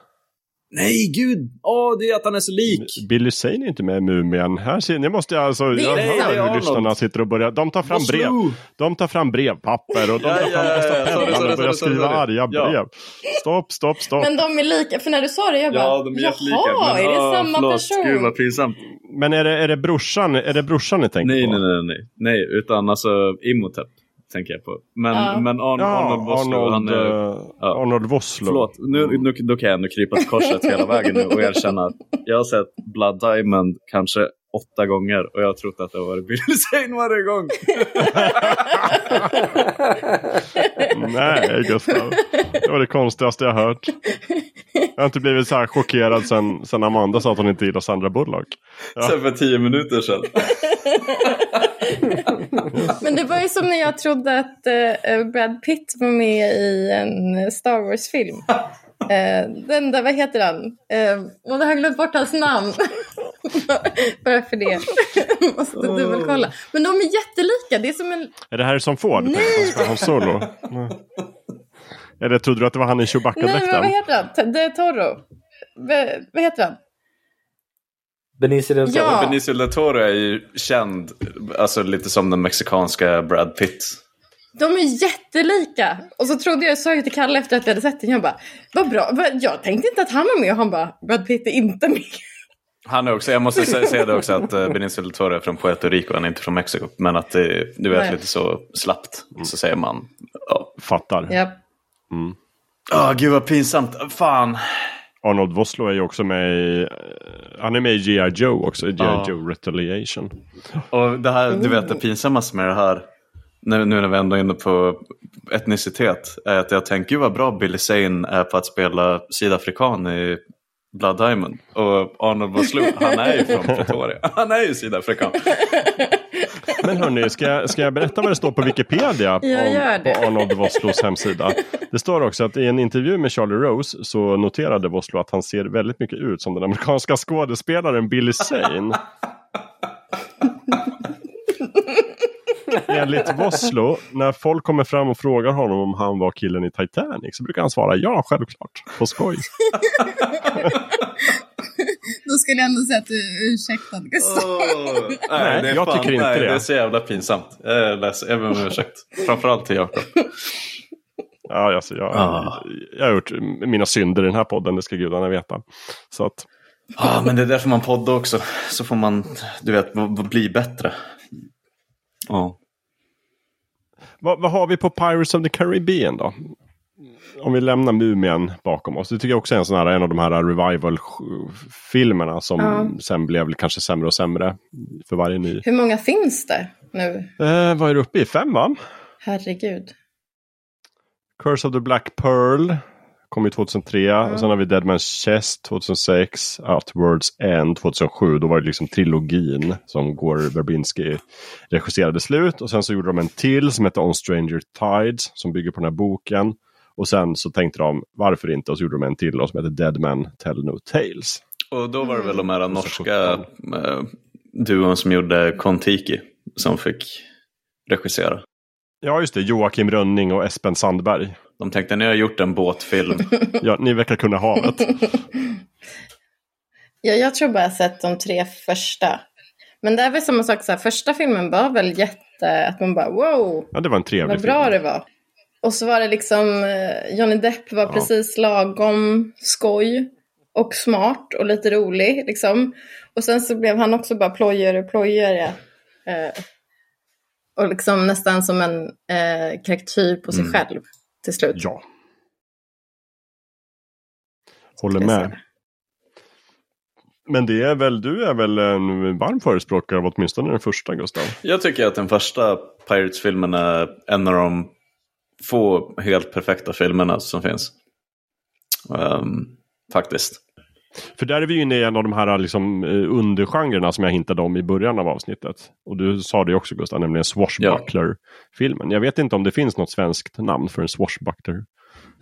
Nej, gud! Åh, oh, det är att han är så lik! Billy Zane är inte med i Mumien. Här ser ni, måste jag alltså... Jag hör hur lyssnarna sitter och börjar... De tar fram brev. De tar fram brevpapper och de tar fram bästa pennan och börjar skriva arga brev. Stopp, stopp, stopp. Men de är lika, för när du sa det jag bara... Ja, de är jättelika. Jaha, är det samma förlåt, person? Gud vad pinsamt. Men är det, är det brorsan, är det brorsan ni tänker nej, på? Nej, nej, nej. Nej, utan alltså Imhotep tänker jag på. Men, ja. men Arn, ja, Arnold Vosloo, Arnold, han är... Ja. Arnold Vosloo. Förlåt, nu, nu, då kan jag ändå krypa till korset hela vägen nu och erkänna att jag har sett Blood Diamond kanske åtta gånger och jag har trott att det har varit Billy Zane varje gång. Nej, Gustav. Det var det konstigaste jag hört. Jag har inte blivit så här chockerad sen, sen Amanda sa att hon inte gillar Sandra Bullock. Ja. Sen för tio minuter sedan. Men det var ju som när jag trodde att uh, Brad Pitt var med i en Star Wars-film. Uh, den där, vad heter han? Uh, och då har jag glömt bort hans namn. Bara för det. Måste oh. dubbelkolla. Men de är jättelika. Det är som en... Är det här som Ford? Nej! Han solo? Eller trodde du att det var han i Chewbacca-dräkten? Nej, men vad heter han? Det är Toro. vad heter han? Benicio del Toro. Ja. Benicio del Toro är ju känd, alltså lite som den mexikanska Brad Pitt. De är jättelika! Och så trodde jag, sa jag till Kalle efter att vi hade sett den, jag bara, vad bra, jag tänkte inte att han var med och han bara, Brad Pitt är inte med. Han är också, jag måste säga det också att uh, Benicio del Toro är från Puerto Rico, han är inte från Mexiko. Men att det, du vet, Nej. lite så slappt, så säger man. Ja. Fattar. Ja. Mm. Åh, gud vad pinsamt. Fan. Arnold Vosloo är ju också med i... Han är med i G.I. Joe också, G.I. Ja. Joe Retaliation. Och det här, du vet det pinsammaste med det här, nu, nu när vi ändå är inne på etnicitet, är att jag tänker ju vad bra Billy Zane är på att spela sydafrikan i Blood Diamond. Och Arnold Vosloo, han är ju från Pretoria. Han är ju sydafrikan. Men hörni, ska jag, ska jag berätta vad det står på Wikipedia om, på Arnold Vosloos hemsida? Det står också att i en intervju med Charlie Rose så noterade Vosloo att han ser väldigt mycket ut som den amerikanska skådespelaren Billy Zane. Enligt Vosloo, när folk kommer fram och frågar honom om han var killen i Titanic så brukar han svara ja, självklart, på skoj. Då skulle jag ändå säga att du är ursäktad Gustav. Oh, nej, nej jag fan, tycker inte nej, det. Det är så jävla pinsamt. Jag, läser, jag ber om ursäkt. Framförallt till Jakob. Ja, alltså, jag, ah. jag har gjort mina synder i den här podden, det ska gudarna veta. Så att... Ja, men det är därför man poddar också. Så får man, du vet, bli bättre. Ja. Vad, vad, har vi på Pirates of the Caribbean då? Om vi lämnar Mumien bakom oss. Det tycker jag också är en, sån här, en av de här revival-filmerna som ja. sen blev kanske sämre och sämre för varje ny. Hur många finns det nu? Eh, vad är du uppe i? Fem va? Herregud. Curse of the Black Pearl kom ju 2003. Mm. Och sen har vi Dead Man's Chest 2006. At World's End 2007. Då var det liksom trilogin som Gore Verbinski regisserade slut. Och sen så gjorde de en till som heter On Stranger Tides. Som bygger på den här boken. Och sen så tänkte de varför inte och så gjorde de en till då, som heter Dead Man Tell No Tales. Och då var det väl de här norska äh, duon som gjorde Kontiki som fick regissera. Ja just det, Joakim Rönning och Espen Sandberg. De tänkte ni har gjort en båtfilm. ja, ni verkar kunna havet. ja, jag tror bara jag sett de tre första. Men det är väl samma sak, så här, första filmen var väl jätte, att man bara wow. Ja, det var en trevlig vad bra det var. Och så var det liksom, eh, Johnny Depp var ja. precis lagom skoj och smart och lite rolig liksom. Och sen så blev han också bara plojigare och plojigare. Eh, och liksom nästan som en eh, karaktär på sig mm. själv till slut. Ja. Håller med. Men det är väl, du är väl en varm förespråkare av åtminstone den första Gustav? Jag tycker att den första Pirates-filmen är en av de få helt perfekta filmerna som finns. Um, faktiskt. För där är vi inne i en av de här liksom, eh, undergenrerna som jag hintade om i början av avsnittet. Och du sa det också Gustav, nämligen Swashbuckler-filmen. Jag vet inte om det finns något svenskt namn för en Swashbuckler.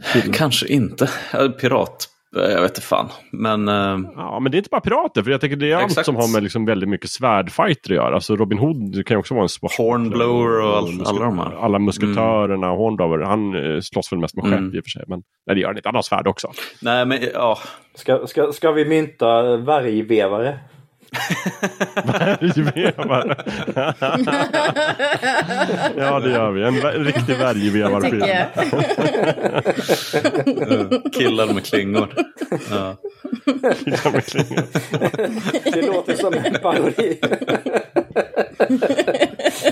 -film. Kanske inte. Äh, pirat jag vet inte fan. Men, uh... Ja, men det är inte bara pirater. För jag tänker det är Exakt. allt som har med liksom väldigt mycket svärdfighter att göra. Alltså Robin Hood kan ju också vara en swashbuckler. Hornblower och, all, alla de här. Alla musketörerna, mm. Hornblower. Han uh, slåss väl mest med skepp mm. i och för sig. Men nej, det gör han inte. Han har svärd också. Nej, men ja. Ska, ska, ska vi mynta värjvevare? Värjvevare. ja, det gör vi. En, riktig värjvevarfilm. Killar med klingor. Ja. Killar med klingor. det låter som en parodi.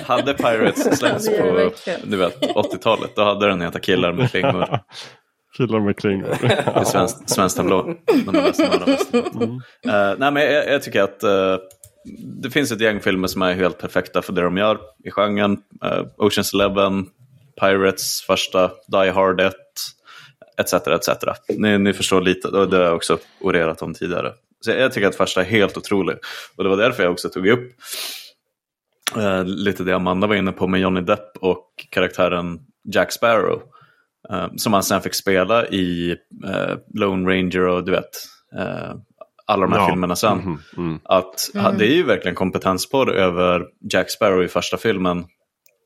hade Pirates släppts på du vet, 80-talet då hade den hetat Killar med klingor. Killar med klingor. Är svensk, svensk tablå. Mm. Uh, nej, men jag, jag tycker att uh, det finns ett gäng filmer som är helt perfekta för det de gör i genren. Uh, Oceans Eleven, Pirates, första, Die Hard 1, etc. etc. Ni, ni förstår lite, och det har jag också orerat om tidigare. Så jag tycker att första är helt otrolig. Och det var därför jag också tog upp uh, lite det Amanda var inne på med Johnny Depp och karaktären Jack Sparrow. Uh, som han sen fick spela i uh, Lone Ranger och du vet, uh, alla de här ja. filmerna sen. Mm -hmm. mm. Att mm. det är ju verkligen kompetenspodd över Jack Sparrow i första filmen.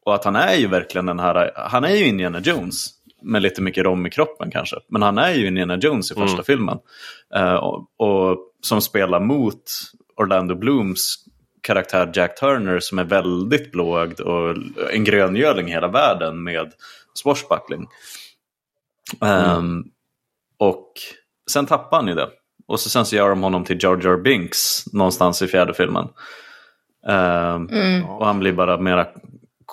Och att han är ju verkligen den här, han är ju Indiana Jones. Med lite mycket rom i kroppen kanske. Men han är ju Indiana Jones i första mm. filmen. Och, och, som spelar mot Orlando Blooms karaktär Jack Turner som är väldigt blåögd och en gröngöling i hela världen med swashbuckling. Mm. Um, och sen tappar han ju det. Och så sen så gör de honom till Jar Jar Binks någonstans i fjärde filmen. Um, mm. Och han blir bara mera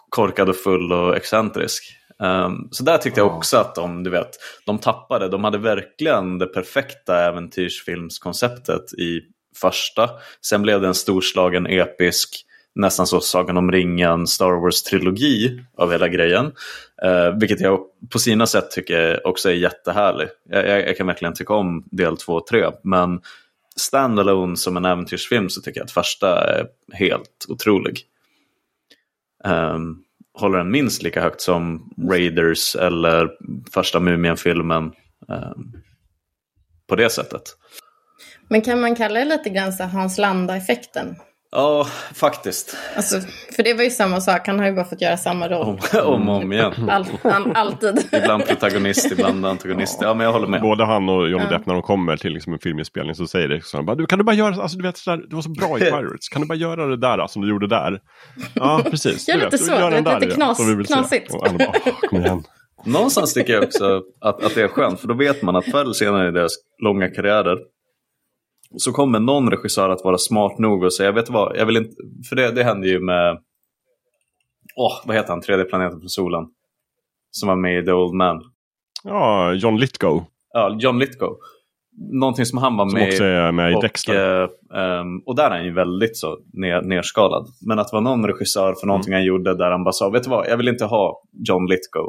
korkad och full och excentrisk. Um, så där tyckte jag också att de, du vet, de tappade. De hade verkligen det perfekta äventyrsfilmskonceptet i första. Sen blev det en storslagen episk nästan så Sagan om ringen, Star Wars-trilogi av hela grejen. Eh, vilket jag på sina sätt tycker också är jättehärlig. Jag, jag, jag kan verkligen tycka om del 2 och 3. Men standalone som en äventyrsfilm så tycker jag att första är helt otrolig. Eh, håller den minst lika högt som Raiders eller första Mumien-filmen. eh, på det sättet. Men kan man kalla det lite grann så Hans Landa-effekten? Ja, faktiskt. Alltså, för det var ju samma sak, han har ju bara fått göra samma roll. Om, om och om igen. All, all, alltid. ibland protagonist, ibland antagonist. Ja, men jag håller med. Både han och Johnny ja. Depp när de kommer till liksom en filminspelning så säger det så bara, du, kan du bara göra, alltså du vet, sådär, du var så bra i Pirates, kan du bara göra det där som du gjorde där? Ja, precis. Gör lite så, gör det är lite knas, knasigt. Och bara, kom igen. Någonstans tycker jag också att, att det är skönt, för då vet man att förr eller senare i deras långa karriärer så kommer någon regissör att vara smart nog och säga, vet du vad, jag vill inte, för det, det hände ju med, åh, oh, vad heter han, tredje planeten på solen, som var med i The Old Man. Ja, John Lithgow. Ja, John Lithgow. Någonting som han var som med också är med i och, Dexter. Um, och där är han ju väldigt så ner, nerskalad. Men att vara någon regissör för någonting mm. han gjorde där han bara sa, vet du vad, jag vill inte ha John Lithgow.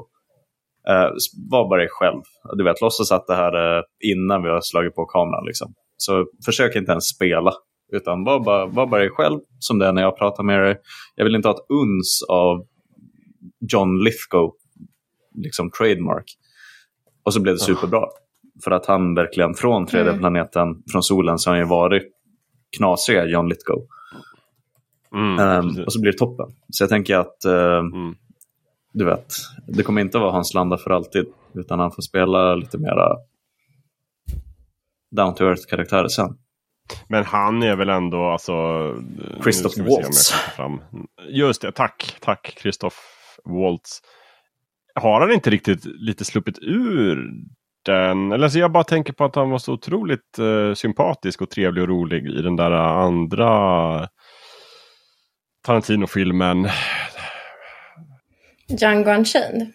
Uh, var bara dig själv. Du vet, låtsas att det här är innan vi har slagit på kameran. Liksom. Så försök inte ens spela. Utan var bara, var bara dig själv som det är när jag pratar med dig. Jag vill inte ha ett uns av John Lithgow, liksom trademark. Och så blev det superbra. För att han verkligen från tredje mm. planeten, från solen, så har han ju varit knasiga John Lithgow. Mm, um, och så blir det toppen. Så jag tänker att, uh, mm. du vet, det kommer inte vara Hans Landa för alltid. Utan han får spela lite mera down to earth-karaktärer sen. Men han är väl ändå alltså... Christoph Waltz. Just det, tack. Tack Christoph Waltz. Har han inte riktigt lite sluppit ur den? Eller så jag bara tänker på att han var så otroligt uh, sympatisk och trevlig och rolig i den där andra Tarantino-filmen. Django Unchained.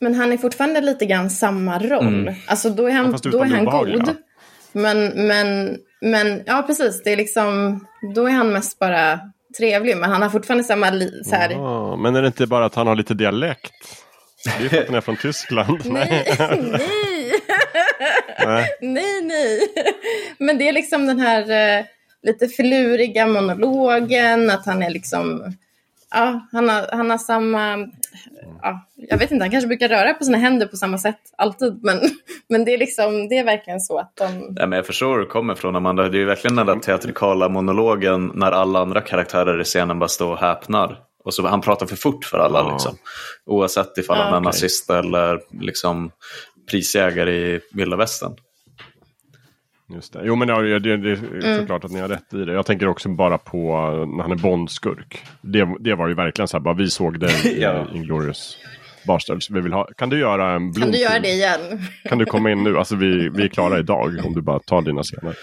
Men han är fortfarande lite grann samma roll. Mm. Alltså då är han, ja, då är han god. Men, men, men ja, precis. Det är liksom, då är han mest bara trevlig. Men han har fortfarande samma... Så här... Ja, men är det inte bara att han har lite dialekt? Det är för att den är från Tyskland. nej. nej. nej, nej. Men det är liksom den här uh, lite förluriga monologen, att han är liksom... Ja, han har, han har samma... Ja, jag vet inte, han kanske brukar röra på sina händer på samma sätt alltid. Men, men det, är liksom, det är verkligen så att de... Ja, men jag förstår var du kommer ifrån, Amanda. Det är ju verkligen den där teatrikala monologen när alla andra karaktärer i scenen bara står och häpnar. Och så han pratar för fort för alla, ja. liksom. oavsett ifall han är okay. nazist eller liksom, prisjägare i vilda västern. Just det. Jo men det, det, det är mm. såklart att ni har rätt i det. Jag tänker också bara på när han är Bondskurk. Det, det var ju verkligen så här, bara vi såg det i ja. Inglourious Basterds. Vi vill ha, kan du göra en blom Kan du göra det igen? kan du komma in nu? Alltså vi, vi är klara idag om du bara tar dina scener.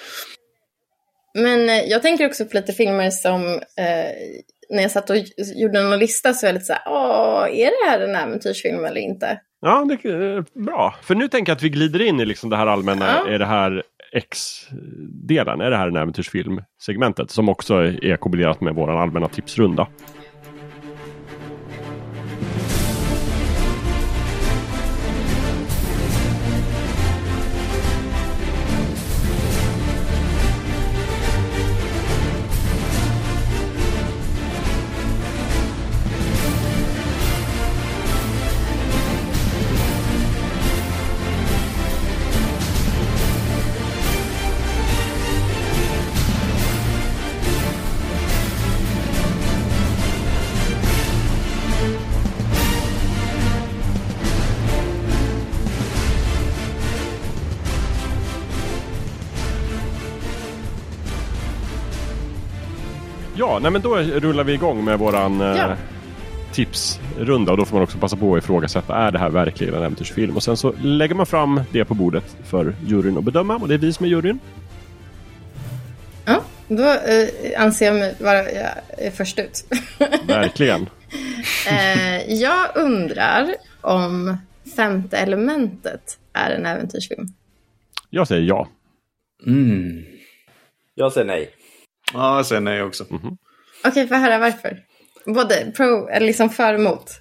Men eh, jag tänker också på lite filmer som eh, när jag satt och gjorde en lista så var jag lite så här, åh, är det här en äventyrsfilm eller inte? Ja, det är bra. För nu tänker jag att vi glider in i liksom det här allmänna, ja. är det här X-delen, är det här en äventyrsfilm-segmentet som också är kombinerat med vår allmänna tipsrunda. Nej men då rullar vi igång med våran eh, ja. tipsrunda och då får man också passa på att ifrågasätta, är det här verkligen en äventyrsfilm? Och sen så lägger man fram det på bordet för juryn att bedöma och det är vi som är juryn. Ja, då eh, anser jag mig vara jag är först ut. Verkligen. eh, jag undrar om Femte elementet är en äventyrsfilm. Jag säger ja. Mm. Jag säger nej. Ja, jag säger nej också. Mm -hmm. Okej, okay, får höra varför. Både pro, eller liksom för och emot.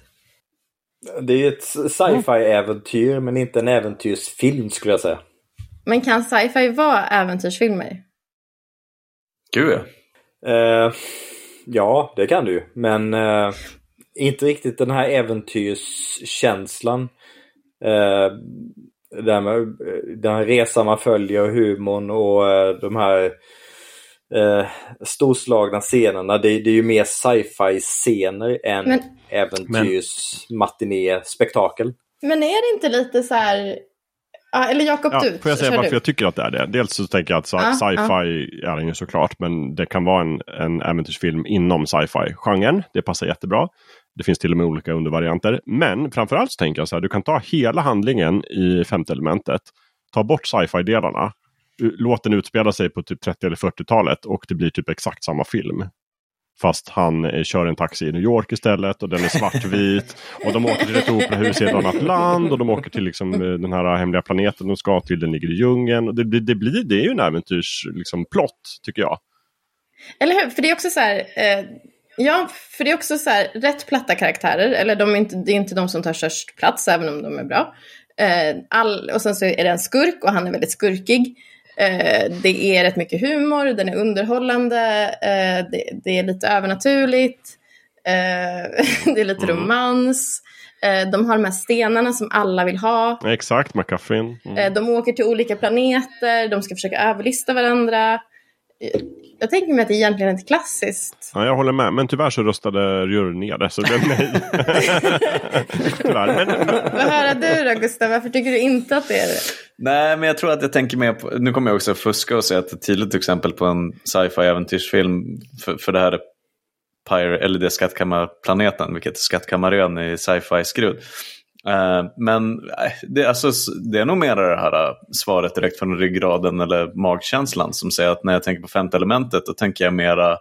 Det är ett sci-fi-äventyr men inte en äventyrsfilm skulle jag säga. Men kan sci-fi vara äventyrsfilmer? Gud ja. Uh, ja, det kan du ju. Men uh, inte riktigt den här äventyrskänslan. Uh, den här resan man följer, humorn och de här eh, storslagna scenerna. Det, det, är ju mer sci-fi scener än men, äventyrs-matiné-spektakel. Men är det inte lite så här eller Jakob, ja, du. Får jag säga varför du? jag tycker att det är det? Dels så tänker jag att ah, sci-fi ah. är den ju såklart. Men det kan vara en, en äventyrsfilm inom sci-fi-genren. Det passar jättebra. Det finns till och med olika undervarianter. Men framförallt så tänker jag så här. Du kan ta hela handlingen i femte elementet. Ta bort sci-fi-delarna låt den utspela sig på typ 30 eller 40-talet och det blir typ exakt samma film. Fast han eh, kör en taxi i New York istället och den är svartvit. och de åker till ett operahus i ett annat land och de åker till liksom, eh, den här hemliga planeten de ska till. Den ligger i djungeln. Och det, det, det, blir, det är ju en äventyrsplott liksom, tycker jag. Eller hur? För det är också så här. Eh, ja, för det är också så här rätt platta karaktärer. Eller de är inte, det är inte de som tar störst plats även om de är bra. Eh, all, och sen så är det en skurk och han är väldigt skurkig. Eh, det är rätt mycket humor, den är underhållande, eh, det, det, är lite övernaturligt, eh, det är lite mm. romans. Eh, de har de här stenarna som alla vill ha. Exakt, McCuffin. Mm. Eh, de åker till olika planeter, de ska försöka överlista varandra. Jag tänker mig att det egentligen är ett klassiskt. Ja, jag håller med. Men tyvärr så röstade juryn ner det, så det blev nej. tyvärr. Men. Vad höra du då, Gustav? Varför tycker du inte att det är det? Nej, men jag tror att jag tänker mer på, nu kommer jag också fuska och säga att ett tydligt exempel på en sci-fi äventyrsfilm, för, för det här är Pyre, eller det är Skattkammarplaneten, vilket är Skattkammarön i sci-fi skrud. Uh, Eh, men eh, det, alltså, det är nog mer det här eh, svaret direkt från ryggraden eller magkänslan som säger att när jag tänker på femte elementet då tänker jag mera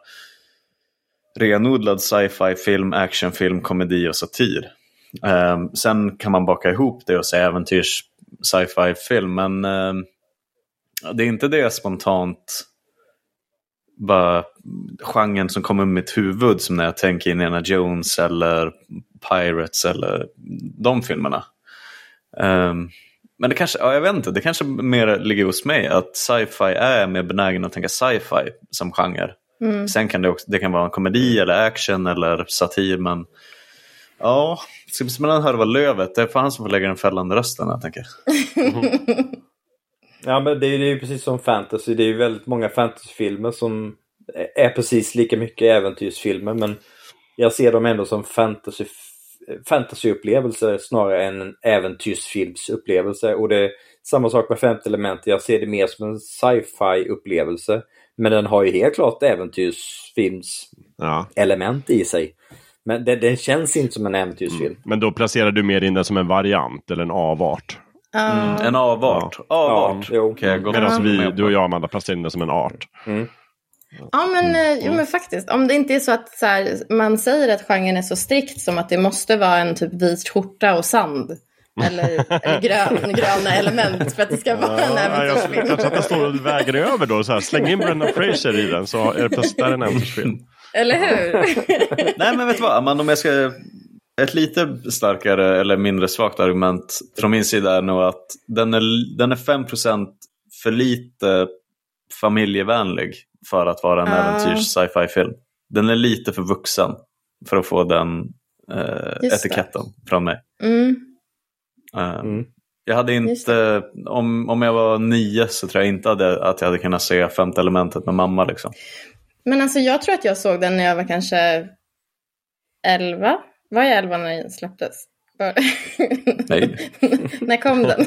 renodlad sci-fi film, actionfilm, komedi och satir. Sen kan man baka ihop det och säga äventyrs sci-fi film. Men det är inte det spontant bara genren som kommer i mitt huvud som när jag tänker Indiana Jones eller Pirates eller de filmerna. Um, men det kanske, ja, jag vet inte, det kanske mer ligger hos mig att sci-fi är mer benägen att tänka sci-fi som genre. Mm. Sen kan det, också, det kan vara en komedi eller action eller satir men ja, det ska bli spännande att höra vad Lövet, det är för han som får lägga den fällande rösten jag tänker. Mm. Ja men det är ju precis som fantasy, det är ju väldigt många fantasyfilmer som är precis lika mycket äventyrsfilmer men jag ser dem ändå som fantasy fantasyupplevelse snarare än en äventyrsfilmsupplevelse. Och det är samma sak med femte element. Jag ser det mer som en sci-fi upplevelse. Men den har ju helt klart äventyrsfilms ja. element i sig. Men den, den, känns inte som en äventyrsfilm. Mm. Men då placerar du mer in den som en variant eller en avart? Mm. En avart? Ja. Avart? Ja, okay, Medan vi, du och jag Amanda placerar in den som en art. Mm. Ja men, mm. jo, men faktiskt, om det inte är så att så här, man säger att genren är så strikt som att det måste vara en typ vit skjorta och sand. Eller, eller grön, gröna element för att det ska vara ja, en äventyrsfilm. Kanske att den står och väger över då. Så här, släng in Brendan Fraser i den så är det plötsligt en äventyrsfilm. Eller hur? Nej men vet du vad, man, om jag ska... Ett lite starkare eller mindre svagt argument från min sida är nog att den är, den är 5% för lite familjevänlig för att vara en uh. äventyrs sci-fi film. Den är lite för vuxen för att få den eh, etiketten det. från mig. Mm. Uh, mm. Jag hade inte, om, om jag var nio så tror jag inte hade, att jag hade kunnat se femte elementet med mamma. Liksom. Men alltså jag tror att jag såg den när jag var kanske elva. Var jag elva när den släpptes? Nej. när kom den?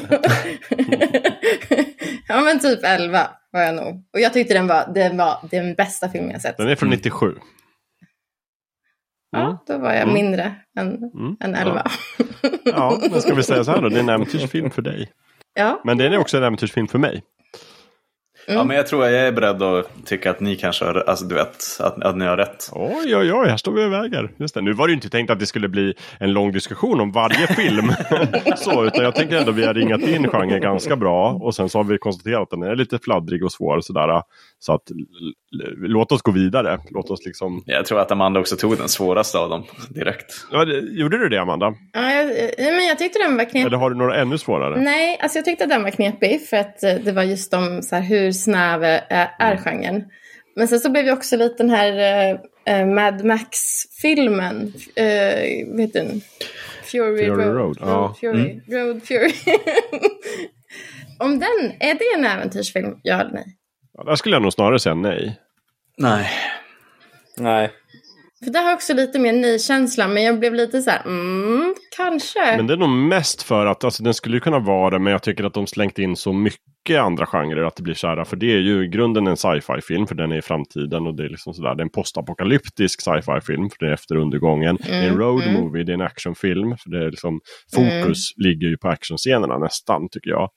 ja men typ elva var jag nog. Och jag tyckte den var, den var den bästa filmen jag sett. Den är från 97. Mm. Ja, då var jag mm. mindre än, mm. än 11. Ja. ja, men ska vi säga så här då, det är en äventyrsfilm för dig. Ja. Men det är också en äventyrsfilm för mig. Mm. Ja, men jag tror jag är beredd att tycka att ni kanske har, alltså du vet, att, att ni har rätt. Oj, oj, oj, här står vi och väger. Just det. Nu var det ju inte tänkt att det skulle bli en lång diskussion om varje film. så, utan jag tänker ändå att vi har ringat in genren ganska bra. Och sen så har vi konstaterat att den är lite fladdrig och svår. Sådär. Så att låt oss gå vidare. Låt oss liksom... Jag tror att Amanda också tog den svåraste av dem direkt. Ja, gjorde du det Amanda? Ja, jag, men jag tyckte den var knepig. Eller har du några ännu svårare? Nej, alltså jag tyckte att den var knepig. För att eh, det var just de, så här, hur snäv är, är mm. genren. Men sen så blev jag också lite den här uh, Mad Max-filmen. Uh, vet du? Fury, Fury Road. Road. Ja. Fury. Mm. Road Fury. Om den, är det en äventyrsfilm? Ja eller nej? Ja, där skulle jag nog snarare säga nej. Nej. Nej. För det har också lite mer nej-känsla, men jag blev lite så här, mm, kanske. Men det är nog mest för att, alltså den skulle kunna vara det, men jag tycker att de slängt in så mycket andra genrer att det blir kära. För det är ju i grunden en sci-fi film, för den är i framtiden och det är liksom sådär. Det är en postapokalyptisk sci-fi film, för det är efter undergången. Mm, det är en mm, road mm. movie, det är en actionfilm, för det är liksom, fokus mm. ligger ju på actionscenerna nästan, tycker jag.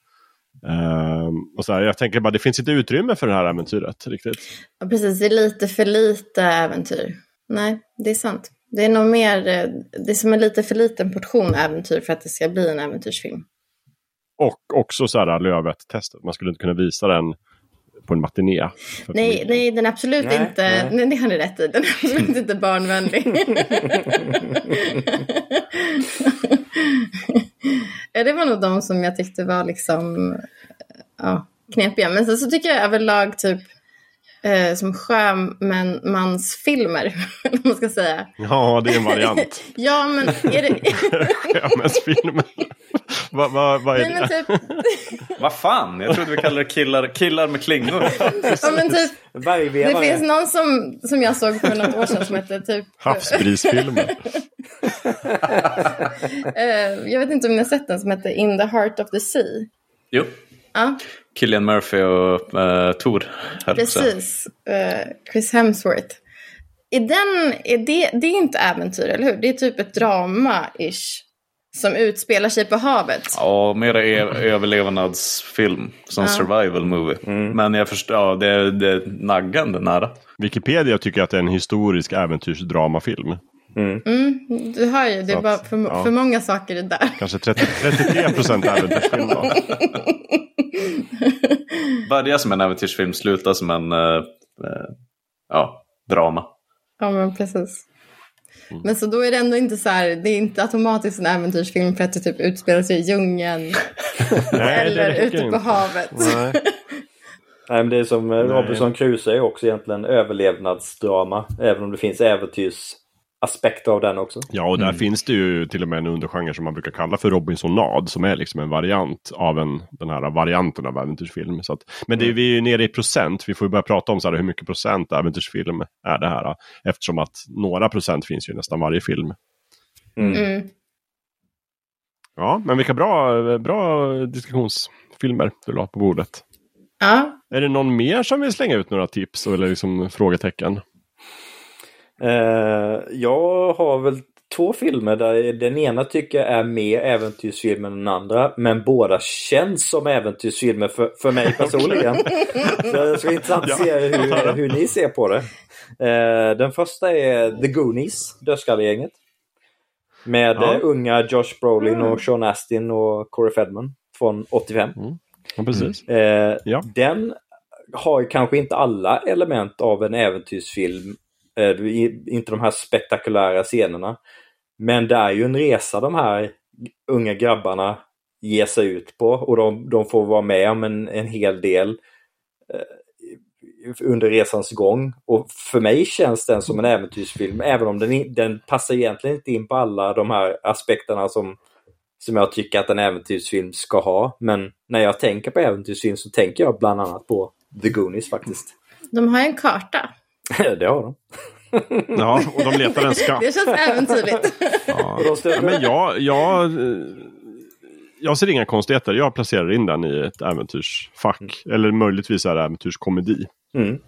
Um, och så här, jag tänker bara, det finns inte utrymme för det här äventyret riktigt. Ja, precis. Det är lite för lite äventyr. Nej, det är sant. Det är nog mer, eh, det är som en lite för liten portion äventyr för att det ska bli en äventyrsfilm. Och också så här Lövet-testet. Man skulle inte kunna visa den på en matiné. Nej, nej, den är absolut nej, inte, nej. nej. det har ni rätt i, den är absolut inte barnvänlig. ja, det var nog de som jag tyckte var liksom ja, knepiga. Men sen så tycker jag överlag typ eh, som sjömansfilmer, om man ska säga. Ja, det är en variant. ja, men är det... Sjömansfilmer. Vad va, va är det? Typ... Vad fan? Jag trodde vi kallade det killar, killar med klingor. ja, men typ, det finns någon som, som jag såg för något år sedan som hette typ... Havsbrisfilmer. uh, jag vet inte om ni har sett den som heter In the Heart of the Sea. Jo. Ja. Killian Murphy och uh, Tor. Precis. Uh, Chris Hemsworth. Är den, är det, det är inte äventyr, eller hur? Det är typ ett drama-ish. Som utspelar sig på havet. Ja, mer överlevnadsfilm. Som ja. survival movie. Mm. Men jag förstår, ja, det, det är naggande nära. Wikipedia tycker att det är en historisk äventyrsdramafilm. Mm. Mm, du har ju, det är bara för, ja. för många saker det där. Kanske 30, 33 procent äventyrsfilm då. Börja som en äventyrsfilm, sluta som en uh, uh, ja, drama. Ja men precis. Mm. Men så då är det ändå inte så här, det är inte automatiskt en äventyrsfilm för att det typ utspelar sig i djungeln. Nej, eller ute på inte. havet. Nej. Nej, men det är som Nej. Robinson Crusoe är också egentligen överlevnadsdrama. Även om det finns äventyrsaspekter av den också. Ja, och där mm. finns det ju till och med en undergenre som man brukar kalla för Robinsonad. Som är liksom en variant av en, den här varianten av äventyrsfilm. Så att, men det är, mm. vi är ju nere i procent. Vi får ju börja prata om så här, hur mycket procent äventyrsfilm är det här. Eftersom att några procent finns ju i nästan varje film. Mm. mm. Ja, men vilka bra, bra diskussionsfilmer du la på bordet. Ja. Är det någon mer som vill slänga ut några tips eller liksom frågetecken? Uh, jag har väl två filmer där den ena tycker jag är mer äventyrsfilm än den andra. Men båda känns som äventyrsfilmer för, för mig personligen. Så det ska intressant att se hur, hur ni ser på det. Uh, den första är The Goonies, Dödskallegänget. Med ja. uh, unga Josh Brolin och Sean Astin och Corey Fedman från 85. Mm. Ja, precis. Eh, ja. Den har kanske inte alla element av en äventyrsfilm. Eh, inte de här spektakulära scenerna. Men det är ju en resa de här unga grabbarna ger sig ut på och de, de får vara med om en, en hel del eh, under resans gång. Och för mig känns den som en äventyrsfilm även om den, den passar egentligen inte in på alla de här aspekterna som som jag tycker att en äventyrsfilm ska ha. Men när jag tänker på äventyrsfilm så tänker jag bland annat på The Goonies faktiskt. De har en karta. det har de. ja, och de letar en skatt. Det känns äventyrligt. ja. ja. men jag, jag, jag ser inga konstigheter. Jag placerar in den i ett äventyrsfack. Mm. Eller möjligtvis är det äventyrskomedi. Mm.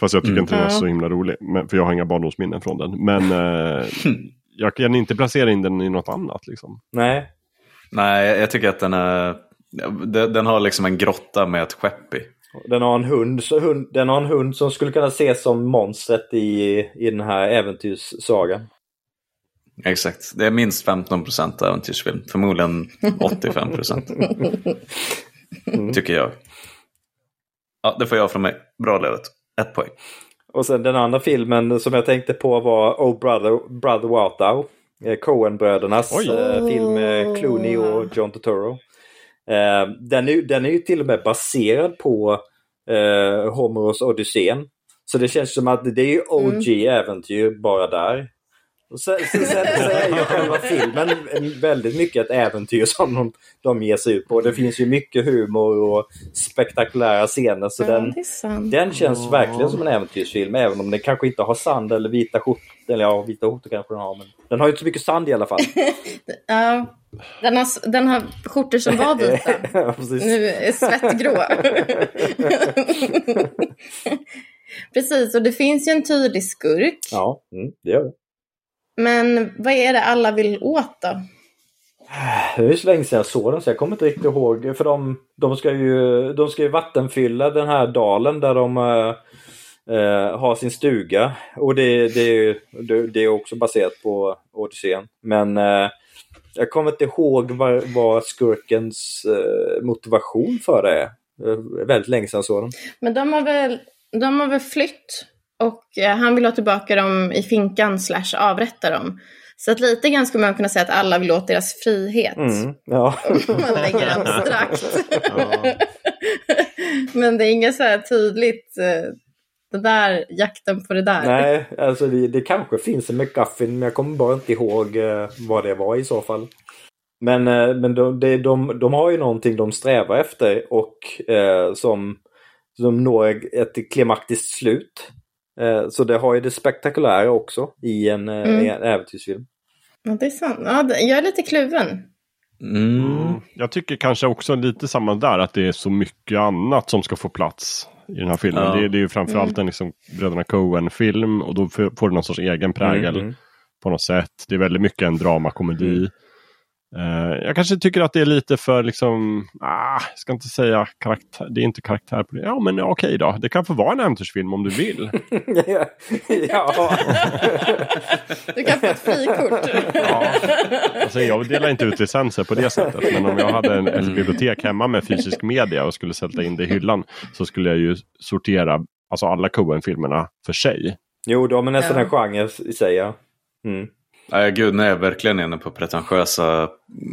Fast jag tycker mm. inte den är så himla rolig. Men, för jag har inga barndomsminnen från den. Men eh, jag kan inte placera in den i något annat. Liksom. Nej, Nej, jag tycker att den är... Den har liksom en grotta med ett skepp i. Den har en hund, så hund, den har en hund som skulle kunna ses som monstret i, i den här äventyrssagan. Exakt, det är minst 15 procent äventyrsfilm. Förmodligen 85 procent. mm. Tycker jag. Ja, det får jag från mig. Bra levet. Ett poäng. Och sen den andra filmen som jag tänkte på var Oh Brother, Brother Wow Eh, Coen-brödernas eh, film med Clooney och John Turturro. Eh, den, är, den är ju till och med baserad på eh, Homeros Odysseen. Så det känns som att det är OG-äventyr mm. bara där. Och sen, sen, sen, sen är ju själva filmen väldigt mycket ett äventyr som de, de ger sig ut på. Det finns ju mycket humor och spektakulära scener. Så ja, den, den känns verkligen som en äventyrsfilm. Även om den kanske inte har sand eller vita skjortor. Eller ja, vita skjortor kanske den har. Men den har ju inte så mycket sand i alla fall. ja, den har, den har skjortor som var vita. ja, nu är svettgrå. precis, och det finns ju en tydlig skurk. Ja, mm, det gör det. Men vad är det alla vill åt då? Det är så länge sedan jag såg den så jag kommer inte riktigt ihåg. För de, de, ska, ju, de ska ju vattenfylla den här dalen där de äh, har sin stuga. Och det, det, det, det är också baserat på Odysseen. Men äh, jag kommer inte ihåg vad, vad skurkens äh, motivation för det är. Väldigt länge sedan jag såg den. Men de har väl, de har väl flytt och eh, han vill ha tillbaka dem i finkan slash avrätta dem. Så att lite grann skulle man kunna säga att alla vill åt deras frihet. Mm, ja. Om man lägger abstrakt. Ja. Men det är inget så här tydligt, eh, det där, jakten på det där. Nej, alltså det, det kanske finns en McGuffin men jag kommer bara inte ihåg eh, vad det var i så fall. Men, men de, de, de, de har ju någonting de strävar efter och eh, som, som når ett klimaktiskt slut. Eh, så det har ju det spektakulära också i en, eh, mm. en äventyrsfilm. Ja, det är sant. Ja, jag är lite kluven. Mm. Jag tycker kanske också lite samma där, att det är så mycket annat som ska få plats i den här filmen. Ja. Det, det, är ju framförallt mm. en liksom Bröderna Coen-film och då får det någon sorts egen prägel mm. på något sätt. Det är väldigt mycket en dramakomedi. Uh, jag kanske tycker att det är lite för, liksom, ah, jag ska inte säga karaktär, det är inte karaktär på det. Ja men okej okay då, det kan få vara en äventyrsfilm om du vill. ja. du kan få ett frikort. ja. alltså, jag delar inte ut licenser på det sättet. Men om jag hade en, ett mm. bibliotek hemma med fysisk media och skulle sätta in det i hyllan så skulle jag ju sortera alltså alla Coen-filmerna för sig. Jo, de är nästan ja. en genre i sig. Ja. Mm. Nej, gud, jag är verkligen inne på pretentiösa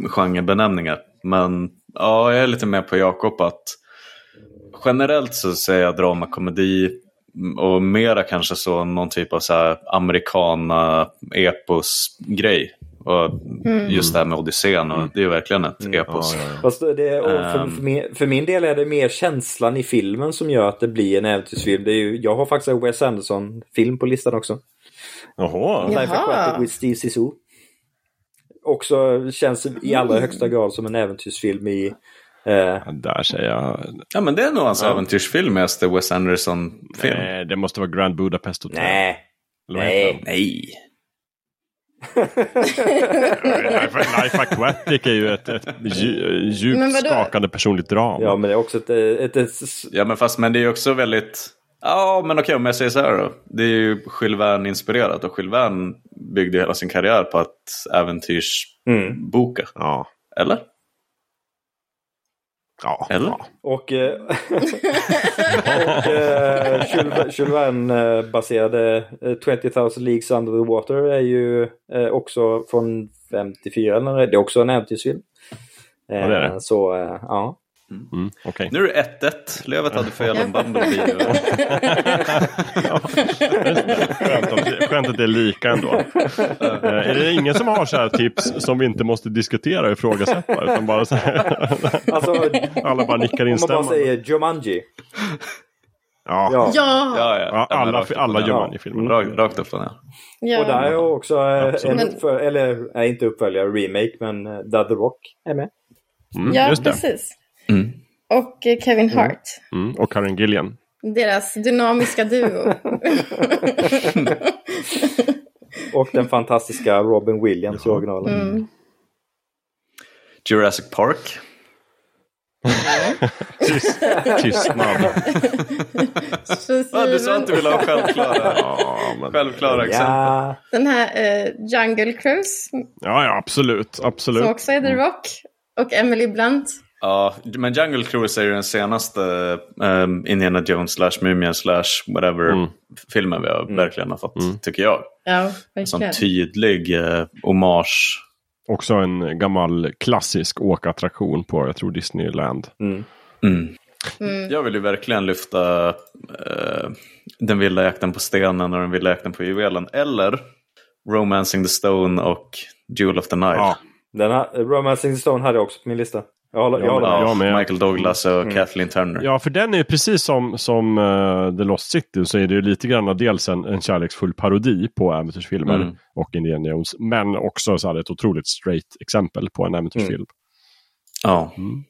genrebenämningar. Men ja, jag är lite mer på Jakob att generellt så säger jag drama, komedi och mera kanske så någon typ av så här amerikana epos-grej. Och mm. just det här med Odysseen, och mm. det är verkligen ett mm. epos. Ja, ja, ja. Fast det, för, för, ehm. min, för, min, del är det mer känslan i filmen som gör att det blir en äventyrsfilm. Det är ju, jag har faktiskt en Wes Anderson-film på listan också. Jaha. Life Aquatic with Steve Zissou. Också känns i allra mm. högsta grad som en äventyrsfilm i Eh. Där säger jag... Ja men det är nog hans ja. äventyrsfilmaste Wes Anderson-film. Nej, det måste vara Grand Budapest Hotel. Nej. Nej. Nej. Life, Life Aquatic är ju ett, ett djupt skakande personligt drama. Ja, men det är också ett, ett, ett... Ja, men fast men det är också väldigt... Ja, men okej om jag säger så här då. Det är ju Jules Verne-inspirerat och Jules byggde hela sin karriär på att äventyrsboka. Mm. Ja. Eller? Ja. Eller? Ja. Och, eh, och eh, Jules Verne-baserade 20,000 eh, Leagues Under the Water är ju eh, också från 54, eller det är också en äventyrsfilm. Ja, det är det. Så, ja. Mm. Mm, okay. Nu är det 1-1. Lövet hade fel om Bumblebee. ja, skönt, att, det är lika ändå. uh, är det ingen som har så här tips som vi inte måste diskutera och ifrågasätta? Utan bara så alltså, alla bara nickar instämmande. Om man bara säger Jumanji. Ja. Ja. ja. ja, alla alla Jumanji-filmer. Rakt, rakt upp ner. Ja. Och där är också eh, en uppföljare, eller nej, inte uppföljare, remake, men uh, The Rock är med. Mm, ja, precis. Mm. Och eh, Kevin mm. Hart. Mm. Och Karen Gillian. Deras dynamiska duo. och den fantastiska Robin Williams i originalen. Mm. Jurassic Park. Tyst, tystnad. ah, du sa att du ville ha självklara, ja, självklara exempel. Ja. Den här uh, Jungle Cruise. Ja, ja, absolut. absolut. Som också är The Rock. Och Emily Blunt. Ja, men Jungle Cruise är ju den senaste um, Indiana Jones slash Mumien slash whatever mm. filmen vi har, mm. verkligen har fått, mm. tycker jag. Ja, verkligen. Som tydlig uh, hommage. Också en gammal klassisk åkattraktion på, jag tror, Disneyland. Mm. Mm. Mm. Jag vill ju verkligen lyfta uh, Den vilda jakten på stenen och Den vilda jakten på juvelen. Eller Romancing the Stone och Jewel of the Nile. Ja. Den här, Romancing the Stone hade jag också på min lista. Jag håller, jag håller med. Jag med. Michael Douglas och mm. Kathleen Turner. Ja, för den är precis som, som uh, The Lost City så är det ju lite grann dels en, en kärleksfull parodi på äventyrsfilmer mm. och Indiana Jones. Men också så här, ett otroligt straight exempel på en äventyrsfilm. Mm. Ja. Mm.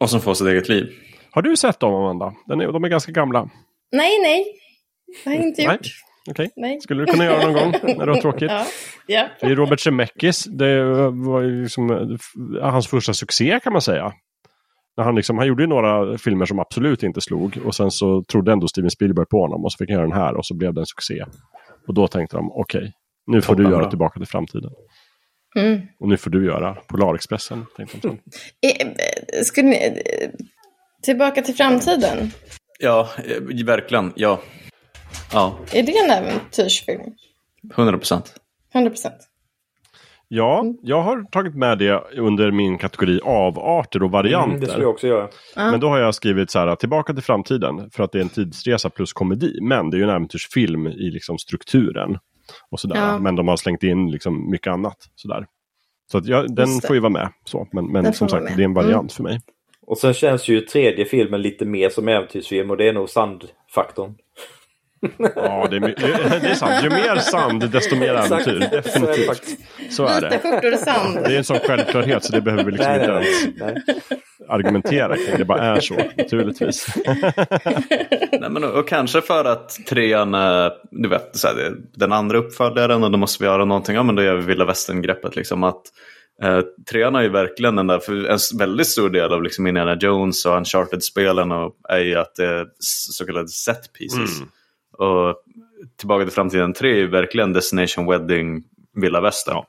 Och som får sitt eget liv. Har du sett dem, Amanda? Den är, de är ganska gamla. Nej, nej. Det har jag inte gjort. Okej, okay. skulle du kunna göra någon gång när du har tråkigt? ja. Ja. Det är Robert Zemeckis, det var ju liksom eh, hans första succé kan man säga. När han, liksom, han gjorde ju några filmer som absolut inte slog och sen så trodde ändå Steven Spielberg på honom och så fick han göra den här och så blev det en succé. Och då tänkte de, okej, okay, nu får du göra Tillbaka till framtiden. Mm. Och nu får du göra Polarexpressen. Tänkte de så. Eh, skulle ni, tillbaka till framtiden? Ja, verkligen. Ja. Ja. Är det en äventyrsfilm? 100 procent. 100 procent. Ja, jag har tagit med det under min kategori avarter och varianter. Mm, det skulle jag också göra. Men då har jag skrivit så här, tillbaka till framtiden, för att det är en tidsresa plus komedi. Men det är ju en äventyrsfilm i liksom strukturen. Och sådär. Ja. Men de har slängt in liksom mycket annat. Sådär. Så att jag, den får ju vara med. Så. Men, men som sagt, det är en variant mm. för mig. Och sen känns ju tredje filmen lite mer som äventyrsfilm och det är nog sandfaktorn. Ja, det är, det är sant. Ju mer sand, desto mer äventyr. Definitivt. Så är det. skjortor och sand. Det är en sån självklarhet så det behöver vi liksom nej, inte ens argumentera kring. Det bara är så, naturligtvis. nej, men, och kanske för att trean, du vet, så här, den andra uppföljaren och då måste vi göra någonting. Ja, men då gör vi vilda västern-greppet. Liksom, att Eh, trean är ju verkligen den där, för en väldigt stor del av liksom Indiana Jones och Uncharted-spelen är ju att det är så kallade set pieces. Mm. Och Tillbaka till framtiden 3 är ju verkligen Destination Wedding Villa Västern.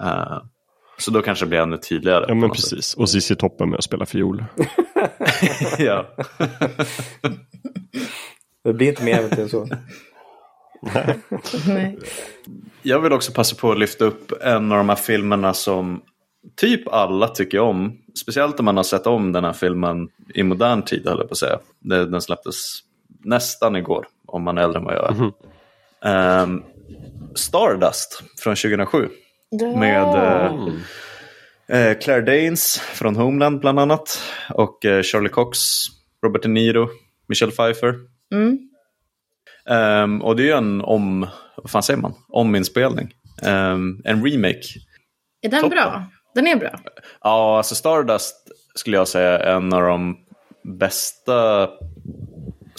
Uh, så då kanske det blir ännu tydligare. Ja men precis. Sätt. Och Cissi Toppen med att spela fiol. ja. det blir inte mer äventyr än så. Nej. Jag vill också passa på att lyfta upp en av de här filmerna som typ alla tycker om. Speciellt om man har sett om den här filmen i modern tid, höll jag på att säga. Den släpptes nästan igår, om man är äldre än vad jag är. Mm. Um, Stardust från 2007. Ja. Med uh, Claire Danes från Homeland bland annat. Och uh, Charlie Cox, Robert De Niro, Michelle Pfeiffer. Mm. Um, och det är ju en om, vad fan säger man, ominspelning. Um, en remake. Är den Toppen. bra? Den är bra? Ja, alltså Stardust skulle jag säga är en av de bästa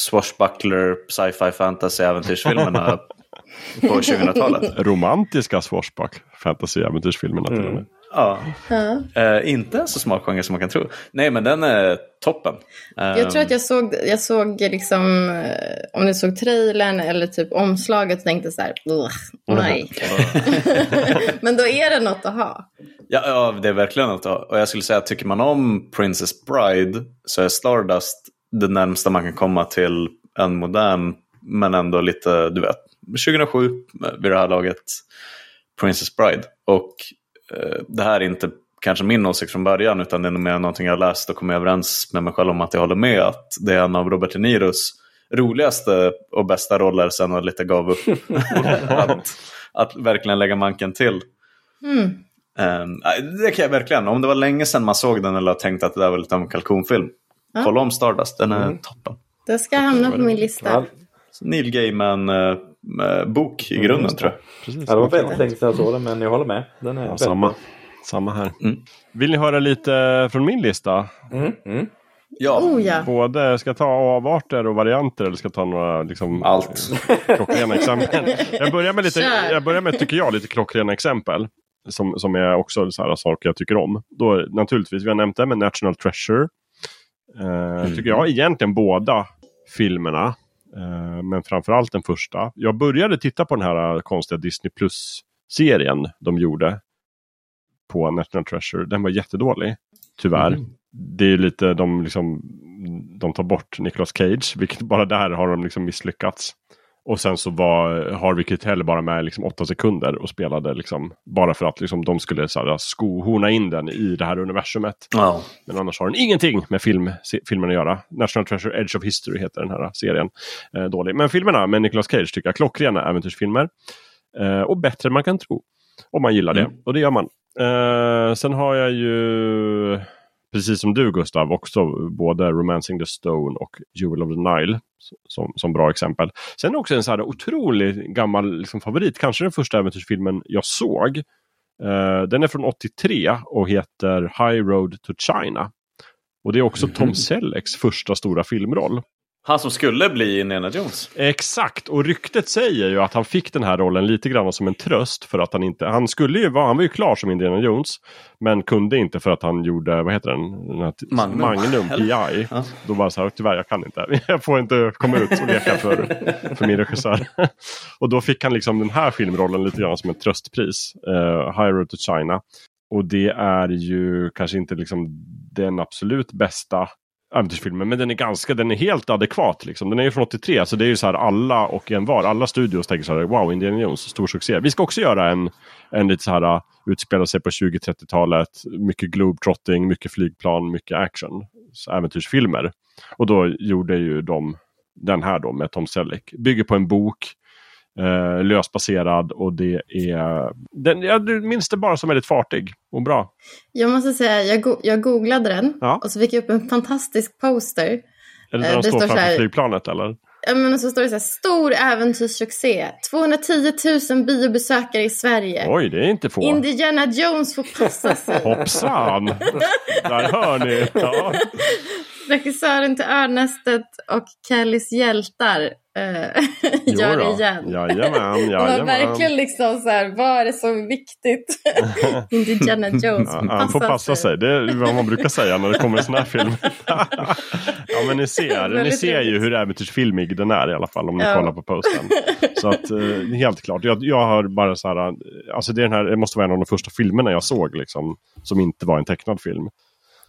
swashbuckler, sci-fi, fantasy äventyrsfilmerna på 2000-talet. Romantiska swashbuckler, fantasy äventyrsfilmerna till och med. Ja. Uh, inte en så smal genre som man kan tro. Nej, men den är toppen. Jag tror att jag såg, jag såg liksom, eh, om du såg trailern eller typ omslaget och tänkte så här, nej. men då är det något att ha. Ja, ja, det är verkligen något att ha. Och jag skulle säga, tycker man om Princess Bride så är Stardust det närmsta man kan komma till en modern, men ändå lite, du vet, 2007 vid det här laget, Princess Bride. Och eh, det här är inte kanske min åsikt från början utan det är mer någonting jag läst och kommit överens med mig själv om att jag håller med att det är en av Robert De Niros roligaste och bästa roller sen han lite gav upp. att, att verkligen lägga manken till. Mm. Um, det kan jag verkligen, om det var länge sedan man såg den eller tänkte att det där var lite av en kalkonfilm. Ja. Kolla om Stardust, den är mm. toppen. Det ska hamna på min lista. Ja. Neil Gaiman-bok eh, i grunden mm, tror jag. Precis. Ja, det var väldigt länge sedan jag såg den men jag håller med. Den är ja, samma. samma här. Mm. Vill ni höra lite från min lista? Mm. Mm. Ja. Oh, ja. Både ska ta avarter och varianter eller ska ta några liksom, Allt. klockrena exempel. Jag börjar med lite, jag börjar med tycker jag, lite klockrena exempel. Som, som är också så här, saker jag tycker om. Då, naturligtvis, vi har nämnt det med National Treasure. Eh, mm. Tycker jag egentligen båda filmerna. Eh, men framförallt den första. Jag började titta på den här konstiga Disney Plus-serien de gjorde. På National Treasure. Den var jättedålig. Tyvärr. Mm. Det är lite de liksom de tar bort Nicolas Cage, vilket bara där har de liksom misslyckats. Och sen så var Harvey Keitel bara med liksom åtta sekunder och spelade liksom bara för att liksom de skulle så här, skohorna in den i det här universumet. Oh. Men annars har den ingenting med film, filmen att göra. National Treasure Edge of History heter den här serien. Eh, dålig. Men filmerna med Nicolas Cage tycker jag klockrena äventyrsfilmer. Eh, och bättre än man kan tro. Om man gillar det. Mm. Och det gör man. Eh, sen har jag ju precis som du Gustav, också både Romancing the Stone och Jewel of the Nile som, som bra exempel. Sen också en så här otroligt gammal liksom, favorit, kanske den första äventyrsfilmen jag såg. Uh, den är från 83 och heter High Road to China. Och det är också Tom Sellecks första stora filmroll. Han som skulle bli Indiana Jones. Exakt, och ryktet säger ju att han fick den här rollen lite grann som en tröst för att han inte, han skulle ju vara, han var ju klar som Indiana Jones. Men kunde inte för att han gjorde, vad heter den? den här, Magnum, Magnum PI. Ja. Då det så här, tyvärr jag kan inte, jag får inte komma ut och leka för, för min regissör. och då fick han liksom den här filmrollen lite grann som en tröstpris, uh, High Road to China. Och det är ju kanske inte liksom den absolut bästa äventyrsfilmen. Men den är ganska, den är helt adekvat. Liksom. Den är ju från 83 så det är ju så här alla och en var. Alla studios tänker så här, wow, Indiana Jones, stor succé. Vi ska också göra en, en lite så här, uh, utspela sig på 20-30-talet. Mycket globetrotting, mycket flygplan, mycket action. Så äventyrsfilmer. Och då gjorde ju de den här då med Tom Selleck. Bygger på en bok eh, lösbaserad och det är... Den, jag minns det bara som väldigt fartig och bra. Jag måste säga, jag, go jag googlade den ja. och så fick jag upp en fantastisk poster. Är det där de står framför här, flygplanet eller? Ja men så står det så här, stor äventyrssuccé. 210 000 biobesökare i Sverige. Oj, det är inte få. Indiana Jones får passa sig. Hoppsan! Där hör ni. Ja. Regissören till Örnästet och Kellys hjältar gör det igen. Jajamän, jajamän. Det var verkligen liksom så här, vad är det så viktigt? Indiana Jones ja, Han får passa sig. Det är vad man brukar säga när det kommer en sån här film. ja men ni ser, ni ser ju hur äventyrsfilmig den är i alla fall om ni ja. kollar på posten. Så att eh, helt klart, jag, jag har bara så här, alltså det, är den här, det måste vara en av de första filmerna jag såg liksom, som inte var en tecknad film.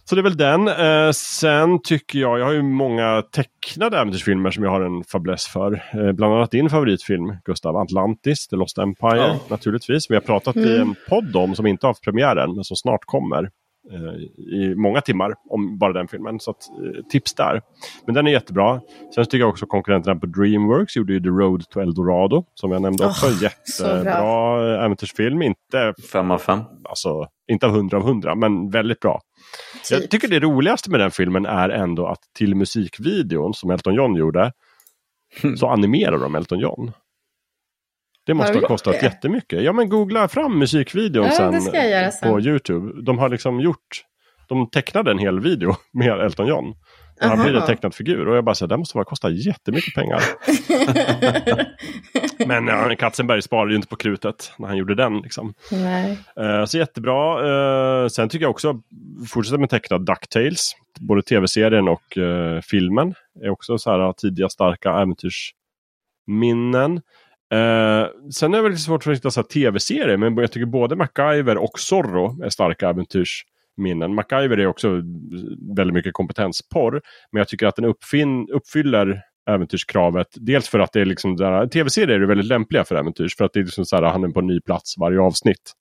Så det är väl den. Eh, sen tycker jag, jag har ju många tecknade äventyrsfilmer som jag har en fäbless för. Eh, bland annat din favoritfilm Gustav, Atlantis, The Lost Empire ja. naturligtvis. Vi har pratat mm. i en podd om som inte har haft premiären men som snart kommer. Eh, I många timmar om bara den filmen. Så att, eh, tips där. Men den är jättebra. Sen tycker jag också konkurrenterna på Dreamworks gjorde ju The Road to Eldorado. Som jag nämnde också. Oh, Jättebra äventyrsfilm. Inte fem av fem. Alltså, inte av hundra av hundra, men väldigt bra. Typ. Jag tycker det roligaste med den filmen är ändå att till musikvideon som Elton John gjorde mm. så animerar de Elton John. Det måste ha kostat det? jättemycket. Ja men googla fram musikvideon ja, sen, sen på Youtube. De har liksom gjort, de tecknade en hel video med Elton John. Och han blir en tecknad figur och jag bara säger det måste vara kosta jättemycket pengar. Men ja, Katzenberg sparade ju inte på krutet när han gjorde den. Liksom. Uh, så jättebra. Uh, sen tycker jag också, fortsätta med tecknad DuckTales. Både tv-serien och uh, filmen är också så här tidiga starka äventyrsminnen. Uh, sen är det väl svårt att hitta tv-serier, men jag tycker både MacGyver och Zorro är starka minnen. MacGyver är också väldigt mycket kompetensporr, men jag tycker att den uppfin- uppfyller äventyrskravet. Dels för att det är liksom, tv-serier är väldigt lämpliga för äventyrs, för att det är liksom så här, han är på en ny plats varje avsnitt.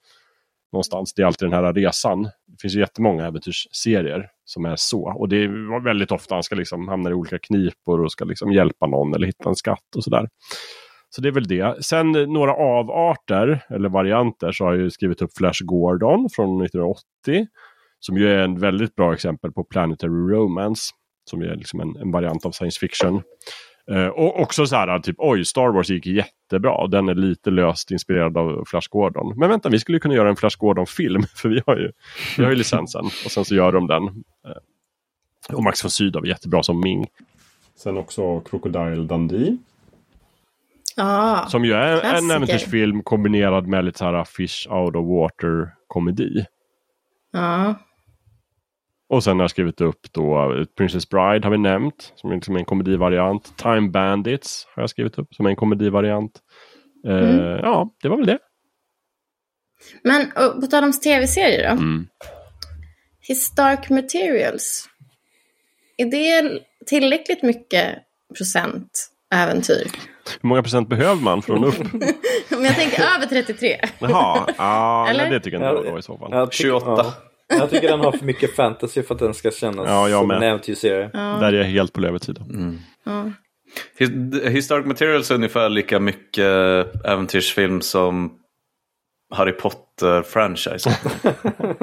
Någonstans, det är alltid den här resan. Det finns ju jättemånga äventyrsserier som är så. Och det är väldigt ofta han ska liksom hamna i olika knipor och ska liksom hjälpa någon eller hitta en skatt och sådär. Så det är väl det. Sen några avarter eller varianter så har jag skrivit upp Flash Gordon från 1980. Som ju är en väldigt bra exempel på Planetary Romance. Som är liksom en, en variant av science fiction. Uh, och också så här, typ oj, Star Wars gick jättebra. Den är lite löst inspirerad av Flash Gordon. Men vänta, vi skulle kunna göra en Flash Gordon-film. För vi har, ju, vi har ju licensen. Och sen så gör de den. Uh, och Max von Sydow är jättebra som Ming. Sen också Crocodile Dundee. Ah, som ju är klassiker. en äventyrsfilm kombinerad med lite så här fish out of water komedi. Ja. Och sen har jag skrivit upp då Princess Bride har vi nämnt. Som är liksom en komedivariant. Time Bandits har jag skrivit upp som en komedivariant. Eh, mm. Uh, ja, det var väl det. Men på tal om tv-serier då. Mm. His Dark Materials. Är det tillräckligt mycket procent äventyr? Hur många procent behöver man från upp? Men jag tänker över 33. Jaha, ja, Eller? det tycker jag inte då i så fall. 28. Ja. Jag tycker den har för mycket fantasy för att den ska kännas ja, som med. en äventyrsserie. Ja. Där är jag helt på löversidan. Mm. Ja. Historic Materials är ungefär lika mycket äventyrsfilm som Harry Potter-franchise.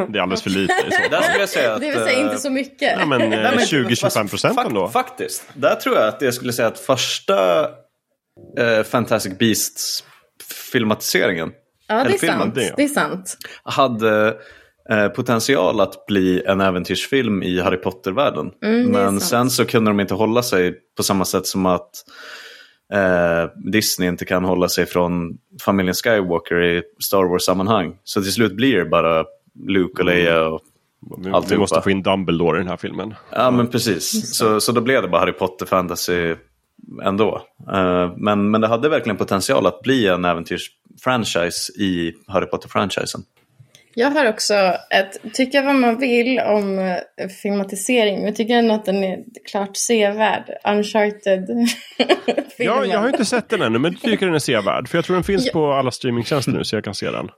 det är alldeles för lite. Där skulle jag säga att, det vill säga inte så mycket. Ja, men 20-25 eh, procent ändå. Faktiskt. Där tror jag att jag skulle säga att första eh, Fantastic Beasts filmatiseringen. Ja, det är, sant. det är sant. Hade eh, potential att bli en äventyrsfilm i Harry Potter-världen. Mm, Men sen så kunde de inte hålla sig på samma sätt som att eh, Disney inte kan hålla sig från familjen Skywalker i Star Wars-sammanhang. Så till slut blir det bara Luke och Leia och vi, vi måste få in Dumbledore i den här filmen. Ja, men precis. Så, så då blev det bara Harry Potter fantasy ändå. Uh, men, men det hade verkligen potential att bli en äventyrsfranchise i Harry Potter-franchisen. Jag har också ett, tycka vad man vill om eh, filmatisering, men jag tycker ändå att den är klart sevärd. Uncharted. ja, jag har inte sett den ännu, men jag tycker den är sevärd. För jag tror den finns ja. på alla streamingtjänster nu, så jag kan se den.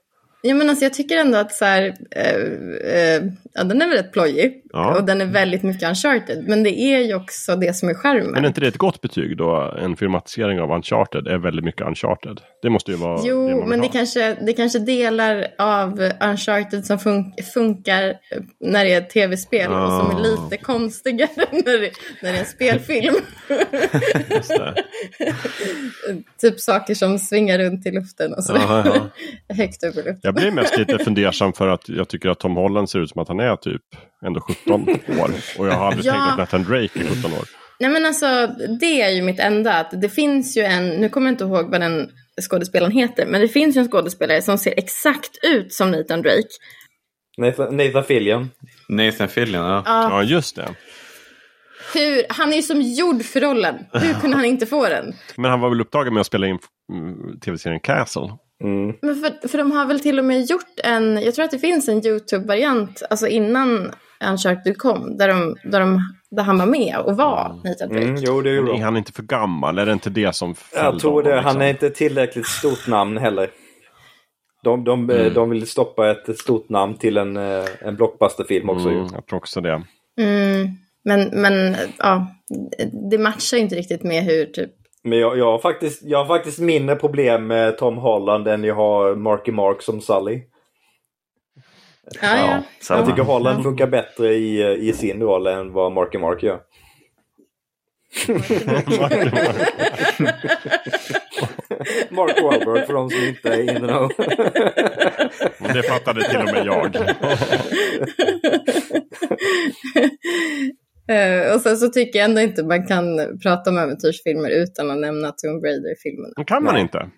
Ja, men alltså, jag tycker ändå att så här, äh, äh, ja, den är väldigt plojig ja. och den är väldigt mycket uncharted. Men det är ju också det som är skärmen. Men är inte det ett gott betyg då? En filmatisering av uncharted är väldigt mycket uncharted. Det måste ju vara Jo, det men det kanske, det kanske delar av uncharted som fun funkar när det är ett tv-spel ah. och som är lite konstigare när det, när det är en spelfilm. typ saker som svingar runt i luften och sådär. Högt upp i luften. Jag blir mest lite fundersam för att jag tycker att Tom Holland ser ut som att han är typ ändå 17 år. Och jag har aldrig ja. tänkt att Nathan Drake är 17 år. Nej men alltså det är ju mitt enda. Att det finns ju en, nu kommer jag inte ihåg vad den skådespelaren heter. Men det finns ju en skådespelare som ser exakt ut som Nathan Drake. Nathan, Nathan Fillion. Nathan Fillion, ja. ja. Ja, just det. Hur, han är ju som gjord för rollen. Hur kunde han inte få den? Men han var väl upptagen med att spela in mm, tv-serien Castle? Mm. Men för, för de har väl till och med gjort en, jag tror att det finns en YouTube-variant, alltså innan Uncharted kom, där, de, där, de, där han var med och var mm. Nathan Drake. Mm, jo, det är, är han inte för gammal? Är det inte det som Jag tror det. Liksom? Han är inte tillräckligt stort namn heller. De, de, mm. de vill stoppa ett stort namn till en, eh, en blockbusterfilm också. Mm, jag tror också det. Mm, men, men ja, det matchar inte riktigt med hur typ men jag, jag, har faktiskt, jag har faktiskt mindre problem med Tom Holland än jag har Marky Mark som Sully. Ja, ja. ja jag tycker Holland funkar bättre i, i sin roll än vad Marky Mark gör. Mark Wahlberg för de som inte är in know. Det fattade till och med jag. Uh, och sen så tycker jag ändå inte man kan prata om äventyrsfilmer utan att nämna Tomb Raider-filmerna. Kan man inte?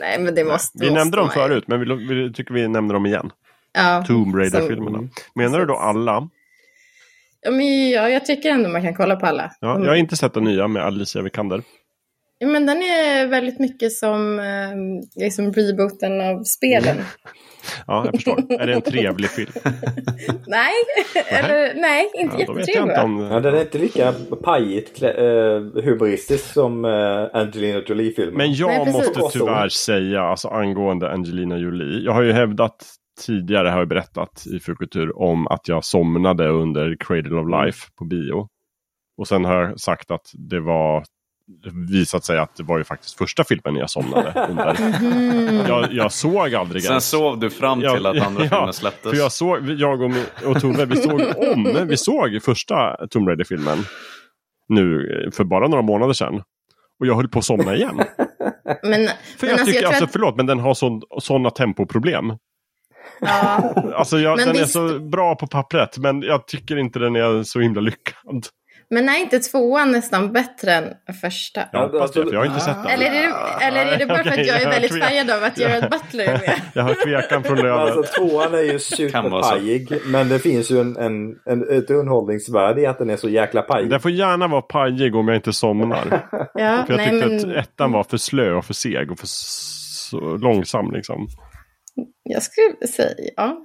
Nej, men det måste Vi måste nämnde dem förut, men vi, vi, tycker vi nämner dem igen. Ja, Tomb Raider-filmerna. Menar du då alla? Ja, men ja, jag tycker ändå man kan kolla på alla. Ja, jag har inte sett den nya med Alicia Vikander. Ja, men den är väldigt mycket som eh, liksom rebooten av spelen. Ja, jag förstår. är det en trevlig film? nej, eller nej, inte ja, jättetrevlig. Om... Ja, den är inte lika pajigt uh, humoristisk som uh, Angelina Jolie-filmen. Men jag nej, måste tyvärr säga, alltså angående Angelina Jolie. Jag har ju hävdat tidigare, har jag berättat i Fukultur, om att jag somnade under Cradle of Life på bio. Och sen har jag sagt att det var visat sig att det var ju faktiskt första filmen jag somnade under. Mm. Jag, jag, såg aldrig Sen ens. sov du fram till jag, att andra ja, filmen släpptes. För jag, såg, jag och, och Tove, vi såg om, vi såg första Tomb Raider-filmen nu för bara några månader sedan. Och jag höll på att somna igen. Men, för jag men tycker, alltså, att... förlåt, men den har sådana tempoproblem. Ja. alltså jag, den visst... är så bra på pappret, men jag tycker inte den är så himla lyckad. Men är inte tvåan nästan bättre än första? Jag hoppas det, för jag har inte sett den. Eller är det, eller är det bara för att jag är väldigt färgad av att Gerard Butler är med? jag har tvekan från löven. Alltså tvåan är ju superpajig. Men det finns ju en, en, en, ett underhållningsvärde i att den är så jäkla pajig. Den får gärna vara pajig om jag inte somnar. ja, för jag nej, tyckte men... att ettan var för slö och för seg och för långsam liksom. Jag skulle säga, ja.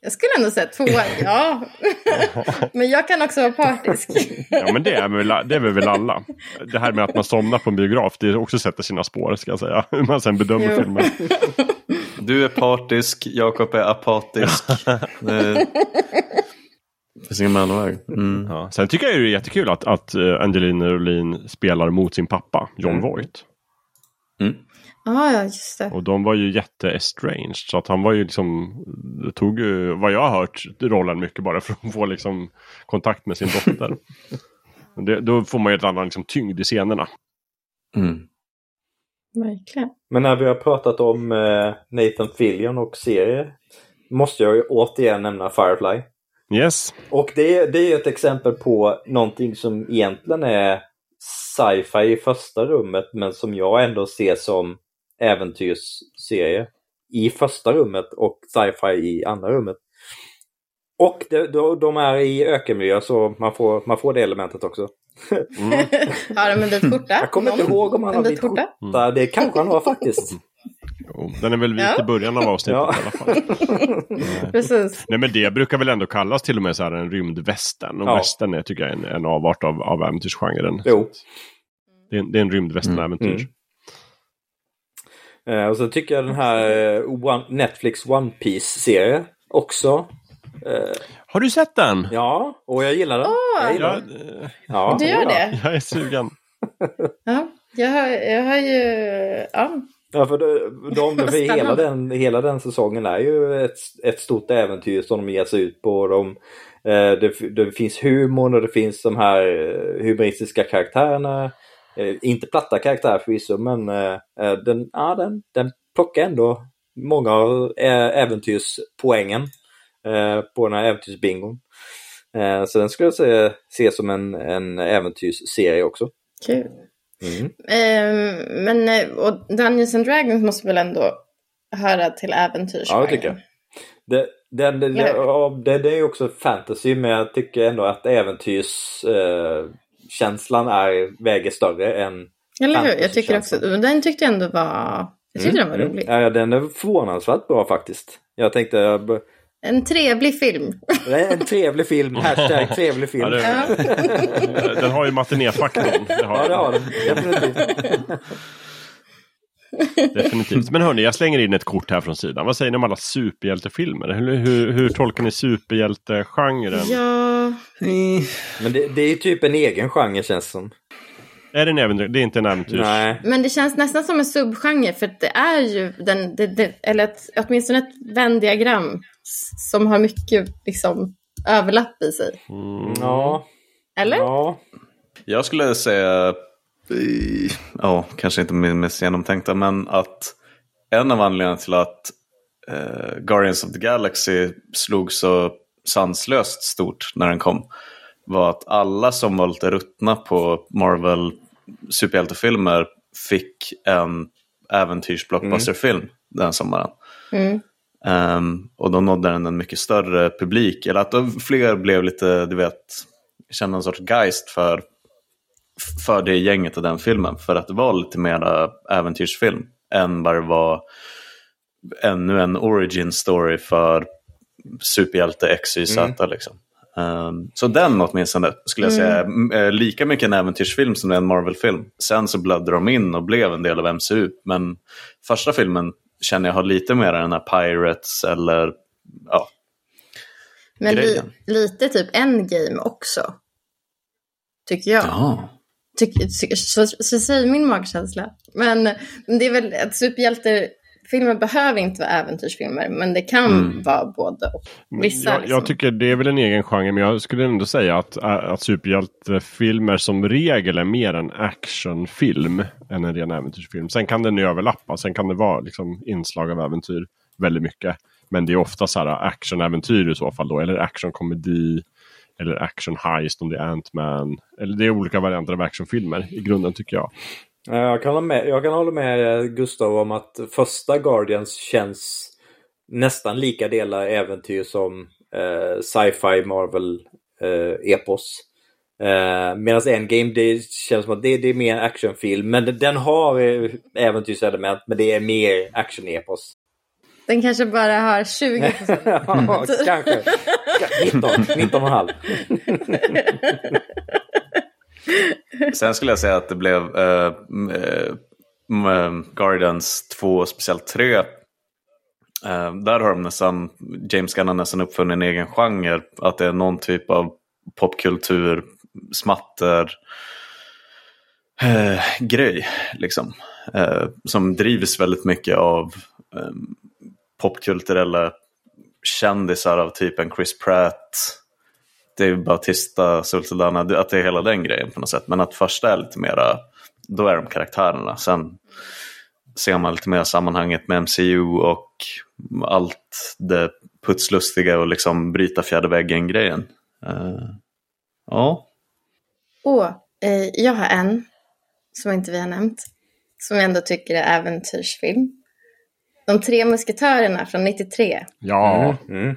Jag skulle ändå säga tvåan, ja. men jag kan också vara partisk. ja, men det är, väl, det är väl alla. Det här med att man somnar på en biograf, det också sätter sina spår, ska jag säga. Hur man sen bedömer jo. filmen. Du är partisk, Jakob är apatisk. det finns ingen mellanväg. Mm. Ja. Sen tycker jag det är jättekul att, att eh, Angelina Rolin spelar mot sin pappa, John mm. Voight. Mm. Ah, ja, just det. Och de var ju jätte-estranged. Så att han var ju liksom, det tog ju, vad jag har hört, rollen mycket bara för att få liksom kontakt med sin dotter. det, då får man ju ett annat liksom, tyngd i scenerna. Mm. Verkligen. Men när vi har pratat om eh, Nathan Fillion och serier måste jag ju återigen nämna Firefly. Yes. Och det, det är ett exempel på någonting som egentligen är sci-fi i första rummet men som jag ändå ser som äventyrsserie i första rummet och sci-fi i andra rummet. Och de, de, de är i ökenmiljö så man får, man får det elementet också. Mm. har de en vit skjorta? Jag kommer inte ihåg om han har vit skjorta. Mm. Det kanske han har faktiskt. Jo, den är väl vit ja. i början av avsnittet ja. i alla fall. Precis. Nej men det brukar väl ändå kallas till och med så här en rymdvästern. Och ja. västern är tycker jag en, en avart av, av äventyrsgenren. Jo. Det är, det är en rymdvästern-äventyr. Mm. Eh, och så tycker jag den här eh, One, Netflix One Piece-serie också. Eh, Har du sett den? Ja, och jag gillar den. Oh, jag gillar den. Ja, du gör det? Jag är sugen. ja, jag har, jag har ju... Ja. Ja, för, de, de, för hela, den, hela den säsongen är ju ett, ett stort äventyr som de ger sig ut på. De, det, det finns humor och det finns de här humoristiska karaktärerna. Eh, inte platta karaktärer förvisso, men eh, eh, den, ja, den, den plockar ändå många av äventyrspoängen på den här äventyrsbingon. Så den skulle jag säga, se som en, en äventyrsserie också. Kul. Mm. men och Dungeons and Dragons måste väl ändå höra till äventyrsgenren? Ja, det tycker jag. Det, det, det, det, det, är också fantasy, men jag tycker ändå att äventyrs känslan är, väger större än Eller hur? Jag tycker också, den tyckte jag ändå var, jag tyckte mm, den var mm. rolig. Ja, den är förvånansvärt bra faktiskt. Jag tänkte, En trevlig film. En trevlig film. Hashtag trevlig film. Ja, det, den har ju matinéfaktorn. Ja, det har den. Definitivt. Definitivt. Men hörni, jag slänger in ett kort här från sidan. Vad säger ni om alla superhjältefilmer? Hur, hur, hur tolkar ni superhjältegenren? Ja... Men det, det är typ en egen genre känns som. Är det en äventyr? Det är inte en äventyrs... Nej. Men det känns nästan som en subgenre för det är ju den, det, det, eller ett, åtminstone ett Venn-diagram som har mycket liksom överlapp i sig. Mm. Ja. Eller? Ja. Jag skulle säga, ja, kanske inte mest genomtänkta, men att en av anledningarna till att uh, Guardians of the Galaxy slog så sanslöst stort när den kom var att alla som var lite ruttna på Marvel superhjältefilmer fick en äventyrsblockbusterfilm mm. den sommaren. Mm. Um, och då nådde den en mycket större publik. Eller att fler blev lite, du vet, kände en sorts geist för, för det gänget och den filmen. För att det var lite mer äventyrsfilm än vad det var ännu en origin story för superhjälte XYZ. Mm. Liksom. Um, så den åtminstone skulle jag säga mm. är lika mycket en äventyrsfilm som en Marvel-film. Sen så blödde de in och blev en del av MCU. Men första filmen känner jag har lite mer den här Pirates eller ja. Men li lite typ Endgame också. Tycker jag. Ja. Så, så säger min magkänsla. Men det är väl att superhjältar filmer behöver inte vara äventyrsfilmer, men det kan mm. vara både och. Vissa, jag, liksom. jag, tycker det är väl en egen genre, men jag skulle ändå säga att, att superhjältefilmer som regel är mer en actionfilm än en ren äventyrsfilm. Sen kan den överlappa, sen kan det vara liksom inslag av äventyr väldigt mycket. Men det är ofta så här actionäventyr i så fall då, eller actionkomedi. Eller action heist om det är Ant-Man. Eller det är olika varianter av actionfilmer i grunden tycker jag. Jag kan, hålla med, jag kan hålla med eh, Gustav om att första Guardians känns nästan lika delar äventyr som eh, sci-fi Marvel, eh, epos. Eh, Medan Endgame det känns som att det, det är mer en actionfilm. Men den har eh, äventyrselement men det är mer action-epos. Den kanske bara har 20 ja, kanske. 19, 19,5. Sen skulle jag säga att det blev uh, uh, Guardians 2, speciellt 3. Uh, där har de nästan, James Gunn har nästan uppfunnit en egen genre. Att det är någon typ av popkultur, smatter, uh, grej. Liksom. som drivs väldigt mycket av um, popkulturella kändisar av typen Chris Pratt, Dave Bautista, Sultana, att det är hela den grejen på något sätt. Men att första är lite mera, då är de karaktärerna. Sen ser man lite mer sammanhanget med MCU och allt det putslustiga och liksom bryta fjärde väggen-grejen. Uh, ja. Åh, eh, jag har en som inte vi har nämnt. Som jag ändå tycker är äventyrsfilm. De tre musketörerna från 93. Ja. Mm. Mm.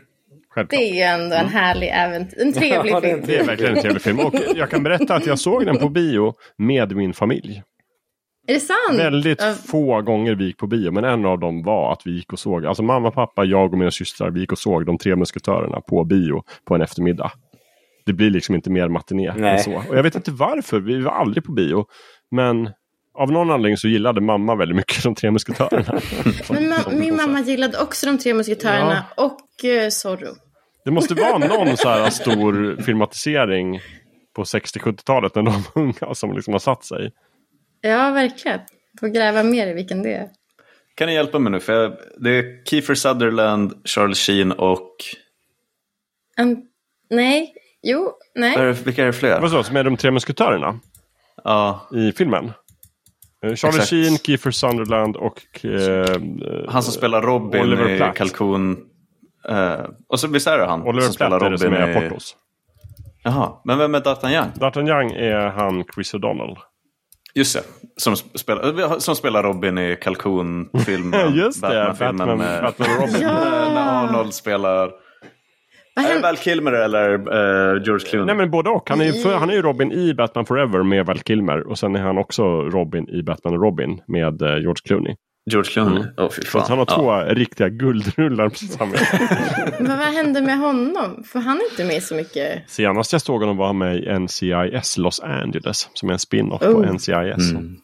Självklart. Det är ju ändå en härlig äventyr, en trevlig ja, film. Det är verkligen en trevlig film. Och jag kan berätta att jag såg den på bio med min familj. Är det sant? Väldigt uh. få gånger vi gick på bio, men en av dem var att vi gick och såg, alltså mamma, pappa, jag och mina systrar, vi gick och såg de tre musketörerna på bio på en eftermiddag. Det blir liksom inte mer matiné än så. Och jag vet inte varför, vi var aldrig på bio. Men av någon anledning så gillade mamma väldigt mycket de tre musketörerna. Men ma min mamma gillade också de tre musketörerna ja. och uh, Zorro. Det måste vara någon så här stor filmatisering på 60-70-talet när de var unga som liksom har satt sig. Ja, verkligen. Får gräva mer i vilken det är. Kan ni hjälpa mig nu? För jag, det är Kiefer Sutherland, Charles Sheen och... Um, nej, jo, nej. Är, vilka är det fler? Vad så, som är de tre musketörerna? Ja. I filmen? Eh, Charlie Exakt. Sheen, Kiefer Sunderland och... Eh, han som spelar Robin Oliver i Platt. Kalkon. Eh, och så visst är det han Oliver som spelar Platt Robin som är i... Portos. Jaha, men vem är D'Artagnan? D'Artagnan är han Chris O'Donnell. Just det, som spelar, som spelar Robin i Kalkon-filmen. Just det, Batman, Batman, med, Batman Robin. ja. När Arnold spelar är det Val Kilmer eller uh, George Clooney? Nej men både och. Han är, ju, han är ju Robin i Batman Forever med Val Kilmer och sen är han också Robin i Batman och Robin med uh, George Clooney. George Clooney? Mm. Oh, fy fan. han har två ja. riktiga guldrullar på samma Men vad hände med honom? För han är inte med så mycket. Senast jag såg honom var han med i NCIS Los Angeles. Som är en spin-off oh. på NCIS. Mm.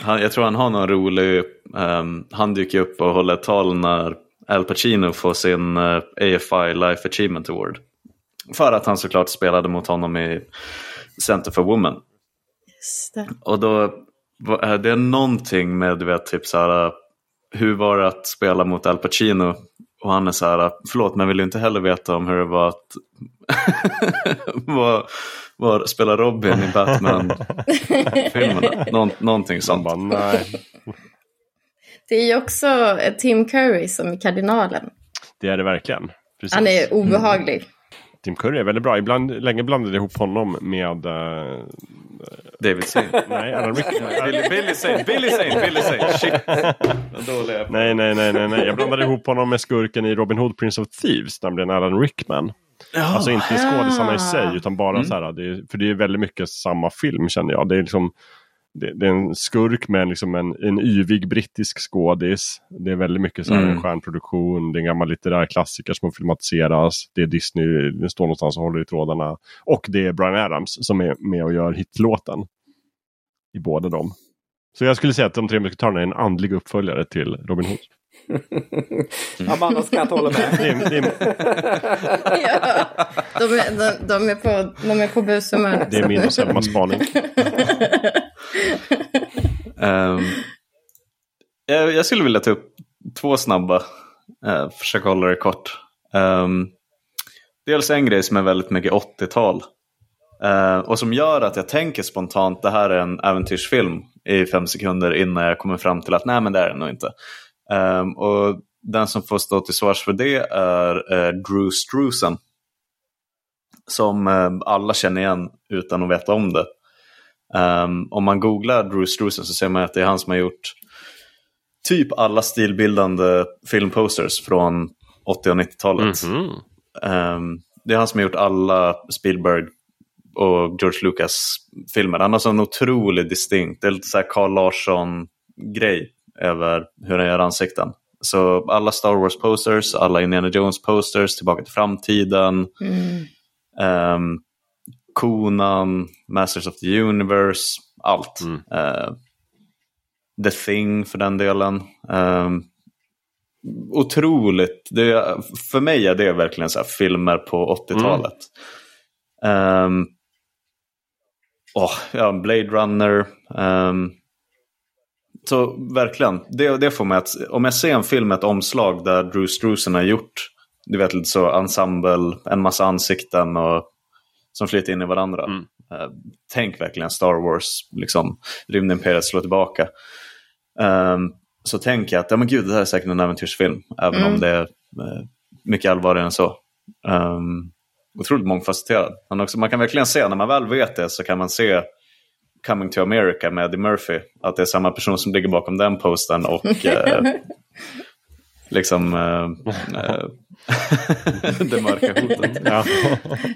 Han, jag tror han har någon rolig, um, han dyker upp och håller tal när Al Pacino får sin eh, AFI Life Achievement Award. För att han såklart spelade mot honom i Center for Women. Just det. Och då det är någonting med, du vet, typ så här, hur var det att spela mot Al Pacino? Och han är så här, förlåt men vill inte heller veta om hur det var att var, var, spela Robin i Batman-filmerna. Någon, någonting sånt. Bara, nej. Det är ju också Tim Curry som är kardinalen. Det är det verkligen. Precis. Han är obehaglig. Mm. Tim Curry är väldigt bra. Ibland, länge blandade jag ihop honom med uh, David Sane. nej, Alan Rick. Billy, Billy Sane, Billy Sane, Billy Sane. Shit. nej, nej, nej, nej, nej. Jag blandade ihop honom med skurken i Robin Hood Prince of Thieves, nämligen Alan Rickman. Oh, alltså inte skådisarna i sig, utan bara mm. så här. Det är, för det är väldigt mycket samma film känner jag. Det är liksom det, det, är en skurk med liksom en, en yvig brittisk skådis. Det är väldigt mycket så här mm. en stjärnproduktion. Det är en gammal litterär klassiker som filmatiseras. Det är Disney, det står någonstans och håller i trådarna. Och det är Brian Adams som är med och gör hitlåten. I båda dem. Så jag skulle säga att De tre musketörerna är en andlig uppföljare till Robin Hood. Mm. Amanda ska inte hålla med. Det är... ja, de, är, de, de, är på, de är på bushumör. Det är min och Selmas spaning. um, jag, jag, skulle vilja ta upp två snabba. Uh, försöka hålla det kort. Um, dels en grej som är väldigt mycket 80-tal. Uh, eh, och som gör att jag tänker spontant det här är en äventyrsfilm i fem sekunder innan jag kommer fram till att nej men det är det nog inte. Um, och den som får stå till svars för det är uh, Drew Struzan. Som uh, alla känner igen utan att veta om det. Um, om man googlar Drew Struzan så ser man att det är han som har gjort typ alla stilbildande filmposters från 80 och 90-talet. Mm -hmm. um, det är han som har gjort alla Spielberg och George Lucas-filmer. Han har så en otroligt distinkt, det är lite så här Carl Larsson-grej över hur han gör ansikten. Så alla Star Wars posters, alla Indiana Jones posters, Tillbaka till framtiden, mm. um, Conan, Masters of the Universe, allt. Mm. Uh, the Thing för den delen. Um, otroligt, det, för mig är det verkligen så filmer på 80-talet. Mm. Um, oh, ja, Blade Runner. Um, så verkligen, det, det får mig att, om jag ser en film med ett omslag där Drew Struzan har gjort, du vet lite så ensemble, en massa ansikten och som flyter in i varandra. Mm. Uh, tänk verkligen Star Wars, liksom rymdimperiet slår tillbaka. Um, så tänker jag att ja, men gud, det här är säkert en äventyrsfilm, även mm. om det är uh, mycket allvarligare än så. Um, otroligt mångfacetterad. Man, också, man kan verkligen se, när man väl vet det så kan man se Coming to America med Eddie Murphy. Att det är samma person som ligger bakom den posten och eh, liksom eh, eh det mörka hotet. Ja.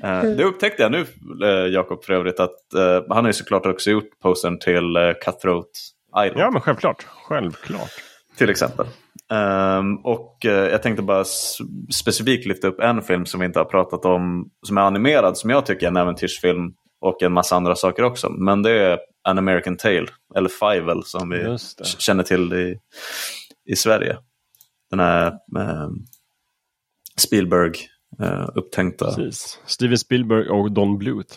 Eh, det upptäckte jag nu, eh, Jakob, för övrigt. att eh, Han har ju såklart också gjort postern till Cutthroat Island. Ja, men självklart. Självklart. Till exempel. Um, och uh, jag tänkte bara specifikt lyfta upp en film som vi inte har pratat om, som är animerad, som jag tycker är en äventyrsfilm och en massa andra saker också. Men det är An American Tale, eller Fivel som vi känner till i, i Sverige. Den här eh, Spielberg eh, upptänkta. Precis. Steven Spielberg och Don Bluth.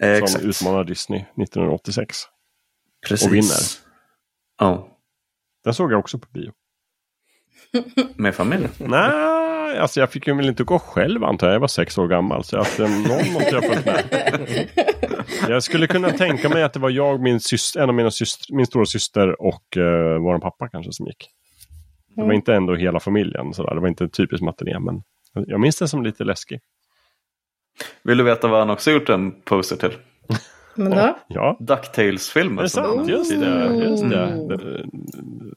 Eh, som utmanar Disney 1986. Precis. Och vinner. Ja. Den såg jag också på bio. Med familjen? Nej, alltså jag fick ju väl inte gå själv antar jag. Jag var sex år gammal. Så att någon måste jag följt med. Jag skulle kunna tänka mig att det var jag, min syster, en av mina syster, min stora syster och uh, vår pappa kanske som gick. Det var mm. inte ändå hela familjen. Sådär. Det var inte typiskt matiné. Men jag minns det som lite läskig. Vill du veta vad han också gjort en poster till? Men då? Ja. Ducktails-filmen. Det är sant, just det. Just det. Mm. Den,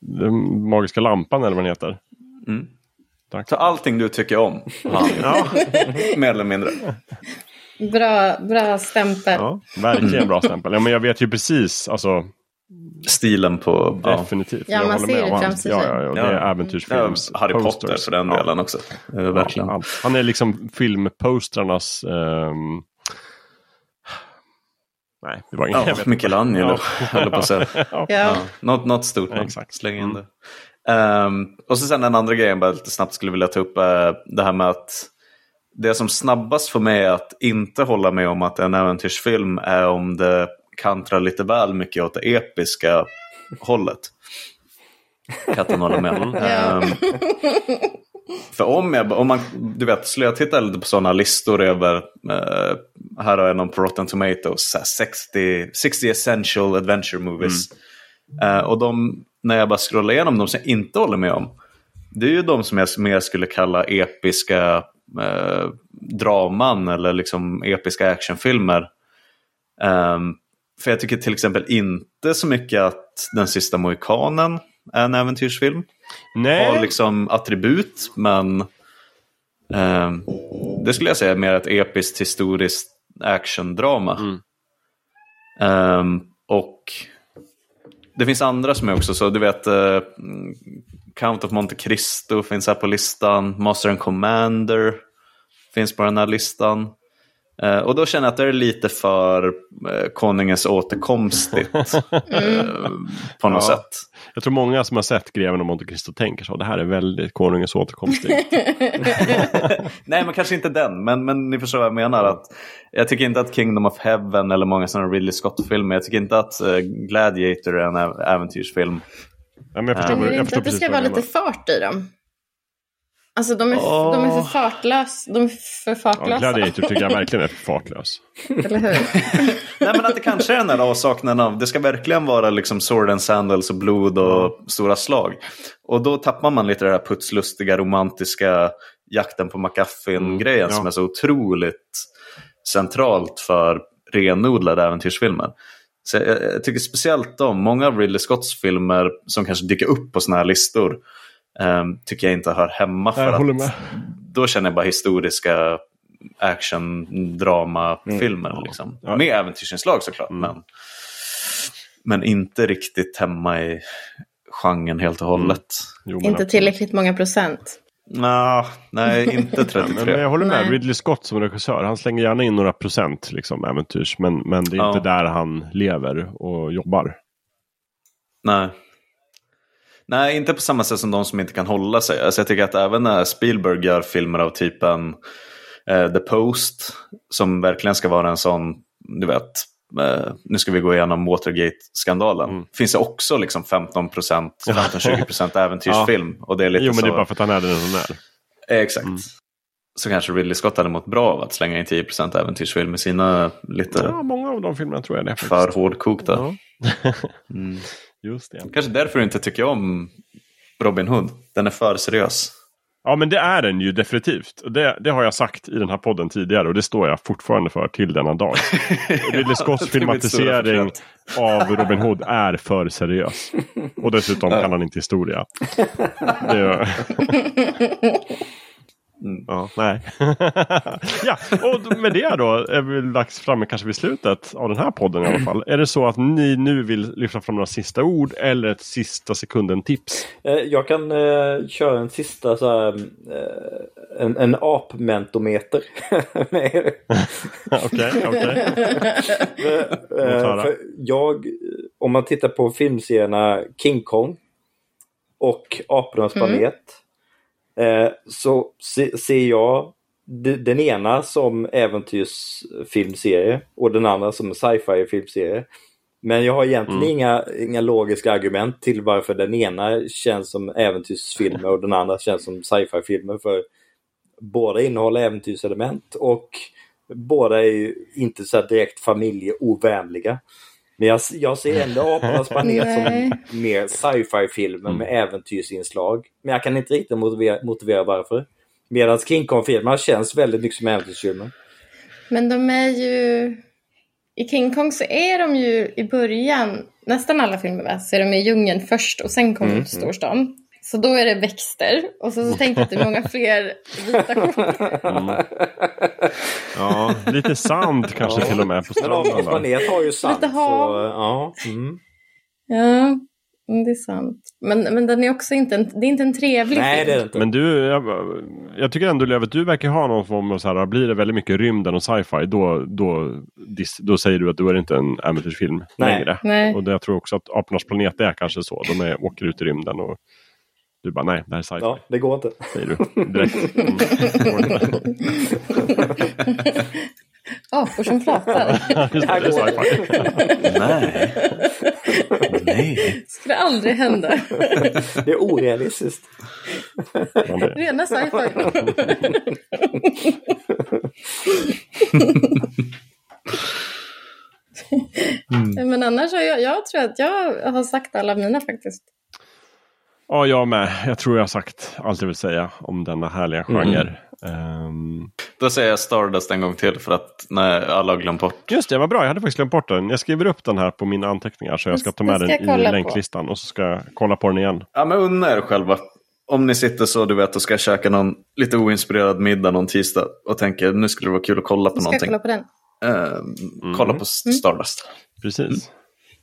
den magiska lampan eller vad den heter. Mm. Så allting du tycker om, han. ja. mer eller mindre. Bra, bra stämpel. Ja, verkligen bra stämpel. Ja, men jag vet ju precis, alltså, stilen på... Definitivt. Ja, jag man ser det framför ja, ja, ja, det är äventyrsfilms ja, Harry Potter för den delen också. Uh, verkligen. Ja, han är liksom filmpostrarnas... Um... Nej, det var inget. Ja, Michelangelo, höll på att säga. ja. Ja. Något, något stort namn. Exakt. Släng in mm. det. Um, och så sen den andra grejen bara lite snabbt skulle vilja ta upp är det här med att det som snabbast får mig att inte hålla med om att en äventyrsfilm är om det kantrar lite väl mycket åt det episka hållet. Katten håller med. Um, för om jag, om man, du vet, skulle jag titta lite på sådana listor över, uh, här har jag någon på Rotten Tomatoes, 60, 60 essential adventure movies. Mm. Uh, och de, när jag bara scrollar igenom de som jag inte håller med om, det är ju de som jag mer skulle kalla episka uh, draman eller liksom episka actionfilmer. Um, för jag tycker till exempel inte så mycket att Den sista mohikanen är en äventyrsfilm. Nej. Har liksom attribut men eh, det skulle jag säga är mer ett episkt historiskt actiondrama. Mm. Um, och det finns andra som är också så, du vet uh, Count of Monte Cristo finns här på listan, Master and Commander finns på den här listan. Uh, och då känner jag att det är lite för uh, konungens återkomstigt uh, på något ja. sätt. Jag tror många som har sett Greven och Monte Cristo tänker så. Det här är väldigt konungens återkomstigt. Nej, men kanske inte den. Men, men ni förstår vad jag menar. Att jag tycker inte att Kingdom of Heaven eller många sådana Ridley Scott-filmer. Jag tycker inte att Gladiator är en äventyrsfilm. Ja, men jag förstår, jag, jag förstår att det ska vara lite fart i dem. Alltså de är, oh. de är för fartlösa. De är för fartlösa. Ja, Gladiator tycker jag verkligen är för fartlös. Eller hur? Nej men att det kanske är den där avsaknaden av, det ska verkligen vara liksom sword and sandals och blod och stora slag. Och då tappar man lite det här putslustiga romantiska jakten på McGuffin-grejen mm. ja. som är så otroligt centralt för renodlade äventyrsfilmer. Så jag, jag tycker speciellt om många av Ridley Scotts filmer som kanske dyker upp på sådana här listor um, tycker jag inte hör hemma. För jag att Då känner jag bara historiska action drama-filmer. Mm. Liksom. Ja. Med äventyrsinslag såklart. Mm. Men, men inte riktigt hemma i genren helt och hållet. Mm. Jo, inte tillräckligt många procent. Nah, nej, inte 33. men, men jag håller med, nej. Ridley Scott som regissör, han slänger gärna in några procent liksom, äventyrs. Men, men det är ja. inte där han lever och jobbar. Nej. Nej, inte på samma sätt som de som inte kan hålla sig. Alltså jag tycker att även när Spielberg gör filmer av typen eh, The Post, som verkligen ska vara en sån, du vet, eh, nu ska vi gå igenom Watergate-skandalen. Mm. Finns det också liksom 15 15-20 äventyrsfilm. ja. Och det är lite jo, men så... det är bara för att han är den han är. Eh, exakt. Mm. Så kanske Ridley Scott hade mått bra av att slänga in 10% äventyrsfilm i sina lite... Ja, många av de filmerna tror jag det. För hårdkokta. Ja. mm. Just det. Kanske därför du inte tycker om Robin Hood. Den är för seriös. Ja men det är den ju definitivt. Det, det har jag sagt i den här podden tidigare och det står jag fortfarande för till denna dag. Ridley Scotts filmatisering av Robin Hood är för seriös. Och dessutom kan han inte historia. Mm. Ja, nej. ja, och med det då är vi dags framme kanske vid slutet av den här podden i alla fall. Är det så att ni nu vill lyfta fram några sista ord eller ett sista sekunden-tips? Eh, jag kan eh, köra en sista så här, eh, en, en apmentometer. Okej, okej. Eh, jag, om man tittar på filmserierna King Kong och Apornas mm. Eh, så se, ser jag den ena som äventyrsfilmserie och den andra som sci-fi filmserie. Men jag har egentligen mm. inga, inga logiska argument till varför den ena känns som äventyrsfilmer och den andra känns som sci-fi filmer. För båda innehåller äventyrselement och båda är ju inte så direkt familjeovänliga. Men jag, jag ser ändå Apornas planet som mer sci-fi filmer mm. med äventyrsinslag. Men jag kan inte riktigt motivera, motivera varför. Medan King Kong-filmerna känns väldigt mycket som äventyrsfilmer. Men de är ju... I King Kong så är de ju i början, nästan alla filmer så är de i djungeln först och sen kommer de mm. till storstan. Så då är det växter och så, så tänkte jag att det är många fler vita kort. Mm. Ja, lite sand kanske ja. till och med på stranden. Planet har ju sand. Lite hav. Så, ja. Mm. Ja, Mm, det är sant. Men, men den är också inte en, det är inte en trevlig Nej, film. det är det inte. Men du, jag, jag tycker ändå Lövet, du verkar ha någon form av så här, blir det väldigt mycket rymden och sci-fi, då, då, då säger du att då är inte en äventyrsfilm Nej. längre. Nej. Och det, jag tror också att Apornas planet är kanske så, de är, åker ut i rymden och du bara nej, det här är sci-fi, Ja, det går inte. säger du direkt. Mm. Apor som pratar. Just det, det är sci-fi. Nej. Nej. skulle aldrig hända. Det är orealistiskt. Det- Rena sci-fi. Men annars har jag, jag tror att jag har sagt alla mina faktiskt. Ja, jag med. Jag tror jag har sagt allt jag vill säga om denna härliga genre. Ehm, Då säger jag Stardust en gång till för att när alla har glömt bort. just det, vad bra. Jag hade faktiskt glömt bort den. Jag skriver upp den här på mina anteckningar så jag ska ta med den i kolla på. länklistan och så ska jag kolla på den igen. Ja, men unna er själva. Om ni sitter så du vet och ska käka någon lite oinspirerad middag någon tisdag och tänker nu skulle det vara kul att kolla på Jag ska någonting. kolla på den. Eh, Kolla på Stardust. Precis.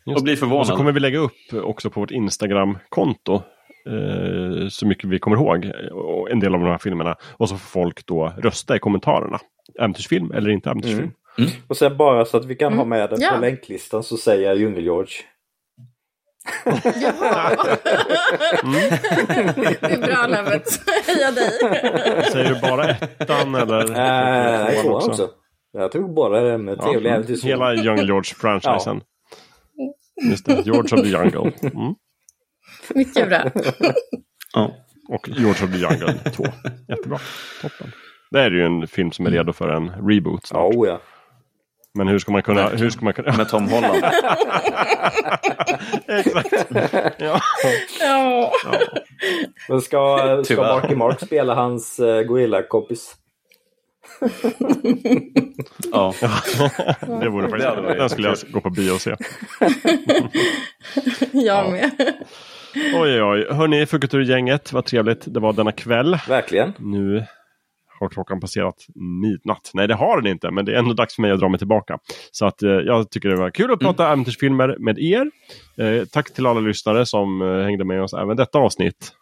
Just Och bli Och så förvånad. kommer vi lägga upp också på vårt Instagram-konto eh, så mycket vi kommer ihåg och en del av de här filmerna. Och så får folk då rösta i kommentarerna. Äventyrsfilm eller inte äventyrsfilm. Och sen bara så att vi kan ha med den Ja. på länklistan så säger jag Djungel-George. Jaha! det är bra Lövet. Heja dig. Säger du bara ettan eller? Äh, nej, Tvåan tvåan också. Jag tog bara den med trevlig Ja, äventyrsfilm. hela Young George-franchisen. Just det, George of the Jungle. Mm. Mycket bra. Ja. Och George of the Jungle 2. Jättebra. Toppen. Det är ju en film som är redo för en reboot snart. Ja, oh, ja. Men hur ska man kunna... Hur ska man kunna... Med Tom Holland. Exakt. Ja. Ja. Men ska, ska Tyvärr. Marky Mark spela hans uh, gorilla-kompis? Ja. Det vore faktiskt... Den skulle jag gå på bio och se. Jag med. Oj, oj. Hörni, Fukulturgänget, vad trevligt det var denna kväll. Verkligen. Nu har klockan passerat midnatt. Nej, det har den inte, men det är ändå dags för mig att dra mig tillbaka. Så att eh, jag tycker det var kul att prata äventyrsfilmer med er. Eh, tack till alla lyssnare som eh, hängde med oss även detta avsnitt.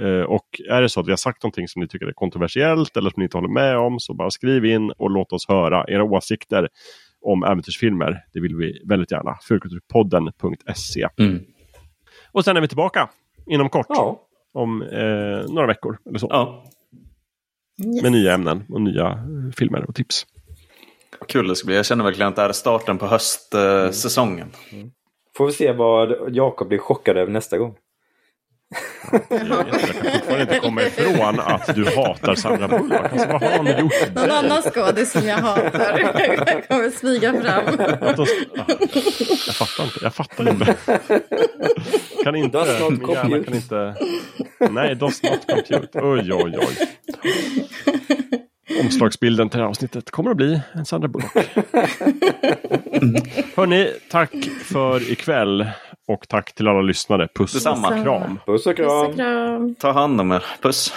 Eh, och är det så att vi har sagt någonting som ni tycker är kontroversiellt eller som ni inte håller med om så bara skriv in och låt oss höra era åsikter om äventyrsfilmer. Det vill vi väldigt gärna. Fulkulturpodden.se Mm. Och sen är vi tillbaka inom kort. Ja. Om eh, några veckor eller så. ja. Med nya ämnen och nya eh, filmer och tips. Vad kul det ska bli. Jag känner verkligen att det här är starten på höstsäsongen. Får vi se vad Jakob blir chockad över nästa gång. Jag, jag kan fortfarande inte komma ifrån att du hatar Sandra Bullock. Alltså, vad har hon gjort? Någon annan skådis som jag hatar kommer smyga fram. Ja, jag fattar inte. Jag fattar inte. Kan inte. Does not Min hjärna compute. kan inte. Nej, does not compute. Oj, oj, oj. Omslagsbilden till det här avsnittet kommer att bli en Sandra Bullock. Hörni, tack för ikväll. Och tack till alla lyssnare. Puss Detsamma. och kram. Puss och Puss kram! och kram. Ta hand om er. Puss.